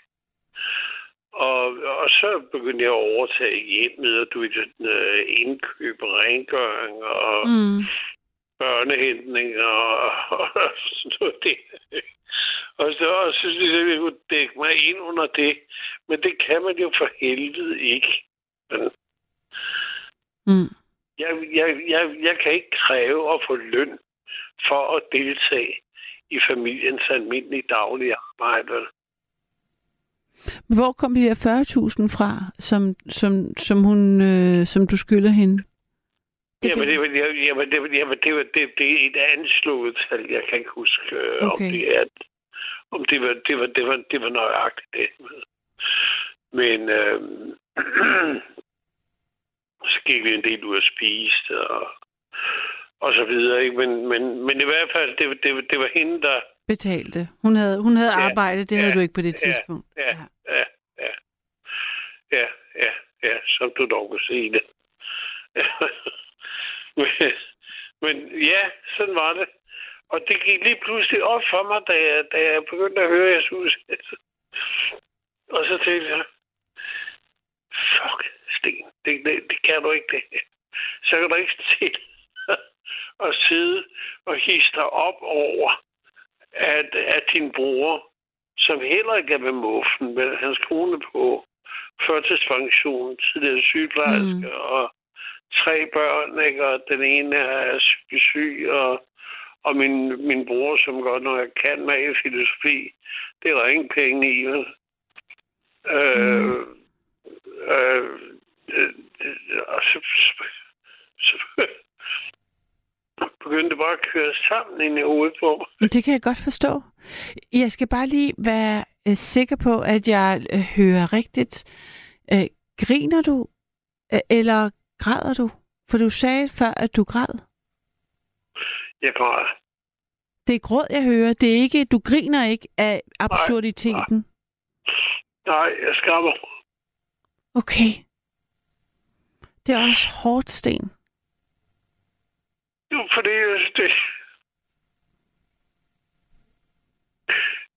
Og, og så begyndte jeg at overtage hjemmet, og du ved, sådan, øh, indkøb og rengøring og Mm. Børnehentning og, og sådan noget. Det. Og så, og så synes jeg, at jeg kunne dække mig ind under det. Men det kan man jo for helvede ikke. Men Mm. Jeg, jeg, jeg, jeg kan ikke kræve at få løn for at deltage i familiens almindelige daglige arbejde. Hvor kom de der 40.000 fra, som, som, som, hun, øh, som du skylder hende? Det Jamen, det, jamen, det, jamen, det, det, var- det, det er et anslået tal. Jeg kan ikke huske, øh, om Okay. det er om det var, det var, det var, det var nøjagtigt det. Men øh, så gik vi en del ud at spise og, og så videre. Ikke? Men, men, men i hvert fald, det, var- det, var- det var hende, der... Betalte. Hun havde, hun havde Ja. arbejde, det havde Ja. du ikke på det Ja. tidspunkt. Ja, ja, ja. Ja, ja, ja, som du dog kunne se det. men, men ja, sådan var det. Og det gik lige pludselig op for mig, da jeg, da jeg begyndte at høre jeres udsættelse. Og så tænkte jeg, fuck, Sten, det, det, det kan du ikke det. Så kan du ikke til at sidde og hisse dig op over, at, at din bror, som heller ikke er ved muffen, men hans kone på førtidspension, tidligere sygeplejerske, mm. og tre børn, ikke? og den ene er syg, og, og min, min bror, som godt nok kan med i filosofi, det er der ingen penge i. vel? Øh, øh, øh, og så, så, så begyndte bare at køre sammen ind i hovedet på mig. Det kan jeg godt forstå. Jeg skal bare lige være øh, sikker på, at jeg øh, hører rigtigt. Øh, griner du, øh, eller græder du? For du sagde før, at du græd. Jeg græder. Det er gråd, jeg hører. Det er ikke, du griner ikke af absurditeten. Nej, jeg skammer. Okay. Det er også hårdt, Sten. Jo, for det, det,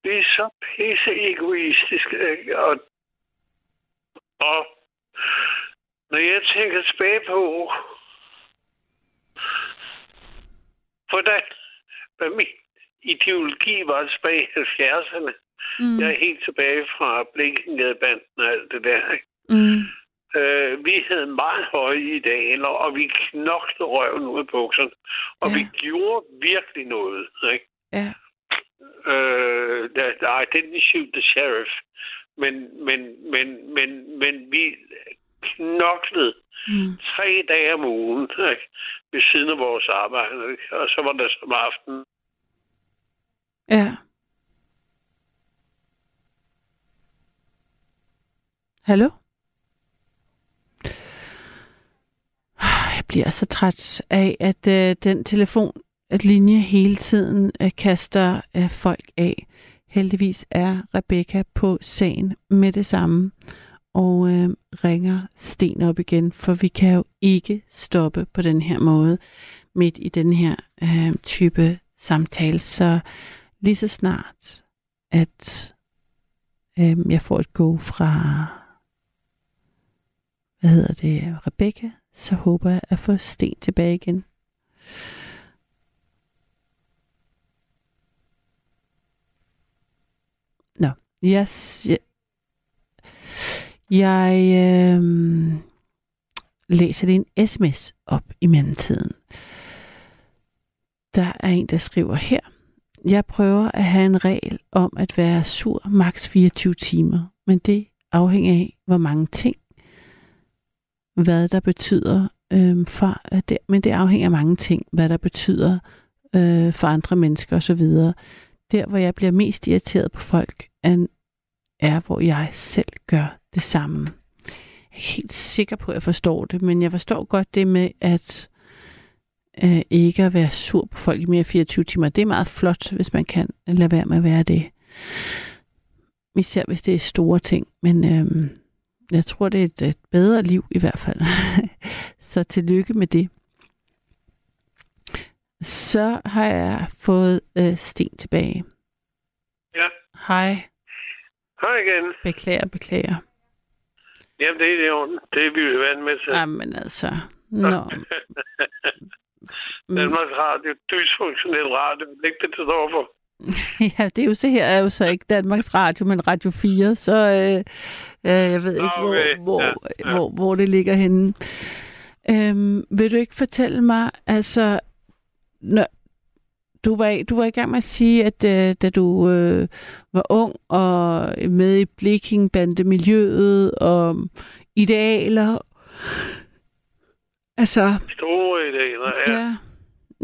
det er så pisse egoistisk. Ikke? Og, og når jeg tænker tilbage på, hvordan hvad min ideologi var tilbage i 70'erne. Mm. Jeg er helt tilbage fra Blinkengadebanden og alt det der. Ikke? Mm. Øh, vi havde meget høje idealer, og vi knoklede røven ud af bukserne. Og Ja. vi gjorde virkelig noget. Ikke? Ja. Øh, der, der, I didn't shoot the sheriff. Men, men, men, men, men vi knoklede Mm. tre dage om ugen ikke? ved siden af vores arbejde. Ikke? Og så var der som aften. Ja. Hallo? Jeg bliver så træt af, at øh, den telefon, at linje hele tiden øh, kaster øh, folk af. Heldigvis er Rebecca på sagen med det samme og øh, ringer Sten op igen, for vi kan jo ikke stoppe på den her måde midt i den her øh, type samtale. Så lige så snart, at øh, jeg får et go fra, hvad hedder det, Rebecca, så håber jeg at få Sten tilbage igen. Nå, jeg, jeg, jeg øh, læser lige en sms op i mellemtiden. Der er en, der skriver her. Jeg prøver at have en regel om at være sur maks 24 timer, men det afhænger af, hvor mange ting, hvad der betyder øh, for, at det, men det afhænger af mange ting, hvad der betyder øh, for andre mennesker osv. Der, hvor jeg bliver mest irriteret på folk, er, er, hvor jeg selv gør det samme. Jeg er ikke helt sikker på, at jeg forstår det, men jeg forstår godt det med, at øh, ikke at være sur på folk i mere end 24 timer. Det er meget flot, hvis man kan lade være med at være det. Især hvis det er store ting. Men øh, jeg tror, det er et, et bedre liv i hvert fald. Så tillykke med det. Så har jeg fået øh, Sten tilbage. Ja. Hej. Hej igen. Beklager, beklager. Jamen, det er orden. Det er vi jo vant med til. Jamen altså. Nå. Danmarks Radio. Dysfunktionel radio. Det er ikke det, det står for. Ja, det er jo så her er jo så ikke Danmarks Radio, men Radio 4, så øh, øh, jeg ved ikke, Okay, hvor, hvor, ja, ja. ja. Hvor, hvor det ligger henne. Øhm, vil du ikke fortælle mig, altså, når, du var, du var i gang med at sige, at øh, da du øh, var ung og med i Blekingbande-miljøet og idealer, altså, Store idealer, ja. ja. Ja.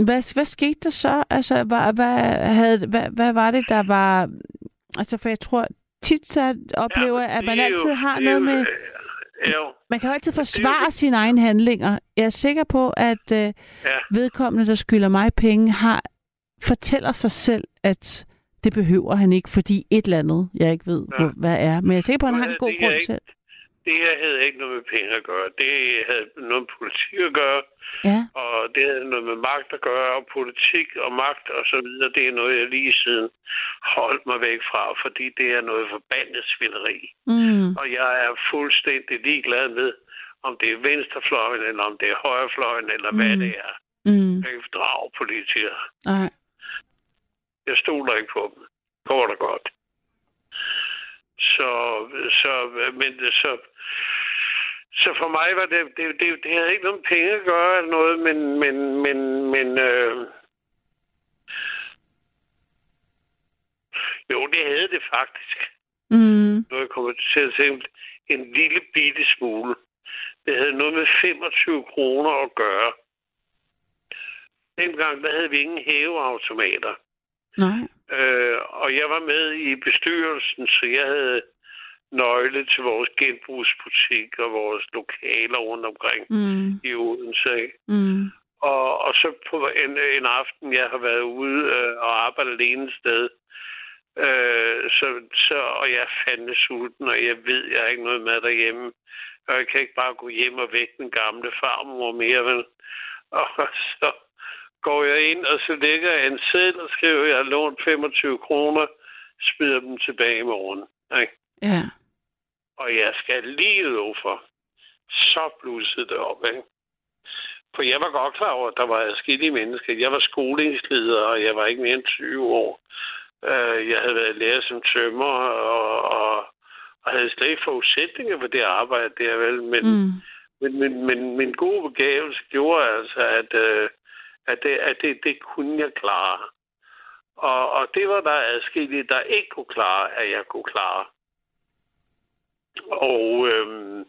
Hvad, hvad skete der så? Altså, hvad, hvad, havde, hvad, hvad var det, der var... Altså, for jeg tror tit, så oplever jeg, at man jo- altid har noget jo- med... Jo, Man kan jo altid forsvare sine egne handlinger. Jeg er sikker på, at øh, ja. vedkommende, der skylder mig penge, har fortæller sig selv, at det behøver han ikke, fordi et eller andet, jeg ikke ved, Ja. hvad er. Men jeg er sikker på, at han har en god grund ikke- til. Det her havde ikke noget med penge at gøre. Det havde noget med politik at gøre, Ja. og det havde noget med magt at gøre, og politik og magt og så videre. Det er noget, jeg lige siden holdt mig væk fra, fordi det er noget forbandet svineri. Mm. Og jeg er fuldstændig ligeglad med, om det er venstrefløjen, eller om det er højrefløjen, eller mm. hvad det er. Mm. Jeg kan drage politikere. Nej. Jeg stoler ikke på dem. Kort og godt. Så, så, men så, så for mig var det, det, det, det havde ikke noget med penge at gøre eller noget, men, men, men, men øh, jo, det havde det faktisk. Mm. Nu er jeg kommet til at tænke en lille bitte smule. Det havde noget med 25 kroner at gøre. Dengang, der havde vi ingen hæveautomater. Nej. Øh, og jeg var med i bestyrelsen, så jeg havde nøgle til vores genbrugsbutik og vores lokaler rundt omkring Mm. i Odense. Mm. Og, og så på en, en aften, jeg har været ude øh, og arbejdet alene et sted, øh, så, så, og jeg er fandme sulten, og jeg ved, jeg har ikke noget mad derhjemme. Og jeg kan ikke bare gå hjem og vække den gamle farmor mere, vel? Og så går jeg ind, og så lægger jeg en seddel og skriver, at jeg har lånt 25 kroner, smider dem tilbage i morgen. Ikke? Ja. Og jeg skal lige love for, så blussede det op, ikke? For jeg var godt klar over, at der var adskillige mennesker. Jeg var skolingsleder, og jeg var ikke mere end 20 år. Øh, Jeg havde været lærer som tømmer, og, og, og havde slet ikke forudsætninger for det arbejde der, vel? Men, Mm. men, men, men min gode begævelse gjorde altså, at, øh, at, det, at det, det kunne jeg klare. Og, og det var der adskillige, der ikke kunne klare, at jeg kunne klare. Og, øhm,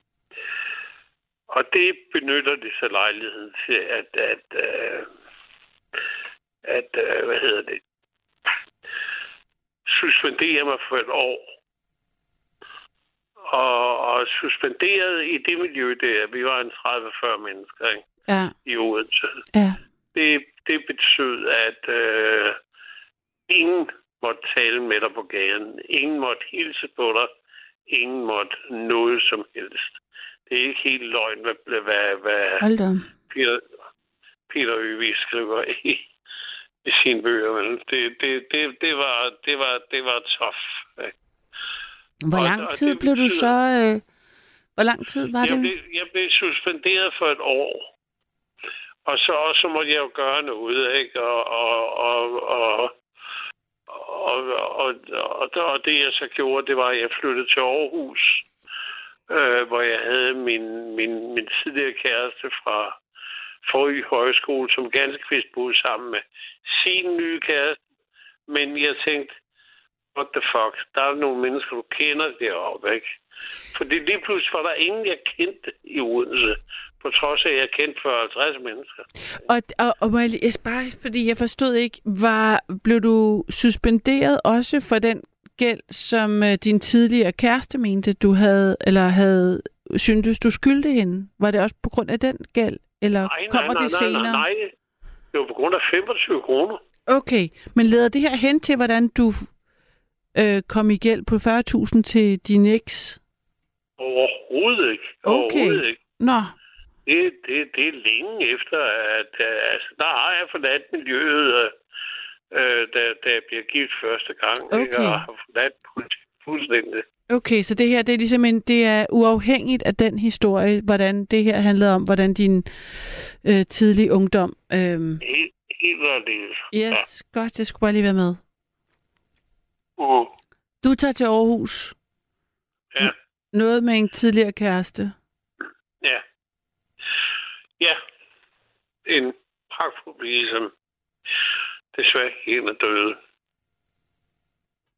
og det benytter de så lejligheden til, at, at, øh, at øh, hvad hedder det, suspendere mig for et år. Og, og suspenderet i det miljø der, vi var en 30-40 mennesker ikke? Ja. i Odense. Ja. Det, det betød, at øh, ingen måtte tale med dig på gaden. Ingen måtte hilse på dig. Ingen måtte noget som helst. Det er ikke helt løgn, hvad, hvad, hvad. Peter, Peter Øvig skriver i, i sine bøger. Men det, det, det, det, var, det, var, det var tough. Hvor Og- lang og tid det blev du så... betyder- Øh, hvor lang tid var jeg, det? blev, jeg blev suspenderet for et år. Og så, og så måtte jeg jo gøre noget, ikke? Og, og, og, og, og, og, og, og det, jeg så gjorde, det var, at jeg flyttede til Aarhus, øh, hvor jeg havde min, min, min tidligere kæreste fra Forøg højskole, som ganske vist boede sammen med sin nye kæreste. Men jeg tænkte, what the fuck, der er nogle mennesker, du kender deroppe, ikke? Fordi lige pludselig var der ingen, jeg kendte i Odense, på trods af, at jeg kendte 40-50 mennesker. Og, og, og må jeg, lige- bare, fordi jeg forstod ikke, var, blev du suspenderet også for den gæld, som øh, din tidligere kæreste mente, du havde, eller havde, syntes du skyldte hende? Var det også på grund af den gæld, eller Nej, kommer nej, nej, det nej, senere? nej, nej. Det var på grund af 25 kroner. Okay, men leder det her hen til, hvordan du øh, kom i gæld på 40.000 til din eks? Overhovedet ikke. Okay. Overhovedet ikke. Nå, Det, det, det er længe efter, at øh, altså, der har jeg forladt miljøet, øh, da, da jeg bliver gift første gang. Ikke? Okay. Og har forladt politik fuldstændig. okay, så det her, det er ligesom en, det er uafhængigt af den historie, hvordan det her handlede om, hvordan din øh, tidlige ungdom... Øh, Helt, helt aldeles. yes, ja. godt, det skulle bare lige være med. Uh, Du tager til Aarhus. ja. Noget med en tidligere kæreste. Ja. En pragtfuld pige, som desværre ikke er døde.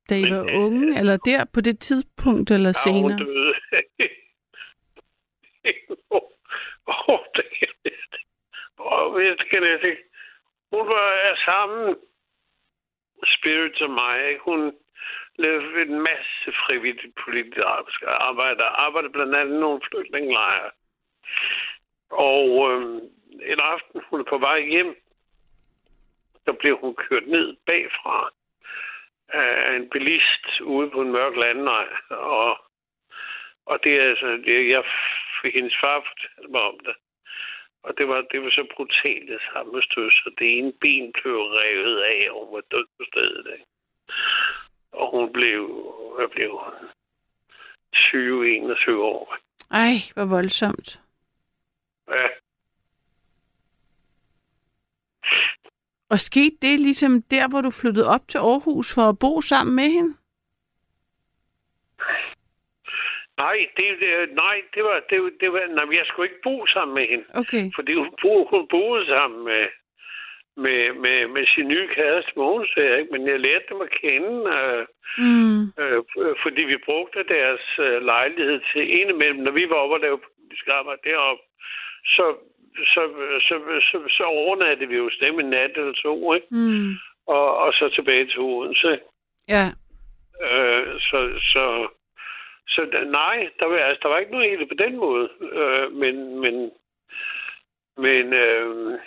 Da I Men, var øh, unge, eller der på det tidspunkt, eller Ja, hun senere? døde. Åh, oh, det kan jeg næsten. Åh, det kan jeg ikke. Hun var er sammen. Spirit og mig, ikke? Hun lavede en masse frivilligt politisk arbejde. Arbejdede blandt andet nogle flygtningelejre. Og øh, en aften, hun er på vej hjem, så blev hun kørt ned bagfra af en bilist ude på en mørk landevej. Og Og det er altså, det, jeg fik hendes far fortælle mig om det. Og det var, det var så brutalt det sammenstød, så det ene ben blev revet af, og hun var død på stedet. Ikke? Og hun blev, hvad blev hun? 20-21 år. Ej, hvor voldsomt. Ja. Og skete det ligesom der, hvor du flyttede op til Aarhus for at bo sammen med hende? Nej, det, nej, det var, det, var- det var, nej, jeg skulle ikke bo sammen med hende. Okay. Fordi hun, bo, hun boede sammen med, med, med, med sin nye kæreste Mogens, ikke? men jeg lærte dem at kende, øh, Mm. øh, fordi vi brugte deres øh, lejlighed til en imellem. Når vi var oppe og lavede politisk arbejde deroppe, så, så, så, så, så overnattede vi jo dem en nat eller to, ikke? Mm. Og, og så tilbage til Odense. Ja. Øh, så, så, så nej, der var, altså, der var ikke noget helt på den måde. Øh, men, men, men, øh,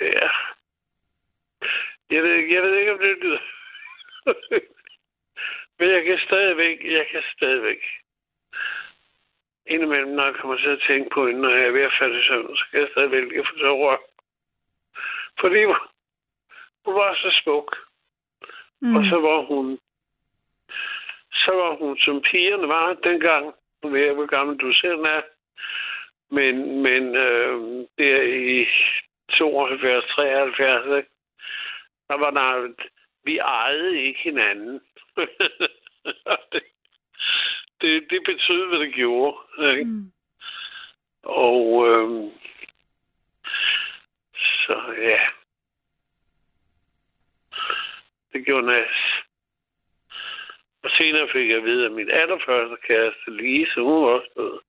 ja. Jeg ved, jeg ved ikke, om det lyder. Men jeg kan stadigvæk, jeg kan stadigvæk. Indimellem, når jeg kommer til at tænke på hende, når jeg er ved at falde i søvn, så kan jeg stadigvæk få så rør. Fordi hun var så smuk. Mm. Og så var hun så var hun, som pigerne var dengang, nu ved jeg, hvor gammel du selv er, men, men øh, der i 72, 73, ikke? der var der, vi ejede ikke hinanden. Det, det, det betød, hvad det gjorde. Ikke? Mm. Og øh, så ja. Det gjorde nas. Og senere fik jeg at vide, at min allerførste kæreste, Lise, hun var også død.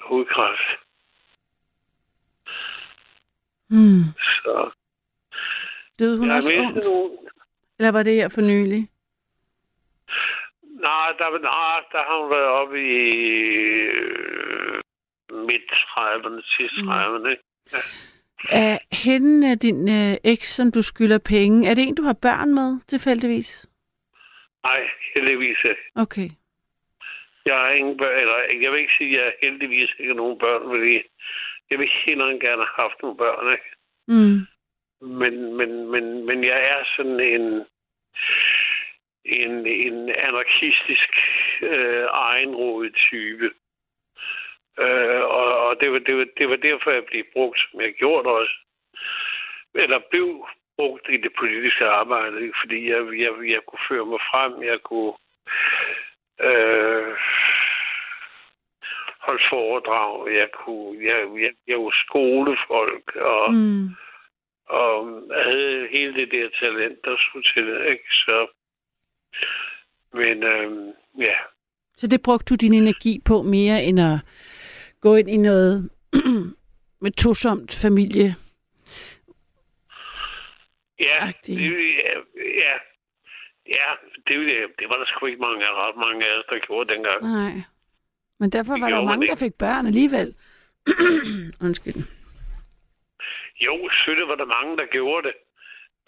af Hudkræft. Mm. Så Døde hun jeg også ungt? nogen. Eller var det her for nylig? Nej, der, nej, der har hun været oppe i øh, midt-30'erne, sidst 30'erne. ikke? Er hende af din øh, eks, som du skylder penge, er det en, du har børn med, tilfældigvis? Nej, heldigvis ikke. Okay. Jeg har ingen børn, eller jeg vil ikke sige, at jeg heldigvis ikke har nogen børn, fordi jeg vil hellere gerne have haft nogle børn, ikke? Mm. Men, men, men, men jeg er sådan en, en, en anarkistisk øh, egenrådig type. Øh, og og det, var, det, var, det var derfor, jeg blev brugt, som jeg gjorde også. Eller blev brugt i det politiske arbejde, ikke? fordi jeg, jeg, jeg kunne føre mig frem, jeg kunne øh, holde foredrag, jeg kunne, jeg, jeg, jeg var skolefolk, og Mm. og havde hele det der talent, der skulle til, ikke? Så, men øhm, ja, Så det brugte du din energi på mere end at gå ind i noget med tosomt familie? ja, det, ja, ja, ja det, det, det var der sgu ikke mange, ret mange af os, der gjorde dengang. Nej. Men derfor Det var der gjorde man mange, der fik børn alligevel. Undskyld. Jo, selvfølgelig var der mange, der gjorde det.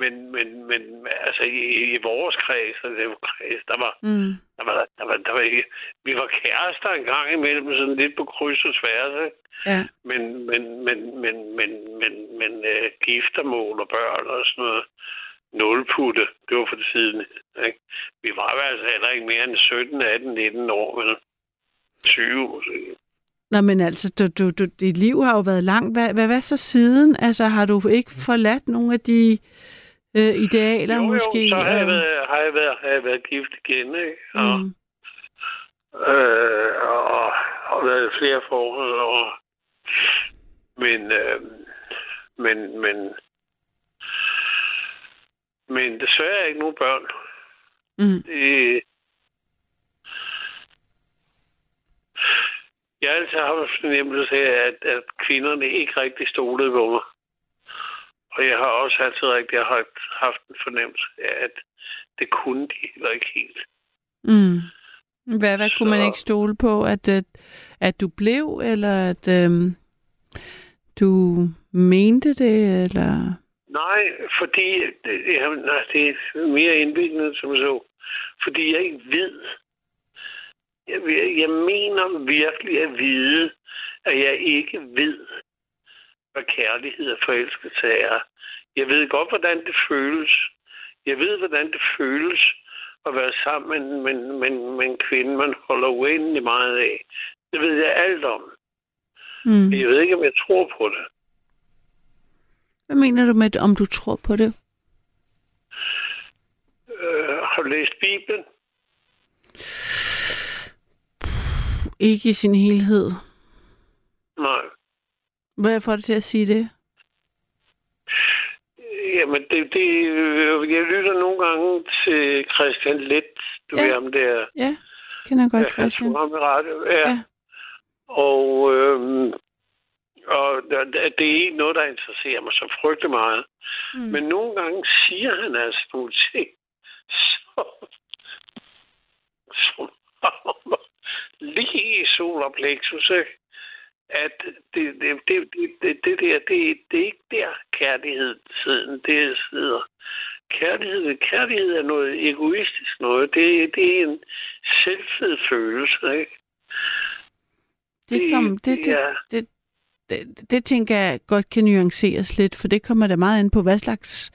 Men, men, men altså i, i vores kreds, altså det var kreds, der var, Mm. der var, der var, der var ikke, vi var kærester en gang imellem, sådan lidt på kryds og tværs, ikke? Ja. Men, men, men, men, men, men, men øh, giftermål og børn og sådan noget, nulputte, det var for det siden. Ikke? Vi var jo altså heller ikke mere end 17, 18, 19 år, men 20 måske. Nå, men altså, du, du, du, dit liv har jo været langt. Hvad, hvad, hvad så siden? Altså, har du ikke forladt nogle af de øh, idealer jo, jo, måske? så har jeg, været, har, jeg været, har jeg været gift igen, ikke? Og, Mm. øh, og, og været i flere forhold, og, men, øh, men, men, men desværre ikke nogen børn. Mm. Det, jeg har altid haft en fornemmelse af, at, at kvinderne ikke rigtig stolede på mig. Og jeg har også altid rigtig haft, haft en fornemmelse af, at det kunne de heller ikke helt. Mm. Hvad, hvad kunne man Så- ikke stole på? At, at, at du blev, eller at øhm, du mente det, eller... Nej, fordi det, ja, nej, det er mere indviklet som så. Fordi jeg ikke ved. Jeg, jeg mener virkelig at vide, at jeg ikke ved, hvad kærlighed og forelskelse er. Jeg ved godt, hvordan det føles. Jeg ved, hvordan det føles at være sammen med, med, med, med en kvinde, man holder uendelig meget af. Det ved jeg alt om. Mm. Men Jeg ved ikke, om jeg tror på det. Hvad mener du med, om du tror på det? Øh, har du læst Bibelen? Ikke i sin helhed. Nej. Hvad får dig til at sige det? Jamen, det, det, øh, jeg lytter nogle gange til Christian Let. Du Ja. ved ham der. Ja, kender jeg godt, Ja, Christian. tog ham i radio. Ja. Ja. Og, øhm, og det det er ikke noget, der interesserer mig så frygtelig meget. Mm. Men nogle gange siger han altså nogle ting, som, som lige i solar plexus, ikke? At det, det, det, det, det, det der, det, det er ikke der kærlighed siden det sidder. Kærlighed, kærlighed er noget egoistisk noget. Det, det er en selvfed følelse, ikke? Det, kom, det, det, ja. det, det, det tænker jeg godt kan nuanceres lidt, for det kommer da meget an på, hvad slags,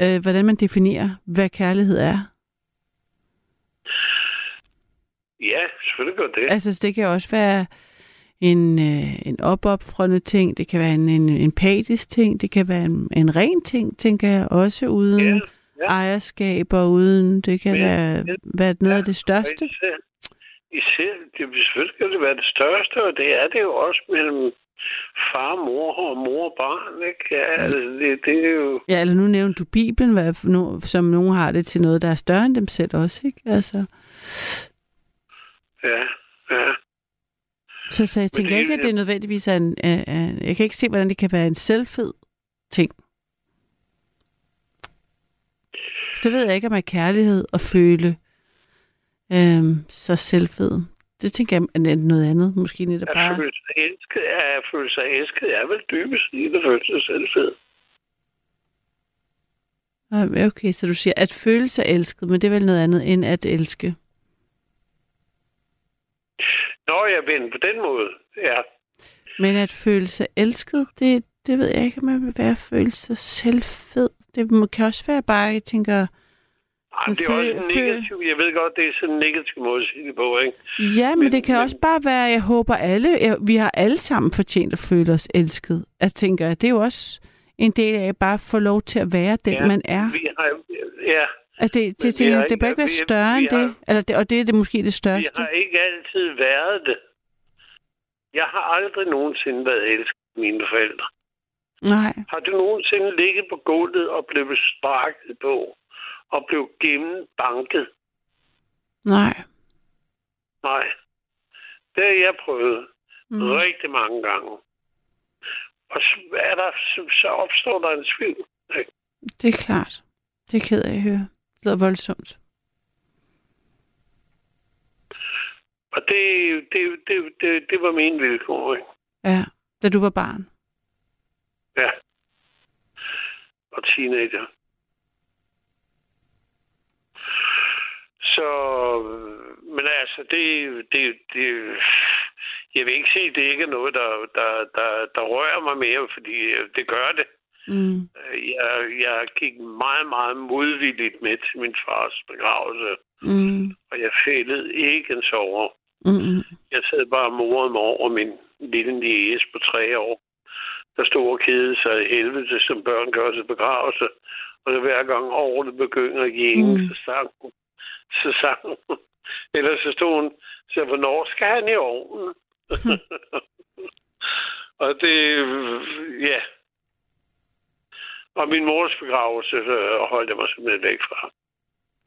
øh, hvordan man definerer, hvad kærlighed er. Ja, selvfølgelig gør det. Altså, det kan også være en, øh, en opopfrende ting, det kan være en, en empatisk ting, det kan være en, en ren ting, tænker jeg, også uden Ja, ja, ja. ejerskab og uden, det kan Men- da være noget af det største. Især, især det, selvfølgelig skal det være det største, og det er det jo også mellem far, mor og mor og barn. Ikke? Ja, altså, det, det er jo... Ja, eller nu nævnte du Bibelen, hvad, no, som nogen har det til noget, der er større end dem selv også, ikke? Altså, Ja, ja. Så, så jeg tænker det- ikke, at det nødvendigvis er en, er, er, Jeg kan ikke se, hvordan det kan være en selvfed ting. Det ved jeg ikke, om er kærlighed at føle øhm, så selvfed. Det tænker jeg er noget andet. Måske netop At bare... føle sig elsket, at føle sig elsket er vel dybest i det føle sig selvfed. Okay, så du siger, at føle sig elsket, men det er vel noget andet end at elske. Nå, jeg vender på den måde. Ja. Men at føle sig elsket, det, det ved jeg ikke, om man vil være at føle sig selvfed. Det kan også være bare, jeg tænker, Ej, men det er også negativ. Jeg ved godt, det er sådan en negativ måde at sige det på, ikke? ja, men, Men- det kan men- også bare være, jeg håber alle, jeg, vi har alle sammen fortjent at føle os elsket. Jeg tænker, det er jo også en del af at bare få lov til at være den, Ja, man er. Vi har, ja, Altså, det, det, har jeg, det bør ikke- være større end det. Eller det. Og det er det måske det største. har ikke altid været det. Jeg har aldrig nogensinde været elsket af mine forældre. Nej. Har du nogensinde ligget på gulvet og blevet sparket på og blev gennembanket? Nej. Nej. Det har jeg prøvet Mm. rigtig mange gange. Og så, er der, så, så opstår der en tvivl. ikke? Det er klart. Det er ked af at høre. Det lyder voldsomt. Og det, det, det, det, det var min vilkår. Ikke? Ja, da du var barn. Ja. Og teenager. Så, men altså, det, det, det, jeg vil ikke sige, at det ikke er noget, der, der, der, der rører mig mere, fordi det gør det. Mm. Jeg, jeg gik meget, meget modvilligt med til min fars begravelse, Mm. og jeg fældede ikke en sover. Mm. Jeg sad bare og morede mig over min lille niece på tre år, der stod og kedede sig i helvede, som børn gør til begravelse. Og så hver gang året begynder at gænge, Mm. mm. så sang hun. Så sang hun. Eller så stod hun, så hvornår skal han i ovnen? og det, ja. Og min mors begravelse øh, holdt jeg mig simpelthen væk fra.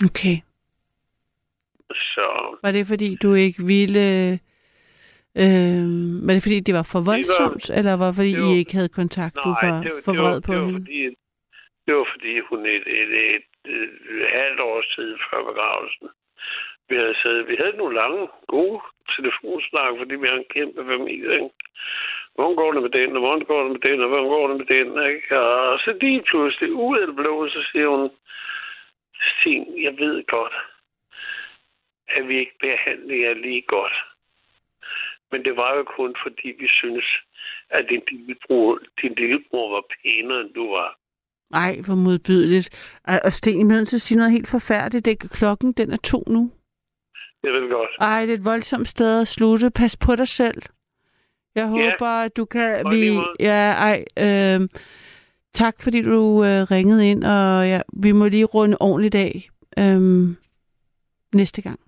Okay. Så Var det fordi, du ikke ville... Øh, var det fordi, det var for voldsomt, eller var det fordi, det var- I ikke havde kontakt? du var det, var- for var, vred på det, var, hende? fordi, det var fordi hun et, et, et, et, et halvt års tid før begravelsen. Vi havde, siddet, vi havde nogle lange, gode telefonsnak, fordi vi har en kæmpe familie. Ikke? Hvordan går det med den, og hvordan går det med den, og hvordan går det med den, ikke? Og så lige pludselig, ud af det blå, så siger hun, Sten, jeg ved godt, at vi ikke behandler jer lige godt. Men det var jo kun fordi, vi synes, at din lillebror, din lillebror var pænere, end du var. Ej, hvor modbydeligt. Og Sten, jeg er nødt til at sige noget helt forfærdeligt. Det, klokken, den er to nu. Jeg ved godt. Ej, det er et voldsomt sted at slutte. Pas på dig selv. Jeg håber, at du kan... og Vi, ja, ej, øh, tak fordi du øh, ringede ind, og ja, vi må lige runde ordentligt af øh, næste gang.